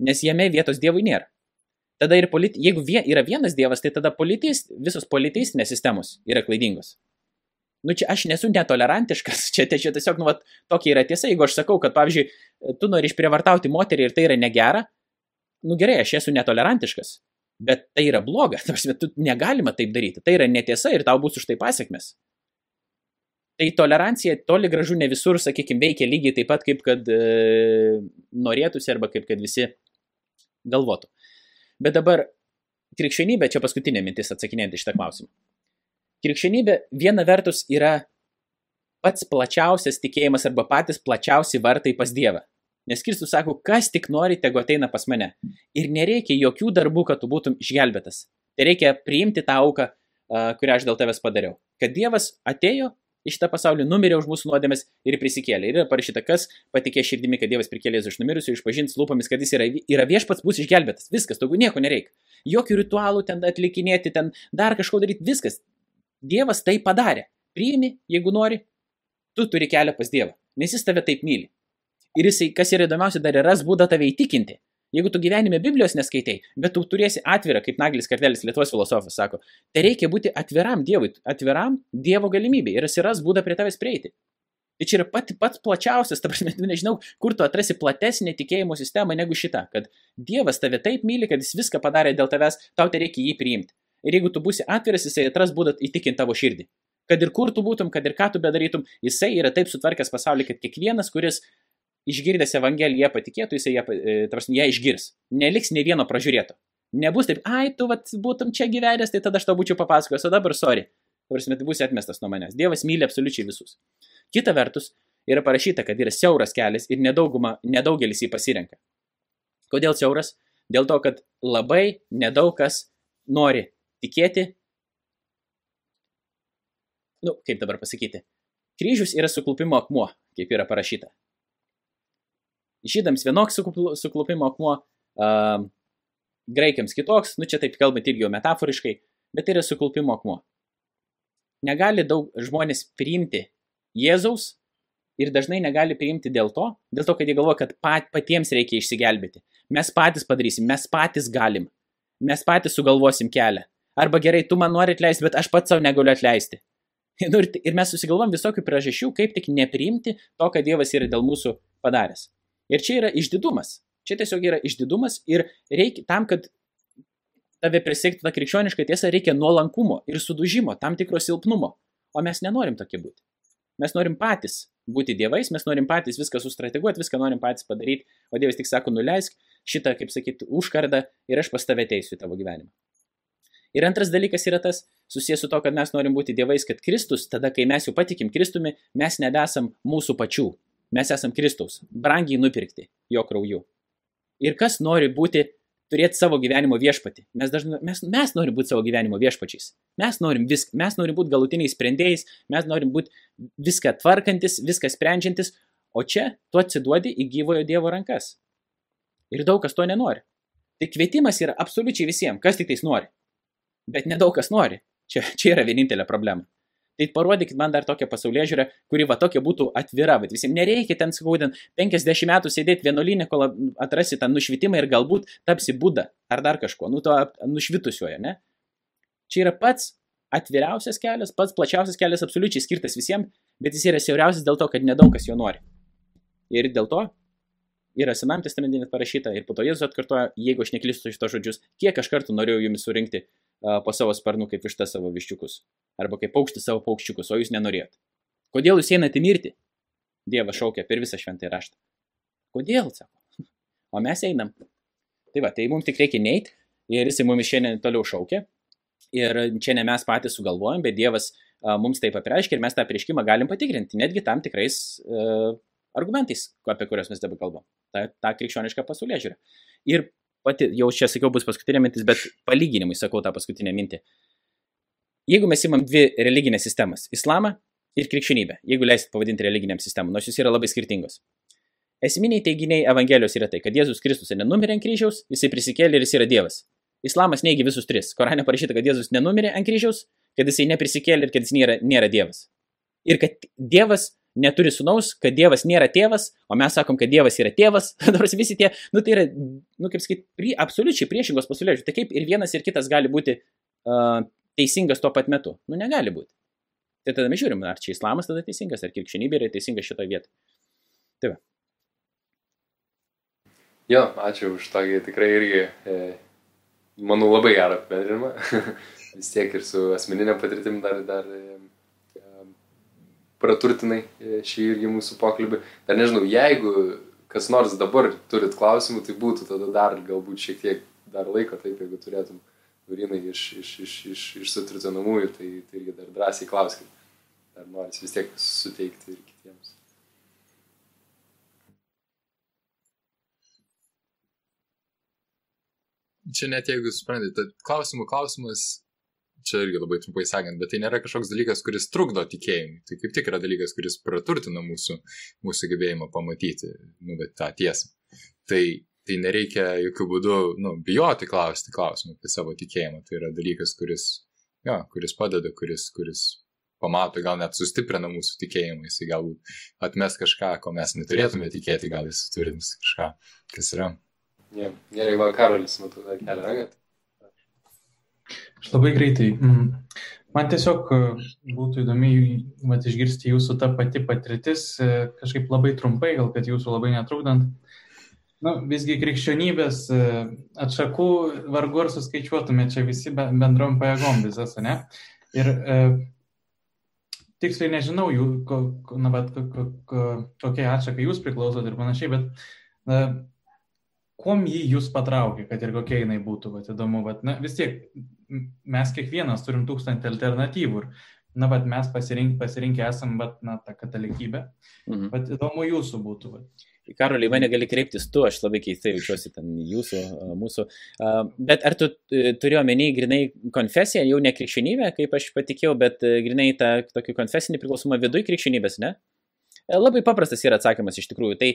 Nes jame vietos dievui nėra. Tada ir politi... jeigu vie... yra vienas dievas, tai tada politis... visos politistinės sistemos yra klaidingos. Nu čia aš nesu netolerantiškas, čia, čia tiesiog, nu, vat, tokia yra tiesa, jeigu aš sakau, kad, pavyzdžiui, tu nori išprievartauti moterį ir tai yra negera, nu gerai, aš esu netolerantiškas, bet tai yra bloga, tarsi, tu negalima taip daryti, tai yra netiesa ir tau bus už tai pasiekmes. Tai tolerancija toli gražu ne visur, sakykime, veikia lygiai taip pat, kaip kad e, norėtųsi arba kaip kad visi galvotų. Bet dabar krikščionybė, čia paskutinė mintis atsakinėjant iš tą klausimą. Krikščionybė viena vertus yra pats plačiausias tikėjimas arba patys plačiausi vartai pas Dievą. Nes Kristus sako, kas tik nori, tegu ateina pas mane. Ir nereikia jokių darbų, kad tu būtum išgelbėtas. Tai reikia priimti tą auką, kurią aš dėl tavęs padariau. Kad Dievas atėjo į šitą pasaulį, numirė už mūsų nuodėmės ir prisikėlė. Ir yra parašyta, kas patikė širdimi, kad Dievas prikėlė iš numirusių ir išpažins lūpomis, kad jis yra, yra viešpats, bus išgelbėtas. Viskas, daugiau nieko nereikia. Jokių ritualų ten atlikinėti, ten dar kažko daryti, viskas. Dievas tai padarė. Priimi, jeigu nori, tu turi kelią pas Dievą, nes jis tave taip myli. Ir jisai, kas yra įdomiausia, dar yra būdą tave įtikinti. Jeigu tu gyvenime Biblijos neskaitai, bet tu turėsi atvirą, kaip Naglis Kartelis, Lietuvos filosofas sako, tai reikia būti atviram Dievui, atviram Dievo galimybė ir atsiras būdą prie tavęs prieiti. Tai čia yra pat, pats plačiausias, ta prasme, nežinau, kur tu atrasi platesnę tikėjimo sistemą negu šita, kad Dievas tave taip myli, kad jis viską padarė dėl tavęs, tau tai reikia jį priimti. Ir jeigu tu būsi atviras, jisai atras būdą įtikinti tavo širdį. Kad ir kur tu būtum, kad ir ką tu bedarytum, jisai yra taip sutvarkęs pasaulį, kad kiekvienas, kuris išgirdęs Evangeliją patikėtų, jisai ją, e, tarsi, ją išgirs. Neliks nei vieno pražiūrėto. Nebus taip, ai, tu vat, būtum čia gyvenęs, tai tada aš tau būčiau papasakojęs, o dabar sorry. Tarsi, tai bus atmestas nuo manęs. Dievas myli absoliučiai visus. Kita vertus, yra parašyta, kad yra siauras kelias ir nedauguma, nedaugelis jį pasirenka. Kodėl siauras? Dėl to, kad labai nedaug kas nori tikėti. Nu, kaip dabar pasakyti? Kryžius yra suklupimo akmuo, kaip yra parašyta. Žydams vienoks suklupimo akmuo, uh, graikiams kitoks, nu čia taip kalbant irgi jau metaforiškai, bet tai yra suklupimo akmuo. Negali daug žmonės priimti Jėzaus ir dažnai negali priimti dėl to, dėl to, kad jie galvoja, kad pat, patiems reikia išsigelbėti. Mes patys padarysim, mes patys galim, mes patys sugalvosim kelią. Arba gerai, tu man nori atleisti, bet aš pats savo negaliu atleisti. Nu ir mes susigalvom visokių priežasčių, kaip tik nepriimti to, ką Dievas yra dėl mūsų padaręs. Ir čia yra išdidumas. Čia tiesiog yra išdidumas ir reikia tam, kad tave prisikti tą krikščionišką tiesą, reikia nuolankumo ir sudužimo, tam tikro silpnumo. O mes nenorim tokie būti. Mes norim patys būti dievais, mes norim patys viską sustrateguoti, viską norim patys padaryti, o Dievas tik sako, nuleisk šitą, kaip sakyti, užkardą ir aš pas tave teisiu į tavo gyvenimą. Ir antras dalykas yra tas, susijęs su to, kad mes norim būti dievais, kad Kristus, tada kai mes jau patikim Kristumi, mes nebesam mūsų pačių, mes esam Kristaus, brangiai nupirkti jo krauju. Ir kas nori būti turėti savo gyvenimo viešpatį. Mes, dažnai, mes, mes norim būti savo gyvenimo viešpačiais. Mes norim, vis, mes norim būti galutiniais sprendėjais, mes norim būti viską tvarkantis, viską sprendžiantis, o čia tu atsiduodi į gyvojo Dievo rankas. Ir daug kas to nenori. Tai kvietimas yra absoliučiai visiems, kas tik tais nori. Bet nedaug kas nori. Čia, čia yra vienintelė problema. Tai parodykit man dar tokią pasaulyje žiūrę, kuri va tokia būtų atvira, bet visiems nereikia ten skaudint 50 metų sėdėti vienuolynė, kol atrasi tą nušvitimą ir galbūt tapsi būda ar dar kažko, nu to nušvitusioje, ne? Čia yra pats atviriausias kelias, pats plačiausias kelias, absoliučiai skirtas visiems, bet jis yra siauriausias dėl to, kad nedaug kas jo nori. Ir dėl to yra Senam testamente net parašyta ir po to Jėzus atkartoja, jeigu aš neklystu šitos žodžius, kiek aš kartų norėjau jumis surinkti po savo sparnų kaip iš tą savo viščiukus arba kaip paukšti savo paukščiukus, o jūs nenorėjot. Kodėl jūs einate mirti? Dievas šaukia per visą šventąjį raštą. Kodėl, sako. O mes einam. Tai va, tai mums tik reikia neiti ir jisai mumis šiandien toliau šaukia. Ir čia ne mes patys sugalvojom, bet Dievas mums taip apreiškia ir mes tą prieškimą galim patikrinti, netgi tam tikrais a, argumentais, apie kuriuos mes dabar kalbam. Ta, ta krikščioniška pasaulyje žiūrė. Ir pati, jau čia sakiau, bus paskutinė mintis, bet palyginimui sakau tą paskutinę mintį. Jeigu mes imam dvi religinės sistemas - islamą ir krikščionybę, jeigu leisit pavadinti religiniam sistemam, nors jos yra labai skirtingos. Esminiai teiginiai Evangelijos yra tai, kad Jėzus Kristus nenumirė ant kryžiaus, jisai prisikėlė ir jis yra Dievas. Islamas neigia visus tris. Korane parašyta, kad Jėzus nenumirė ant kryžiaus, kad jisai neprisikėlė ir kad jis nėra, nėra Dievas. Ir kad Dievas neturi sunaus, kad Dievas nėra tėvas, o mes sakom, kad Dievas yra tėvas, nors visi tie, nu tai yra, nu kaip sakyti, prie, absoliučiai priešingos pasaulėžiūros. Tai kaip ir vienas ir kitas gali būti uh, teisingas tuo pat metu? Nu, negali būti. Tai tada mes žiūrim, ar čia islamas tada teisingas, ar krikščionybė yra teisinga šitoje vietoje. Tai va. Jo, ačiū už tokį tikrai irgi, e, manau, labai gerą apibendrinimą. Vis tiek ir su asmeninė patirtim dar, dar e, praturtinai e, šį irgi mūsų pokalbį. Dar nežinau, jeigu kas nors dabar turit klausimų, tai būtų tada dar galbūt šiek tiek dar laiko taip, jeigu turėtum Laurinai iš, iš, iš, iš, iš sutritinamųjų, tai, tai irgi dar drąsiai klauskit. Dar noris vis tiek suteikti ir kitiems. Čia net jeigu suprantate, klausimų klausimas, čia irgi labai trumpai sakant, bet tai nėra kažkoks dalykas, kuris trukdo tikėjimui. Tai kaip tik yra dalykas, kuris praturtina mūsų, mūsų gebėjimą pamatyti nu, tą tiesą. Tai tai nereikia jokių būdų nu, bijoti klausti klausimų apie savo tikėjimą. Tai yra dalykas, kuris, jo, kuris padeda, kuris, kuris pamato, gal net sustiprina mūsų tikėjimą, jisai galbūt atmes kažką, ko mes neturėtume tikėti, gal jis turi kažką, kas yra. Yeah. Gerai, va, Karolis, matau, kelią ragat. Aš labai greitai. Mm. Man tiesiog e, būtų įdomi mat, išgirsti jūsų tą pati patirtis, e, kažkaip labai trumpai, gal kad jūsų labai netrukdant. Nu, visgi krikščionybės e, atšakų vargu ar suskaičiuotume čia visi bendrom pajėgom visas, ne? Ir e, tiksliai nežinau, jų, ko, na, bet ko, ko, kokie atšakai jūs priklausot ir panašiai, bet e, kuom jį jūs patraukė, kad ir kokia jinai būtų, bet įdomu, bet na, vis tiek mes kiekvienas turim tūkstantį alternatyvų na, bet mes pasirink, pasirinkę esam, bet, na, tą katalikybę, mhm. bet įdomu jūsų būtų. Bet. Karoliai, mane gali kreiptis tu, aš labai keistai jaučiuosi ten jūsų, mūsų. Bet ar tu e, turi omeny grinai konfesiją, jau ne krikščionybę, kaip aš patikėjau, bet e, grinai tą tokį konfesinį priklausomą viduje krikščionybės, ne? E, labai paprastas yra atsakymas iš tikrųjų. Tai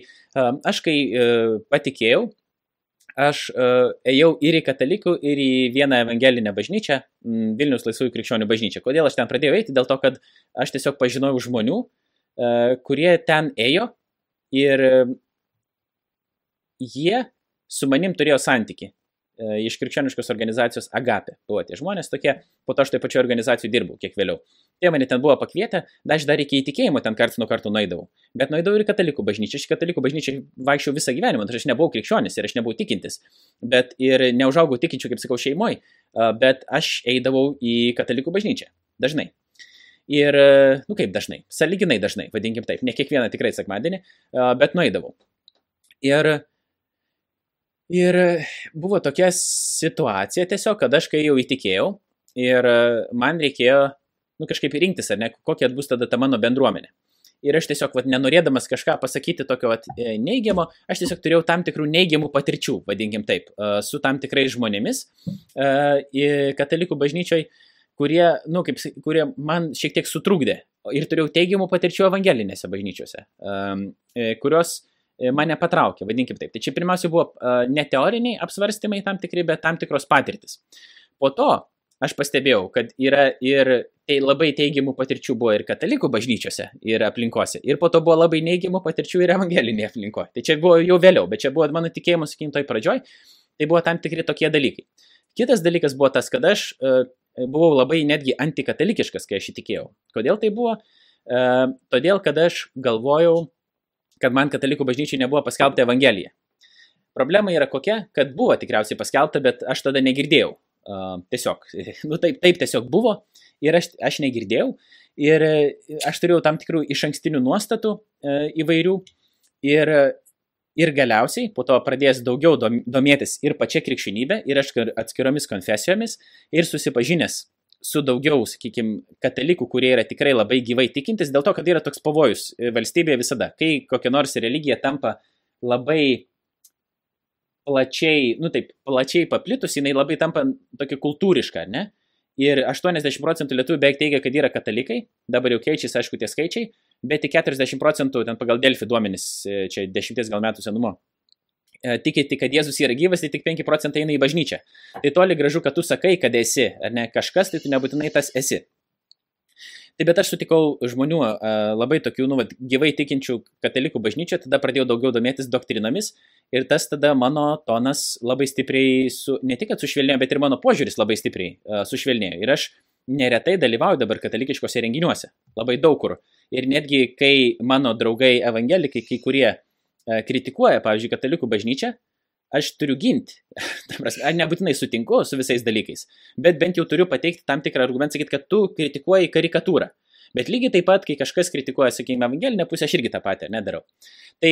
aš kai patikėjau, aš ėjau ir į katalikų, ir į vieną evangelinę bažnyčią, Vilnius laisvųjų krikščionių bažnyčią. Kodėl aš ten pradėjau eiti? Dėl to, kad aš tiesiog pažinojau žmonių, kurie ten ėjo Ir jie su manim turėjo santyki. Iš krikščioniškos organizacijos Agapė. Buvo tie žmonės tokie, po to aš taip pačioje organizacijoje dirbau kiek vėliau. Tie mane ten buvo pakvietę, aš dar iki įtikėjimo ten karts nuo karto nueidavau. Bet nueidavau ir katalikų bažnyčią. Aš katalikų bažnyčią vaikščiau visą gyvenimą, nors aš nebuvau krikščionis ir aš nebuvau tikintis. Bet ir neužaugau tikinčių, kaip sakau, šeimoje. Bet aš eidavau į katalikų bažnyčią. Dažnai. Ir, nu kaip dažnai, saliginai dažnai, vadinkim taip, ne kiekvieną tikrai sekmadienį, bet nueidavau. Ir Ir buvo tokia situacija tiesiog, kad aš kai jau įtikėjau ir man reikėjo, nu kažkaip rinktis, ar ne, kokia bus tada ta mano bendruomenė. Ir aš tiesiog, vat, nenorėdamas kažką pasakyti tokio vat, e, neigiamo, aš tiesiog turėjau tam tikrų neigiamų patirčių, vadinkim taip, su tam tikrais žmonėmis katalikų bažnyčioj, kurie, nu, kaip, kurie man šiek tiek sutrukdė. Ir turėjau teigiamų patirčių evangelinėse bažnyčiose, e, kurios E, mane patraukė, vadinkim taip. Tai čia pirmiausia buvo e, ne teoriniai apsvarstymai tam tikri, bet tam tikros patirtis. Po to aš pastebėjau, kad yra ir tai labai teigiamų patirčių buvo ir katalikų bažnyčiose, ir aplinkose. Ir po to buvo labai neigiamų patirčių ir evangelinėje aplinkoje. Tai čia buvo jau vėliau, bet čia buvo mano tikėjimo, sakykim, toj pradžioj. Tai buvo tam tikri tokie dalykai. Kitas dalykas buvo tas, kad aš uh, buvau labai netgi antikatalikiškas, kai aš įtikėjau. Kodėl tai buvo? Todėl, kad aš galvojau, kad man katalikų bažnyčiai nebuvo paskelbta Evangelija. Problema yra kokia, kad buvo tikriausiai paskelbta, bet aš tada negirdėjau. Uh, tiesiog, nu taip, taip tiesiog buvo ir aš, aš negirdėjau ir aš turėjau tam tikrų iš ankstinių nuostatų uh, įvairių ir, ir galiausiai po to pradėjęs daugiau domėtis ir pačia krikščionybė ir aš atskiromis konfesijomis ir susipažinęs su daugiau, sakykime, katalikų, kurie yra tikrai labai gyvai tikintis, dėl to, kad yra toks pavojus e, valstybėje visada. Kai kokia nors religija tampa labai plačiai, nu taip, plačiai paplitus, jinai labai tampa tokia kultūriška, ne? Ir 80 procentų lietuvių beveik teigia, kad yra katalikai, dabar jau keičiasi, aišku, tie skaičiai, bet tik 40 procentų, ten pagal Delfi duomenys, e, čia 10 gal metų senumo, E, tikite, kad Jėzus yra gyvas, tai tik 5 procentai eina į bažnyčią. Tai toli gražu, kad tu sakai, kad esi, ar ne kažkas, tai tu nebūtinai tas esi. Tai bet aš sutikau žmonių e, labai tokių, nu, vat, gyvai tikinčių katalikų bažnyčioje, tada pradėjau daugiau domėtis doktrinomis ir tas tada mano tonas labai stipriai, su, ne tik sušvelnėjo, bet ir mano požiūris labai stipriai uh, sušvelnėjo. Ir aš neretai dalyvauju dabar katalikiškose renginiuose, labai daug kur. Ir netgi kai mano draugai evangelikai, kai kurie uh, kritikuoja, pavyzdžiui, katalikų bažnyčią, aš turiu ginti. Aš nebūtinai sutinku su visais dalykais, bet bent jau turiu pateikti tam tikrą argumentą, sakyti, kad tu kritikuoji karikatūrą. Bet lygiai taip pat, kai kažkas kritikuoja, sakykime, evangelinę pusę, aš irgi tą patį nedarau. Tai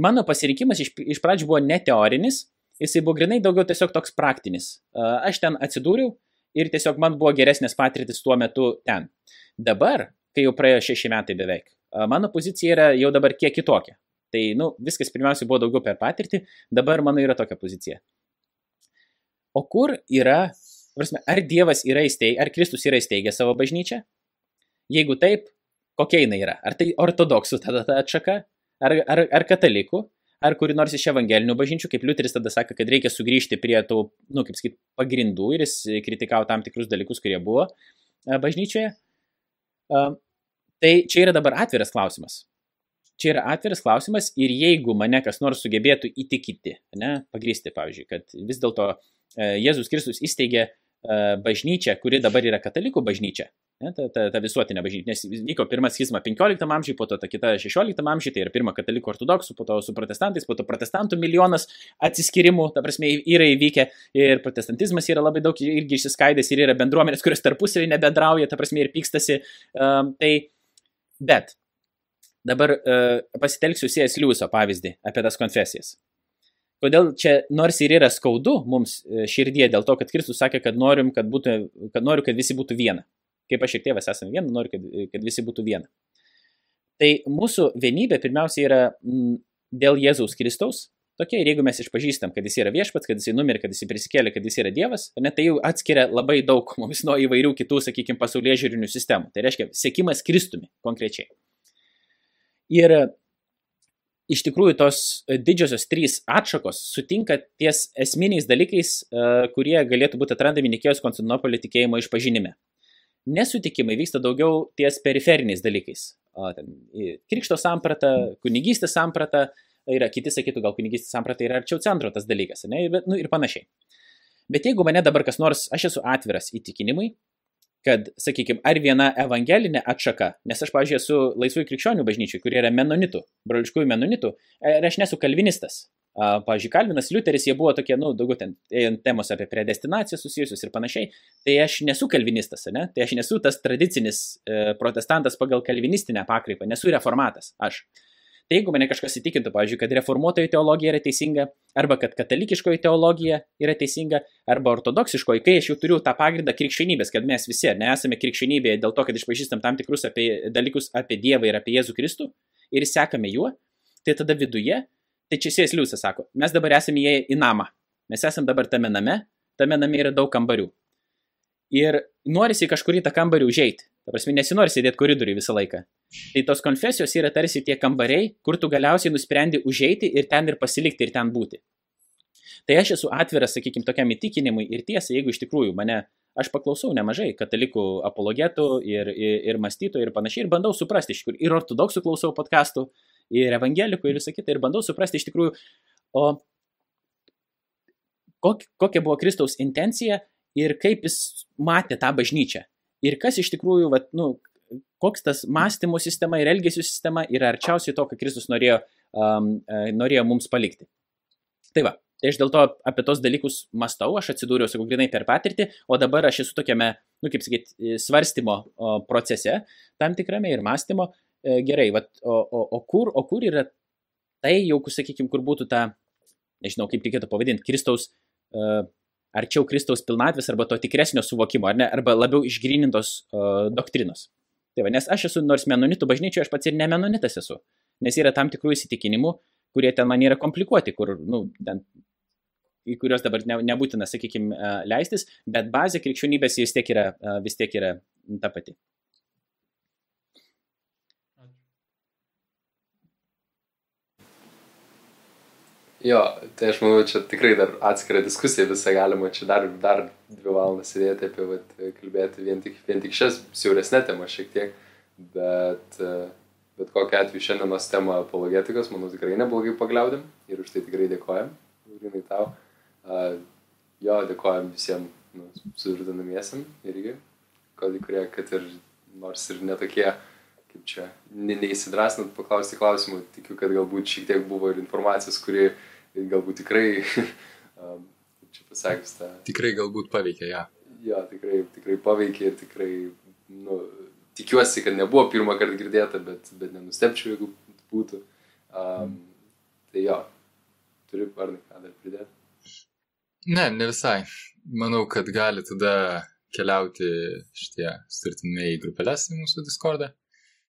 mano pasirinkimas iš, iš pradžių buvo ne teorinis, jisai buvo grinai daugiau tiesiog toks praktinis. E, aš ten atsidūriau ir tiesiog man buvo geresnės patirtis tuo metu ten. Dabar, kai jau praėjo šeši metai beveik, e, mano pozicija yra jau dabar kiek kitokia. Tai, nu, viskas pirmiausia buvo daugiau per patirtį, dabar mano yra tokia pozicija. O kur yra, prasme, ar Dievas yra įsteigęs, ar Kristus yra įsteigęs savo bažnyčią? Jeigu taip, kokia jinai yra? Ar tai ortodoksų tada ta atšaka, ar, ar, ar katalikų, ar kuri nors iš evangelinių bažnyčių, kaip Liuteris tada sako, kad reikia sugrįžti prie tų, nu, kaip sakyt, pagrindų ir jis kritikavo tam tikrus dalykus, kurie buvo bažnyčioje. Tai čia yra dabar atviras klausimas čia yra atviras klausimas ir jeigu mane kas nors sugebėtų įtikinti, ne, pagrysti, pavyzdžiui, kad vis dėlto e, Jėzus Kristus įsteigė e, bažnyčią, kuri dabar yra katalikų bažnyčia, ne, ta, ta, ta visuotinė bažnyčia, nes vyko pirmas schizma 15 amžiui, po to ta kita 16 amžiui, tai yra pirma katalikų ortodoksų, po to su protestantais, po to protestantų milijonas atsiskirimų, ta prasme, yra įvykę ir protestantizmas yra labai daug irgi išsiskaidęs ir yra bendruomenės, kurios tarpusavį nebedrauja, ta prasme, ir pykstasi. Um, tai, bet Dabar uh, pasitelksiu C.S. Liuso pavyzdį apie tas konfesijas. Kodėl čia nors ir yra skaudu mums e, širdie dėl to, kad Kristus sakė, kad, norim, kad, būtų, kad noriu, kad visi būtų viena. Kaip aš ir tėvas esame viena, noriu, kad, kad visi būtų viena. Tai mūsų vienybė pirmiausia yra dėl Jėzaus Kristaus. Tokia ir jeigu mes išpažįstam, kad jis yra viešpats, kad jis numirė, kad jis prisikėlė, kad jis yra Dievas, ne, tai jau atskiria labai daug mums nuo įvairių kitų, sakykime, pasaulyje žiūrinių sistemų. Tai reiškia sėkimas Kristumi konkrečiai. Ir iš tikrųjų tos didžiosios trys atšakos sutinka ties esminiais dalykais, e, kurie galėtų būti atrandami Nikėjos Konstantinopolio tikėjimo išpažinime. Nesutikimai vyksta daugiau ties periferiniais dalykais. Krikšto samprata, kunigystės samprata, yra kiti sakytų, gal kunigystės samprata yra arčiau centro tas dalykas, ne, bet, nu, ir panašiai. Bet jeigu mane dabar kas nors, aš esu atviras įtikinimui, kad, sakykime, ar viena evangelinė atšaka, nes aš, pažiūrėjau, esu laisvųjų krikščionių bažnyčių, kurie yra menonitų, broliškųjų menonitų, ir aš nesu kalvinistas. Pavyzdžiui, Kalvinas, Liuteris, jie buvo tokie, nu, daugiau ten temos apie predestinaciją susijusius ir panašiai. Tai aš nesu kalvinistas, ne? Tai aš nesu tas tradicinis e, protestantas pagal kalvinistinę pakreipą, nesu reformatas. Aš. Tai jeigu mane kažkas įtikintų, pavyzdžiui, kad reformuotojų teologija yra teisinga, arba kad katalikiškoji teologija yra teisinga, arba ortodoksiškoji, kai aš jau turiu tą pagrindą krikščionybės, kad mes visi nesame krikščionybėje dėl to, kad išpažįstam tam tikrus apie, dalykus apie Dievą ir apie Jėzų Kristų ir sekame juo, tai tada viduje Tai čia Sės Liūsas sako, mes dabar esame įėję į namą. Mes esame dabar tame name, tame name yra daug kambarių. Ir norisi kažkur į tą kambarį užeiti. Ta prasme, nesinori sėdėti koridoriui visą laiką. Tai tos konfesijos yra tarsi tie kambariai, kur tu galiausiai nusprendi užeiti ir ten ir pasilikti ir ten būti. Tai aš esu atviras, sakykime, tokiam įtikinimui ir tiesa, jeigu iš tikrųjų mane, aš paklausau nemažai katalikų apologetų ir, ir, ir mąstytojų ir panašiai ir bandau suprasti, iš kur ir ortodoksų klausau podcastų, ir evangelikų ir visą kitą ir bandau suprasti iš tikrųjų, o kokia buvo Kristaus intencija ir kaip jis matė tą bažnyčią. Ir kas iš tikrųjų, vat, nu, koks tas mąstymo sistema ir elgesio sistema yra arčiausiai to, ką Kristus norėjo, um, norėjo mums palikti. Tai va, tai aš dėl to apie tos dalykus mastau, aš atsidūriau, sakau, grinai per patirtį, o dabar aš esu tokiame, nu, kaip sakyti, svarstymo procese, tam tikrame ir mąstymo, E, gerai, vat, o, o, o, kur, o kur yra tai, jau, sakykime, kur būtų ta, nežinau, kaip reikėtų pavadinti, Kristaus, uh, arčiau Kristaus pilnatvės arba to tikresnio suvokimo, ar ne, arba labiau išgrinintos uh, doktrinos. Tai va, nes aš esu, nors menonitų bažnyčioje, aš pats ir ne menonitas esu, nes yra tam tikrų įsitikinimų, kurie ten man yra komplikuoti, kur, nu, ten į kuriuos dabar ne, nebūtina, sakykime, leistis, bet bazė krikščionybės vis tiek yra, vis tiek yra ta pati. Jo, tai aš manau, čia tikrai dar atskira diskusija visą galima, čia dar, dar dvi valandas sėdėti apie, vat, kalbėti vien tik, vien tik šias siauresnė tema šiek tiek, bet, bet kokia atveju šiandienos tema apologetikos, manau, tikrai neblogai pagliaudėm ir už tai tikrai dėkojam, Laurinai tau. Uh, jo, dėkojam visiems nu, sužudanamiesiam irgi, kurie, kad ir nors ir netokie kaip čia, ne, neįsidrasnant paklausti klausimų, tikiu, kad galbūt šiek tiek buvo ir informacijos, kuri galbūt tikrai, kaip čia pasakius, tą... Tikrai galbūt paveikė ją. Ja. Jo, tikrai, tikrai paveikė ir tikrai, nu, tikiuosi, kad nebuvo pirmą kartą girdėta, bet, bet nenustepčiau, jeigu būtų. Um, tai jo, turi parnai ką dar pridėti. Ne, ne visai. Manau, kad gali tada keliauti šitie startinai grupelės į mūsų Discordą.